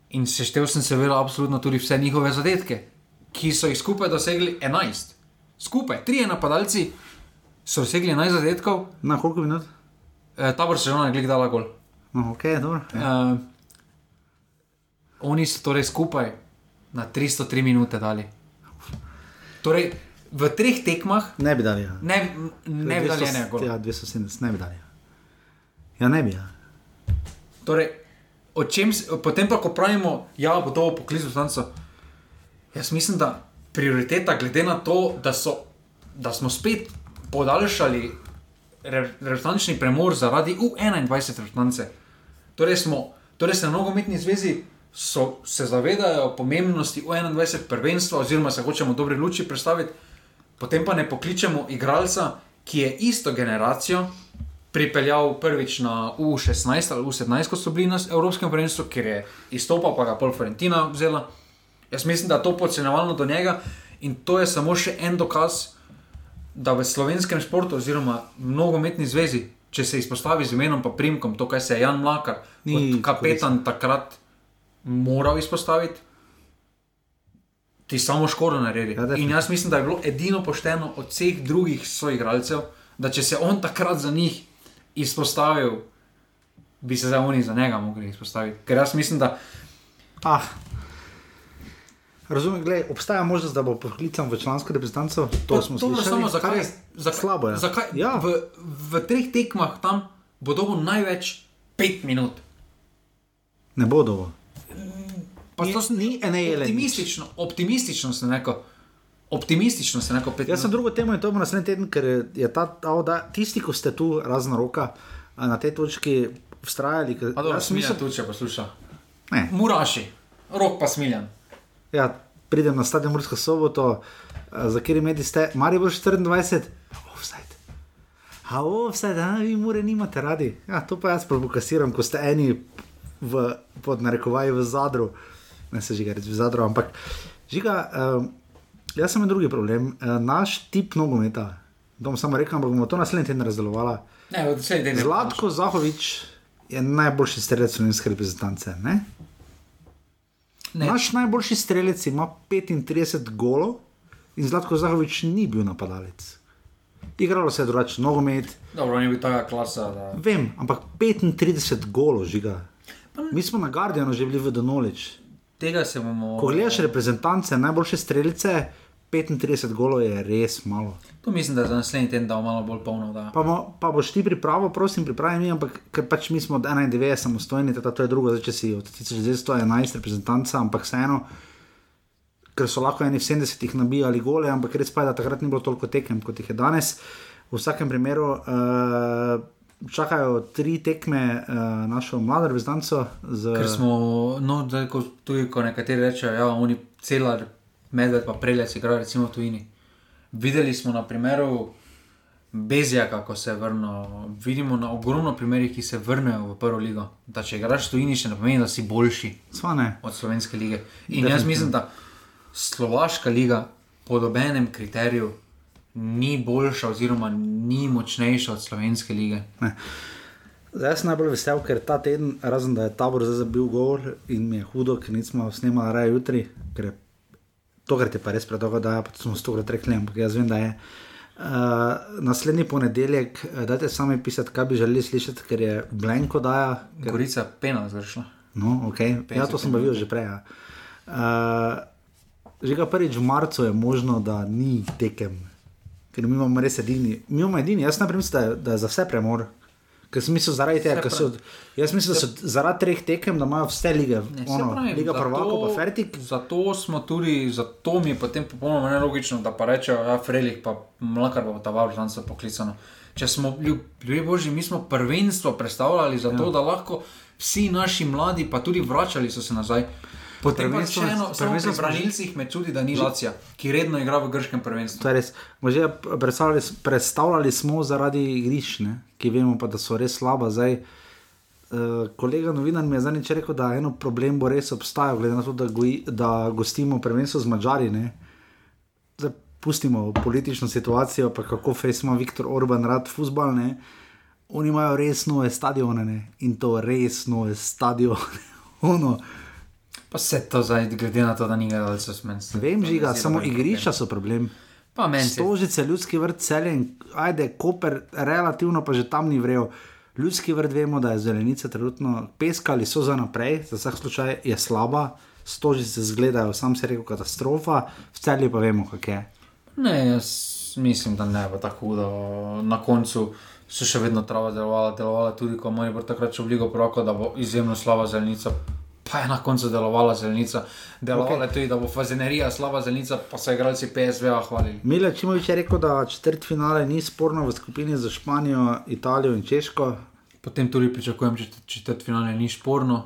In seštel sem seveda absolutno tudi vse njihove zadetke, ki so jih skupaj dosegli 11. Skupaj, trije napadalci so dosegli 11 zadetkov, Na koliko minut? eh, tabor se že na glik dala gol. No, ok, dobro. Uh, oni so torej skupaj na 303 minute dali. Torej, v treh tekmah Ne bi dali. Ja. ne, ne bi dali 200 enega gola. Ja, 270, ne bi dali. Ja, ne bi. Ja. Torej, čem, potem pa, ko pravimo, da ja, bo to poklic poslancev, jaz mislim, da prioriteta, glede na to, da, so, da smo spet podaljšali re- reprezentančni premor zaradi U21 reprezentance. Torej, smo, torej se na nogometni zvezi so, se zavedajo pomembnosti U21 prvenstva, oziroma se hočemo v dobri luči predstaviti, potem pa ne pokličemo igralca, ki je isto generacijo pripeljal prvič na U16 ali U17, ko so bili na Evropskem prvenstvu, ker je izstopal, pa ga pol Florentina vzela. Jaz mislim, da je to podcenjevalno do njega in to je samo še en dokaz, da v slovenskem športu, oziroma v nogometni zvezi, če se izpostavi z imenom in primkom, to, kar se je Jan Mlakar, Ni kot kapetan takrat moral izpostaviti, ti samo škodo naredi. Ja, in jaz mislim, da je bilo edino pošteno od vseh drugih soigralcev, da če se on takrat za njih izpostavil, bi se zdaj oni za njega mogli izpostaviti. Ker jaz mislim, da Ah. Razumem, gled, obstaja možnost, da bo poklican v člansko reprezentanco. To smo dobro, slišali. samo kar zakaj, je zakaj, slabo. Je. zakaj Ja. v, v treh tekmah tam bo dobil največ pet minut. Ne bodo. Pa to ni ene optimistično, optimistično se neko. Optimistično se neko pet Jaz sem drugo temo in to bomo naslednji teden, ker je- ta, ta da, tisti, ki ste tu razno roka a na tej točki vztrajali. ker dobro, jaz mislim- tudi, če posluša. Ne. Muraši, rok pa smiljan. Ja, pridem na stadion Murska soboto, a, za kjer medij ste, Marijo 24, offside. A offside, a vi mure nimate radi. Ja, to pa jaz provokasiram, ko ste eni v, pod narekovaji v zadru, ne se žiga reči v zadru, ampak žiga, um, jaz sem imel drugi problem. Uh, naš tip nogometa, to bom samo rekel, ampak bomo to naslednji teden razdelovali. Zlatko Zahovič je najboljši strelec slovenske reprezentance. Ne? Ne. Naš najboljši strelec ima 35 golov in Zlatko Zahovič ni bil napadalec. Igralo se je drugače, nogomet. Dobro, ni bil taka klasa. Da... Vem, ampak 35 golov žiga. Mi smo na Guardianu že bili v Donolič. Tega se bomo. Ko gledaš reprezentance, najboljše strelice, 35 golov je res malo. To mislim, da za naslednji teden dal malo bolj polno. Da. Pa, mo, pa boš ti pripravo, prosim, pripravi mi, ampak ker pač mi smo od 91 samostojni, tako da to je drugo, zdaj če si od 1911 reprezentanca, ampak vseeno, ker so lahko eni v 70-ih nabijali gole, ampak res pa je, da takrat ni bilo toliko tekem, kot jih je danes. V vsakem primeru uh, čakajo tri tekme uh, našo mlado reprezentanco. Z... Ker smo, no, zdaj, ko, tudi ko nekateri rečejo, da ja, oni celar, medved pa prelec igrajo recimo tujini. Videli smo na primeru Bezija, kako se vrno. Vidimo na ogromno primerih, ki se vrnejo v prvo ligo. Da če igraš tujini, še ne pomeni, da si boljši od slovenske lige. In jaz mislim, da slovaška liga po dobenem kriteriju ni boljša, oziroma ni močnejša od slovenske lige. Ne. Zdaj sem najbolj vesel, ker ta teden, razen da je tabor zdaj zabil govor in mi je hudo, ker nismo snemali raje jutri, ker je to, kar ti pa res predolgo daje, pa smo stokrat rekli, ampak jaz vem, da je. Uh, naslednji ponedeljek, eh, dajte sami pisati, kaj bi želeli slišati, ker je Blanko daja. Ker... Gorica pena zgrešila. No, okay. Ja, to sem pa videl že prej. Ja. Uh, že ga prvič v marcu je možno, da ni tekem, ker mi imamo res edini. Mi imamo edini, jaz najprej mislim, da je, da je za vse premor. Ker sem mislil, zaradi tega, ker so, jaz mislim, da so zaradi treh tekem, da imajo vse lige, Ne, ono, pravim, Liga zato- prvakov, pa Fertik. Zato smo tudi, zato mi je potem popolnoma nelogično, da pa rečejo, da ja, Frelih pa mlakar pa ta važan so poklicano. Če smo ljubili božji, mi smo prvenstvo predstavljali zato, ja. da lahko vsi naši mladi, pa tudi vračali so se nazaj. Potem pa še eno, samo pri branilcih me čudi, da ni Lacija, ki redno igra v grškem prvenstvu. To je res. Možje predstavljali, predstavljali smo zaradi igrišč, ne, ki vemo pa, da so res slaba. Zdaj, uh, kolega novinar mi je zadnjič rekel, da eno problem bo res obstajal, glede na to, da, goji, da gostimo prvenstvo z Mačari. Zdaj pustimo politično situacijo, pa kako fejs ima Viktor Orban rad futbal. Ne. Oni imajo res nove stadione ne. in to res nove stadione. ono, Pa se to zdaj, glede na to, da ni gledalcev, meni se. vem, žiga, ne zdi samo igrišča so problem. Pa meni. Stožice, ljudski vrt, celje in ajde, koper, relativno pa že tam ni vrel. Ljudski vrt vemo, da je zelenica trenutno peska ali so za naprej, za vsak slučaj je slaba, stožice zgledajo, sam se rekel, katastrofa, v celju pa vemo, kak je. Ne, jaz mislim, da ne bo tako hudo. Na koncu so še vedno trava delovala, delovala tudi, ko moj br takrat šel v Ligo Proko, da bo izjemno slaba zelenica. Pa je na koncu delovala zelenica. Delovala je okay. tudi, da bo fazenerija slaba zelenica, pa so igralci PSV-a hvalili. Mila Čimovič je rekel, da četrt finale ni sporno v skupini za Španijo, Italijo in Češko. Potem tudi pričakujem, če četrt finale ni šporno,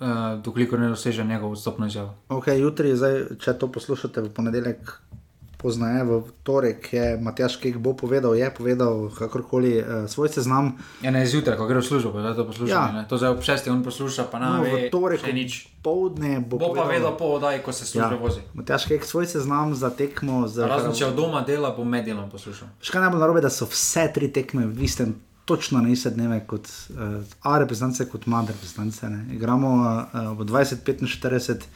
uh, dokler ne doseže njegov odstopno izjavo. Okay, jutri, zdaj, če to poslušate v ponedeljek, poznaje v torek, je Matjaš Kek bo povedal, je povedal kakorkoli uh, svoj seznam. Ja, ne zjutraj, ko gre v službo, pa zdaj to posluša. Ja. Ja. To zdaj ob šestih on posluša, pa No, na v torek nič. poldne bo, Bo pa povedal- vedel po oddaji, ko se služba ja. vozi. Matjaš Kek svoj seznam za tekmo. Za Razen če od doma dela, bo med delom poslušal. Še kaj najbolj narobe, da so vse tri tekme v istem, točno na iste dneve kot uh, A reprezentance, kot MAD reprezentance. ne. Igramo uh, v 2045.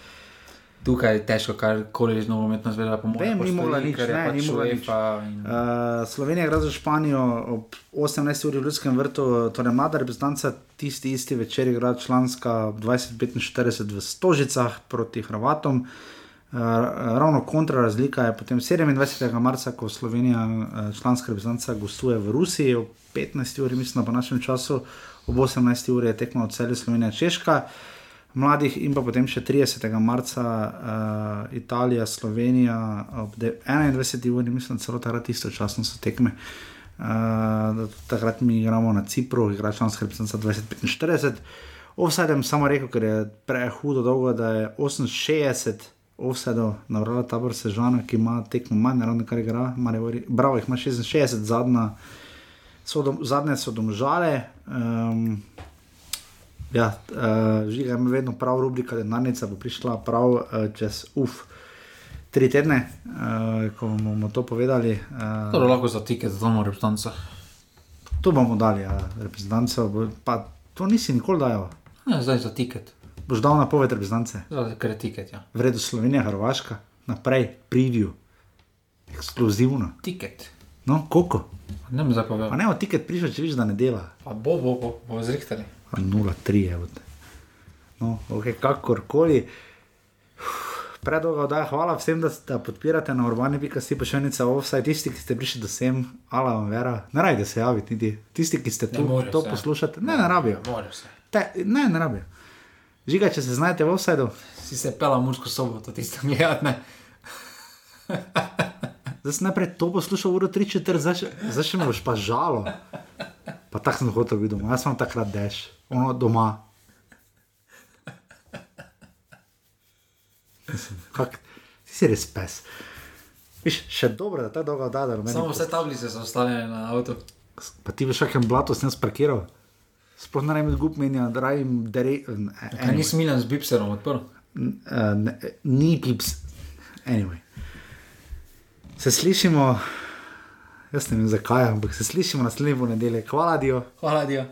Tukaj je težko, karkoli z nogometno zvezo pomoč. Vem, ni mogla nič, ne, ni mogla nič. In... Uh, Slovenija igra za Španijo ob 18. uri v Ljudskem vrtu, torej mlada reprezentanca, tisti isti večer igra članska ob 2045 v Stožicah proti Hrvatom. Uh, ravno kontra razlika je potem 27. marca, ko Slovenija, uh, članska reprezentanca, gostuje v Rusiji ob 15. uri, mislim, po našem času, ob 18. uri je tekmo od celja Slovenija Češka. Mladih in pa potem še 30. marca uh, Italija, Slovenija, ob de- 21. uri, mislim, celo takrat istočasno so tekme. Uh, takrat mi igramo na Cipru, igra članska reprezentanca 2045. Offsidem samo rekel, ker je prehudo dolgo, da je 68 offsidov navrala tabor Sežana, ki ima tekmo manj, ravno kar igra, Maribor- Bravo jih ima 66, zadnja, so dom, zadnje so domžale. Um, Ja, uh, žiga ima vedno prav, rubrika denarnica bo prišla prav uh, čez uf. Tri tedne, uh, ko bomo to povedali. Uh, To lahko za tiket, za domo reprezentanca. to bomo dali, ja, reprezentanco. bo- Pa to nisi nikoli dajal. Ne, zdaj za tiket. Boš dal na poved reprezentance. Ker je tiket, ja. Vredo Slovenija, Hrvaška, naprej, preview. Eksplozivno. Tiket. No, koliko? Ne bom zapovedal. Ne, od tiket prišel, če vidiš, da ne dela. Pa bo, bo, bo, bo zrihtali. 0-3 je. od- No, okay, kakorkoli. Predolgo oddaja, hvala vsem, da, da podpirate na urbani.si pošiljnica offside, tisti, ki ste prišli do sem, ala vam vera, ne rajte se javiti, niti tisti, ki ste tu, morajo to se. poslušate, ne, ne rabijo. Te, ne, ne rabijo. Žiga, če se znajdete v offsideu, Si se pela muško soboto, tisto gledati, ne. zdaj sem najprej to poslušal uro 3-4, zdaj še- zdaj še me boš pa žalo. Pa tako sem hotel biti doma, jaz sem takrat deš, ono doma. Kak, ti si res pes. Viš, še dobro, da ta dolga da, da Samo vse tablice so ostale na avtu. Pa ti veš, kakšen blato sem jaz parkiral. Sploh ne rabim gub menja, da rabim dere. Kaj ni smilen z Bipserom odprl? Uh, ne, ni pips. Anyway. Se slišimo, jaz ne vem zakaj, ampak se slišimo naslednji ponedeljek. Hvala, Dio. Hvala, Dio.